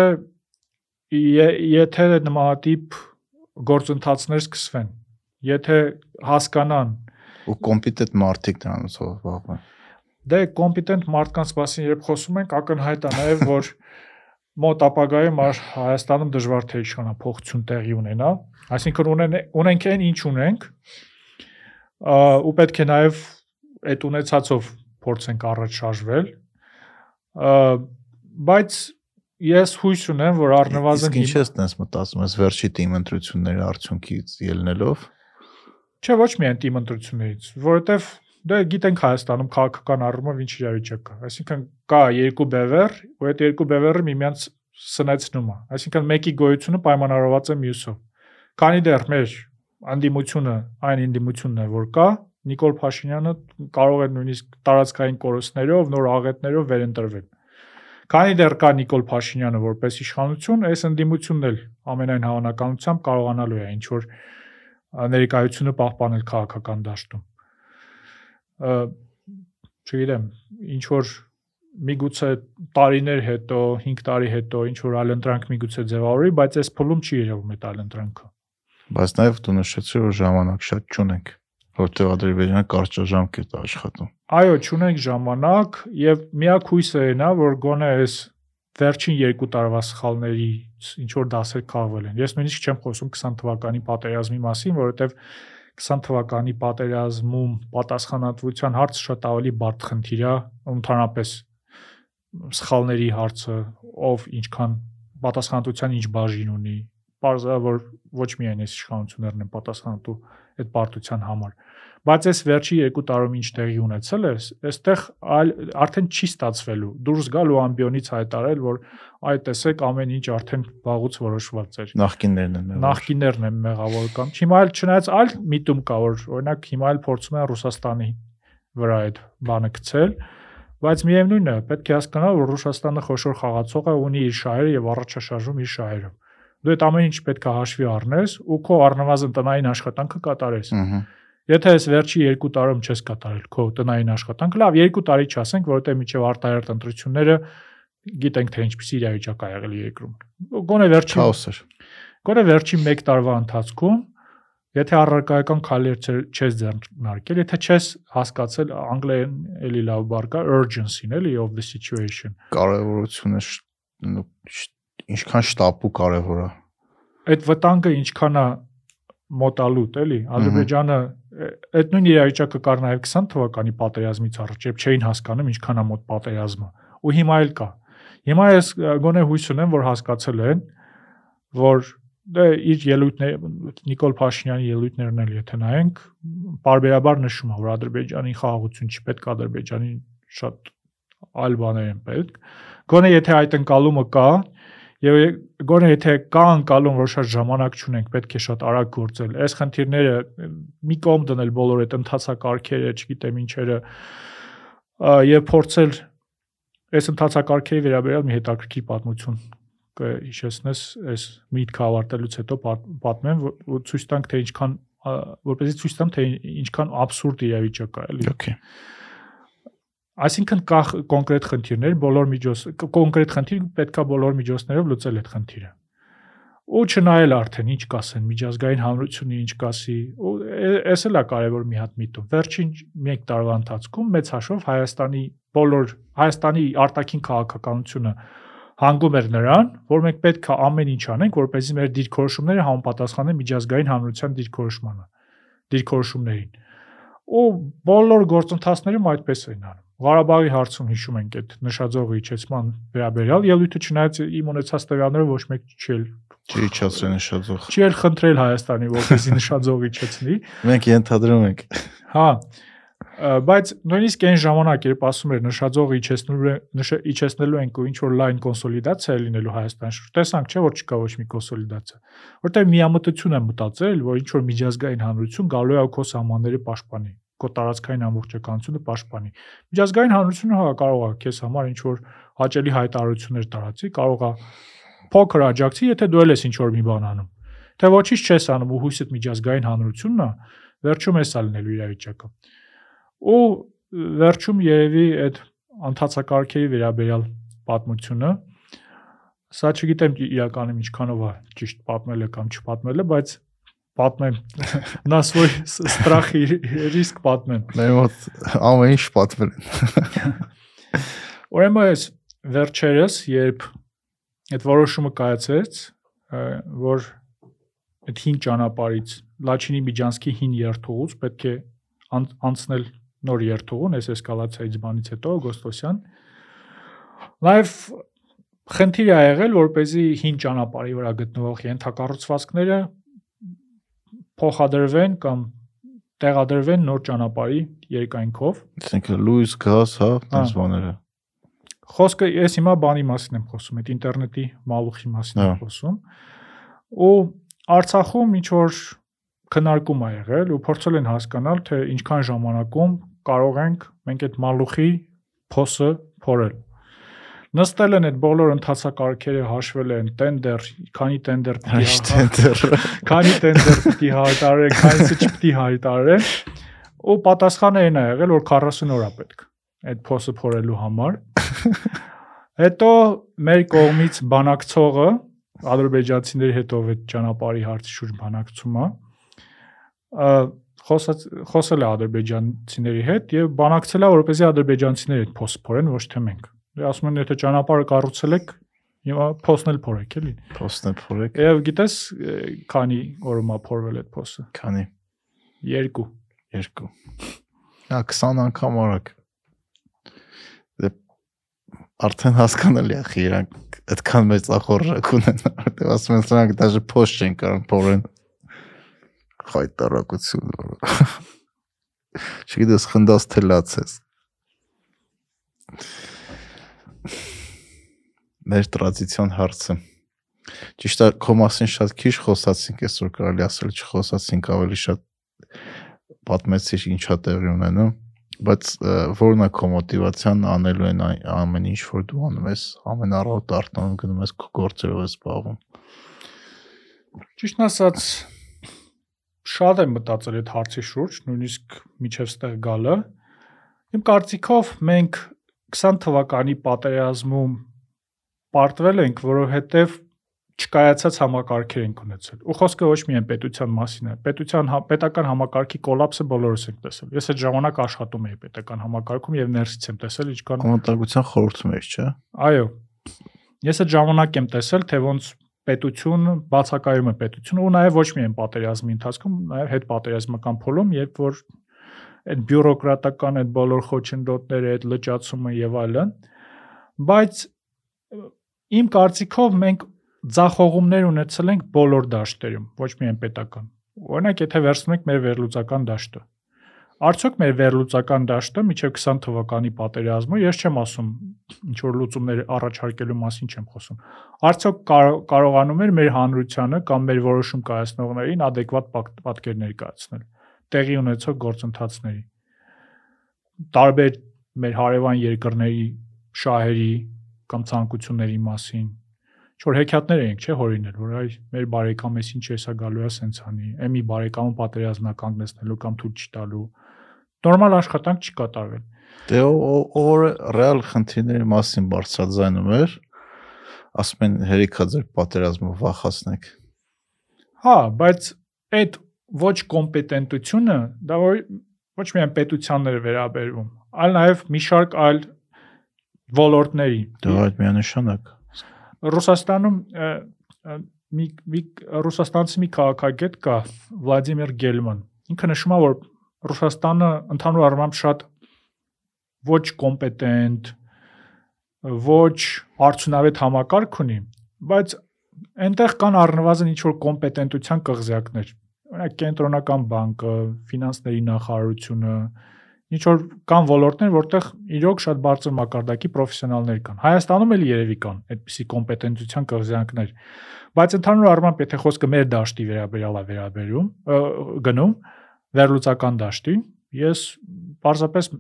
B: եթե նմանատիպ գործընթացներ սկսվեն, եթե հասկանան
A: Ու կոմպետենտ մարդիկ դրանով զբաղվեն։
B: Դե կոմպետենտ մարդկանց մասին երբ խոսում ենք, ակնհայտ է նաև որ մոտ ապագայում Հայաստանում դժվար թե իշխանապողություն տեղի ունենա, այսինքն ունեն ունենք այն ինչ ունենք, ու պետք է նաև այդ ունեցածով փորձենք առաջ շարժվել։ բայց ես հույս ունեմ, որ առնվազն
A: ինչ ես տես մտածում ես վերջի թիմ ընտրությունների արդյունքից ելնելով։
B: Չէ, ոչ միայն թիմ ընտրություններից, որովհետև դե գիտենք Հայաստանում քաղաքական առումով ինչ իրավիճակ կա։ Այսինքն կա երկու բևեռ, ու այդ երկու բևեռը միմյանց սնեցնում է։ Այսինքն մեկի գոյությունը պայմանավորված է մյուսով։ Քանի դեռ մեր անդիմությունը այն անդիմությունն է, որ կա, Նիկոլ Փաշինյանը կարող է նույնիսկ տարածքային կորուստներով, նոր աղետներով վերընտրվել։ Քանի դեռ կա Նիկոլ Փաշինյանը որպես իշխանություն, այս ընդդիմությունն էլ ամենայն հավանականությամբ կարողանալու է ինչ որ ներկայությունը պահպանել քաղաքական դաշտում։ Չգիտեմ, ինչ որ միգուցե տարիներ հետո, 5 տարի հետո ինչ որ այլ ընտրանք միգուցե ձևավորի, բայց այս փուլում չի երևում այդ այլ ընտրանքը։
A: Բայց նաև դու նշեցի, որ ժամանակ շատ չունենք որտեղ Ադրբեջանը կարճաժամկետ աշխատում։
B: Այո, ճունենք ժամանակ եւ միակ հույսը է նա, որ գոնե այս վերջին 2 տարվա սխալների ինչ որ դասեր քաղվել են։ Ես նույնիսկ չեմ խոսում 20 թվականի պատերազմի մասին, որովհետեւ 20 թվականի պատերազմում պատասխանատվության հարցը շատ ավելի բարդ խնդիր է, ընդհանրապես սխալների հարցը, ով ինչքան պատասխանատվության ինչ բաժին ունի։ Պարզա որ ոչ միայն այս իշխանություններն են պատասխանատու այդ պարտության համար բայց այս վերջի երկու տարում ինչ տեղի ունեցել է, այստեղ այլ արդեն չի ստացվելու։ Դուրս գալ ու ամբիոնից հայտարել, որ այ տեսեք ամեն ինչ արդեն վաղուց որոշված էր։
A: Նախկիններն են
B: մեղավոր։ Նախկիններն են մեղավոր կամ հիմա էլ չնայած այլ միտում կա, որ օրինակ հիմա էլ փորձում են Ռուսաստանի վրա այդ բանը գցել, բայց միևնույնն է, պետք է հասկանալ, որ Ռուսաստանը խոշոր խաղացող է, ունի իր շահերը եւ առաջաշարժում իր շահերը։ Դու այդ ամեն ինչ պետք է հաշվի առնես ու քո առնվազն տնային աշխատանքը կատարես։ Ահա Եթե այս վերջի 2 տարում չես կատարել քո տնային աշխատանքը, լավ, 2 տարի չասենք, որովհետեւ միջև արտահերտ ընտրությունները գիտենք թե ինչպիսի իրավիճակ ա եղել երկրում։ Գոնե վերջի
A: քաոս էր։
B: Գոնե վերջի 1 տարվա ընթացքում Եթե առարկայական քայլեր չես ձեռնարկել, եթե չես հասկացել անգլերեն էլի լավ բառ urgency-ն էլի of the situation։
A: Կարևորությունը ինչքան շտապ ու կարևոր է։
B: Այդ վտանգը ինչքան է մոտալուտ, էլի։ Ադրբեջանը այդ նույն իրավիճակը կար նաև 20 թվականի պատերազմից առաջ, երբ չէին հասկանում ինչքան է մոտ պատերազմը։ Ու հիմա էլ կա։ Հիմա ես գոնե հույս ունեմ, որ հասկացել են, որ դե իր ելույթները Նիկոլ Փաշինյանի ելույթներն էլ եթե նայենք, բարբերաբար նշում է, որ Ադրբեջանի խաղաղություն չի պետք, Ադրբեջանի շատ այլ բաներ են պետք։ Գոնե եթե այդ ընկալումը կա, Եվ գոնե եթե կա անկալում, որ շատ ժամանակ չունենք, պետք է շատ արագ գործել։ Այս խնդիրները մի կողմ դնել բոլոր այդ ընթացակարգերը, չգիտեմ ինչերը, եւ փորձել այս ընթացակարգերի վերաբերյալ մի հետաքրքիր պատմություն կհիշեցնես այս միտքը ավարտելուց հետո պատմեմ ու ցույց տանք թե ինչքան որպեսզի ցույց տամ թե ինչքան абսուրդ իրավիճակ է, էլի։
A: Okay
B: Այսինքն կա կոնկրետ խնդիրներ, բոլոր միջոց կոնկրետ խնդիր պետքա բոլոր միջոցներով լուծել այդ խնդիրը։ Ու չնայել արդեն ինչ կասեն միջազգային հանրությունը ինչ կասի, էս էլ է կարևոր մի հատ միտում։ Վերջին 1 տարվա ընթացքում մեծ հաշվով Հայաստանի բոլոր Հայաստանի արտաքին քաղաքականությունը հանգում էր նրան, որ մենք պետք է ամեն ինչ անենք, որպեսզի մեր դիրքորոշումները համապատասխանեն միջազգային հանրության դիրքորոշմանը, դիրքորոշումներին։ Ու բոլոր գործընթացներում այդպես էին անում Ղարաբաղի հարցում հիշում ենք այդ նշաձողի իջեցման վերաբերյալ ելույթը չնայած իմ ունեցած տվյալները ոչ մեկ չի էլ
A: չի իջացրել նշաձող։
B: Չի էլ խնդրել Հայաստանի, որպեսզի նշաձող իջեցնի։
A: Մենք ենթադրում ենք։
B: Հա, բայց նույնիսկ այն ժամանակ, երբ ասում էր նշաձողը իջեցնելու իջեցնելու ենք ու ինչ որ լայն կոնսոլիդացիա է լինելու Հայաստան շուրջ, տեսանք չէ որ չկա ոչ մի կոնսոլիդացիա։ Որտեղ միամտություն է մտածել, որ ինչ որ միջազգային հանրություն գալու է ու քո սահմանները պաշտպանի քո տարածքային ամբողջականությունը պաշտպանի։ Միջազգային հանրությունը հա կարող է քեզ համար ինչ որ հաճելի հայտարարություններ տարածի, կարող է փոքր աջակցի, եթե դու ես ինչ որ մի բան անում։ Թե ոչինչ չես անում ու հույսդ միջազգային հանրությունն է, վերջում էսա լինելու իրավիճակը։ Ու վերջում երևի այդ անթացակարգերի վերաբերյալ պատմությունը Սա չգիտեմ իրականում ինչքանով է ճիշտ պատմելը կամ չպատմելը, բայց պատմեմ։ Նա свой страх и риск պատմեմ։
A: Մեր մոտ ամեն ինչ պատմել են։
B: Ուրեմն այս վերջերս, երբ այդ որոշումը կայացեց, որ այդ հին ճանապարից Լաչինի Միջանսկի հին երթուղուց պետք է անցնել նոր երթուղուն, այս էսկալացիայից բանից հետո օգոստոսյան։ Լայվ խնդիր է եղել, որ เป զի հին ճանապարհի վրա գտնվող ենթակառուցվածքները փոխադրվեն կամ տեղադրվեն նոր ճանապարհի երկայնքով։
A: Այսինքն լույս, գազ, հա, այս բաները։
B: Խոսքը ես հիմա բանի մասին եմ խոսում, այդ ինտերնետի մալուխի մասին եմ խոսում։ Ու Արցախում ինչ որ քննարկում ա եղել ու փորձել են հասկանալ, թե ինչքան ժամանակում կարող ենք մենք այդ մալուխի փոսը փորել։ Նստել են այդ բոլոր ընթացակարգերը հաշվել են, տենդեր, քանի տենդեր պիտի
A: Այս
B: հա-
A: տենդերը։
B: քանի տենդեր պիտի հայտարարեն, քանիսը չպիտի հայտարարեն։ Ու պատասխանը այն ա եղել, որ 40 օր է պետք այդ փոսը փորելու համար։ Հետո մեր կողմից բանակցողը ադրբեջանցիների հետ ով այդ ճանապարհի հարցի շուրջ բանակցում է, ը, խոսած խոսել է ադրբեջանցիների հետ եւ բանակցել է որպեսզի ադրբեջանցիները այդ փոսը փորեն, ոչ թե մենք։ Դե ասում են եթե ճանապարհը կառուցել եք, հիմա փոսն էլ փորեք, էլի։
A: է փորեք։
B: Եվ գիտես քանի օրում է փորվել այդ փոսը։
A: Քանի։
B: 2։
A: 2։ Հա 20 անգամ արագ։ Դե արդեն հասկանալի է, իրանք այդքան մեծ ախորժակ ունեն, որտեղ ասում են սրանք դաժե post չեն կարող փորեն։ Խայտարակություն։ Չգիտես խնդաս թե Մեր տրադիցիոն հարցը։ Ճիշտ է, քո մասին շատ քիչ խոսացինք, այսօր կարելի ասել չխոսացինք ավելի շատ պատմեցիր ինչա տեղի ունենում, բայց որն է քո մոտիվացիան անելու են ամեն ինչ որ դու անում ես, ամեն առավոտ արտանում գնում ես քո գործերով ես զբաղվում։
B: Ճիշտն ասած շատ եմ մտածել այդ հարցի շուրջ, նույնիսկ միջև ստեղ գալը։ Իմ կարծիքով մենք 20 թվականի պատերազմում պարտվել ենք, որովհետև չկայացած համակարգեր ենք ունեցել։ Ու խոսքը ոչ միայն պետության մասին է։ Պետության հա- պետական համակարգի կոլապսը բոլորս ենք տեսել։ Ես այդ ժամանակ աշխատում էի պետական համակարգում եւ ներսից եմ տեսել ինչքան
A: Կոմենտագրության խորհուրդում ես, չէ՞։
B: Այո։ Ես այդ ժամանակ եմ տեսել, թե ոնց պետությունը բացակայում է պետությունը ու նաև ոչ միայն պատերազմի ընթացքում, նաև հետ պատերազմական փուլում, երբ որ այդ բյուրոկրատական այդ բոլոր խոչընդոտները, այդ լճացումը եւ այլն, բայց իմ կարծիքով մենք ձախողումներ ունեցել ենք բոլոր դաշտերում, ոչ միայն պետական։ Օրինակ, եթե վերցնում ենք մեր վերլուծական դաշտը, Արդյոք մեր վերլուծական դաշտը միջև 20 թվականի պատերազմը, ես չեմ ասում ինչ որ լուծումներ առաջարկելու մասին չեմ խոսում։ Արդյոք կարո- կարողանում էր մեր հանրությանը կամ մեր որոշում կայացնողներին adekvat պատկեր ներկայացնել տեղի ունեցող գործընթացների։ Տարբեր մեր հարևան երկրների շահերի կամ ցանկությունների մասին ինչ որ հեքիաթներ էինք, չէ, հորինել, որ այ մեր բարեկամես ինչ էսա գալու է սենց անի, էմի բարեկամը պատերազմնա կանգնեցնելու կամ թույլ չտալու նորմալ աշխատանք չի կատարվել։
A: Դե ով ռեալ խնդիրների մասին բարձրաձայնում էր, ասում են հերիքա ձեր պատերազմը վախացնեք։
B: Հա, բայց այդ ոչ կոմպետենտությունը դա որ ոչ միայն պետությաններ վերաբերվում, այլ նաև մի շարք այլ ոլորտների։
A: Դա այդ միանշանակ։
B: Ռուսաստանում մի մի ռուսաստանցի մի քաղաքագետ կա Վլադիմիր Գելման։ Ինքը նշում է, որ Ռուսաստանը ընդհանուր առմամբ շատ ոչ կոմպետենտ, ոչ արդյունավետ համակարգ ունի, բայց այնտեղ կան առնվազն ինչ որ կոմպետենտության կղզյակներ։ Օրինակ կենտրոնական բանկը, ֆինանսների նախարարությունը, ինչ որ կան ոլորտներ, որտեղ իրոք շատ բարձր մակարդակի պրոֆեսիոնալներ կան։ Հայաստանում էլ երևի կան այդպիսի կոմպետենտության կղզյակներ։ Բայց ընդհանուր առմամբ եթե խոսքը մեր դաշտի վերաբերյալ է վերաբերում, գնում վերլուծական դաշտի, ես պարզապես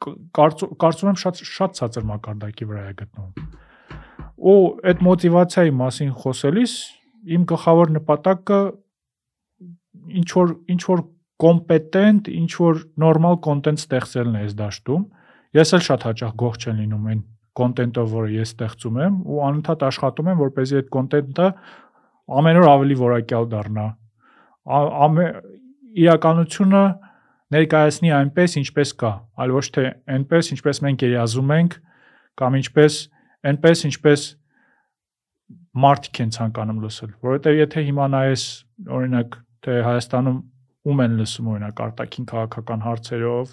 B: կարծում եմ շատ շատ ցածր մակարդակի վրա է գտնվում։ Ու այդ մոտիվացիայի մասին խոսելիս իմ գլխավոր նպատակը ինչ որ ինչ որ կոմպետենտ, ինչ որ նորմալ կոնտենտ ստեղծելն է այս դաշտում։ Ես էլ շատ հաճախ գող չեմ լինում այն կոնտենտով, որը ես ստեղծում եմ ու անընդհատ աշխատում եմ, որպեսզի այդ կոնտենտը ամեն օր ավելի որակյալ դառնա։ Ա- Ամե իրականությունը ներկայացնի այնպես, ինչպես կա, այլ ոչ թե այնպես, ինչպես մենք երազում ենք կամ ինչպես այնպես, ինչպես մարդիկ են ցանկանում լսել, որովհետև եթե հիմա նայես օրինակ թե Հայաստանում ում են լսում օրինակ արտաքին քաղաքական հարցերով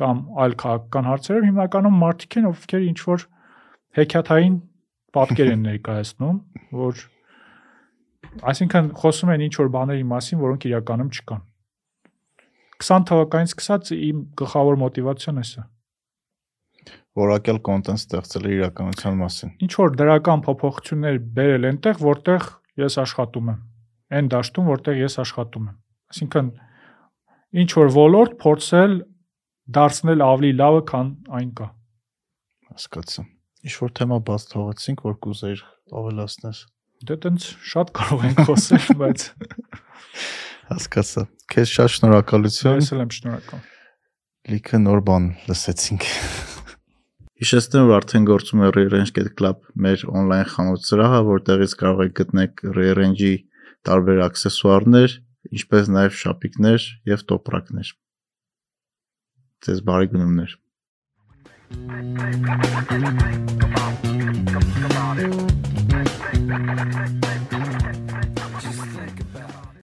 B: կամ այլ քաղաքական հարցերով հիմնականում մարդիկ են, ովքեր ինչ որ հեքիաթային պատկեր են ներկայացնում, որ այսինքն խոսում են ինչ որ բաների մասին, որոնք իրականում չկան։ 20 թվականից սկսած իմ գլխավոր մոտիվացիան էսա։
A: Որակյալ կոնտենտ ստեղծել իրականության մասին։
B: Ինչ որ դրական փոփոխություններ բերել այնտեղ, որտեղ ես աշխատում եմ։ Այն դաշտում, որտեղ ես աշխատում եմ։ Այսինքն ինչ որ ոլորտ փորձել դարձնել ավելի լավը, քան այն կա։
A: Հասկացա։ Ինչ որ թեմա բաց թողեցինք, որ կուզեիր ավելացնես։
B: Դե տենց շատ կարող ենք խոսել, բայց
A: Հասկացա։ Քեզ շատ շնորհակալություն։
B: ես էլ եմ շնորհակալ։
A: Լիքը նոր բան լսեցինք։ Հիշեցնեմ, որ արդեն գործում է Rearrange.club, մեր on-line խանութ սրահը, որտեղից կարող եք գտնել Rearrange-ի տարբեր աքսեսուարներ, ինչպես նաև շապիկներ եւ տոպրակներ։ Ձեզ բարի գնումներ։
C: Come on, come on, come on.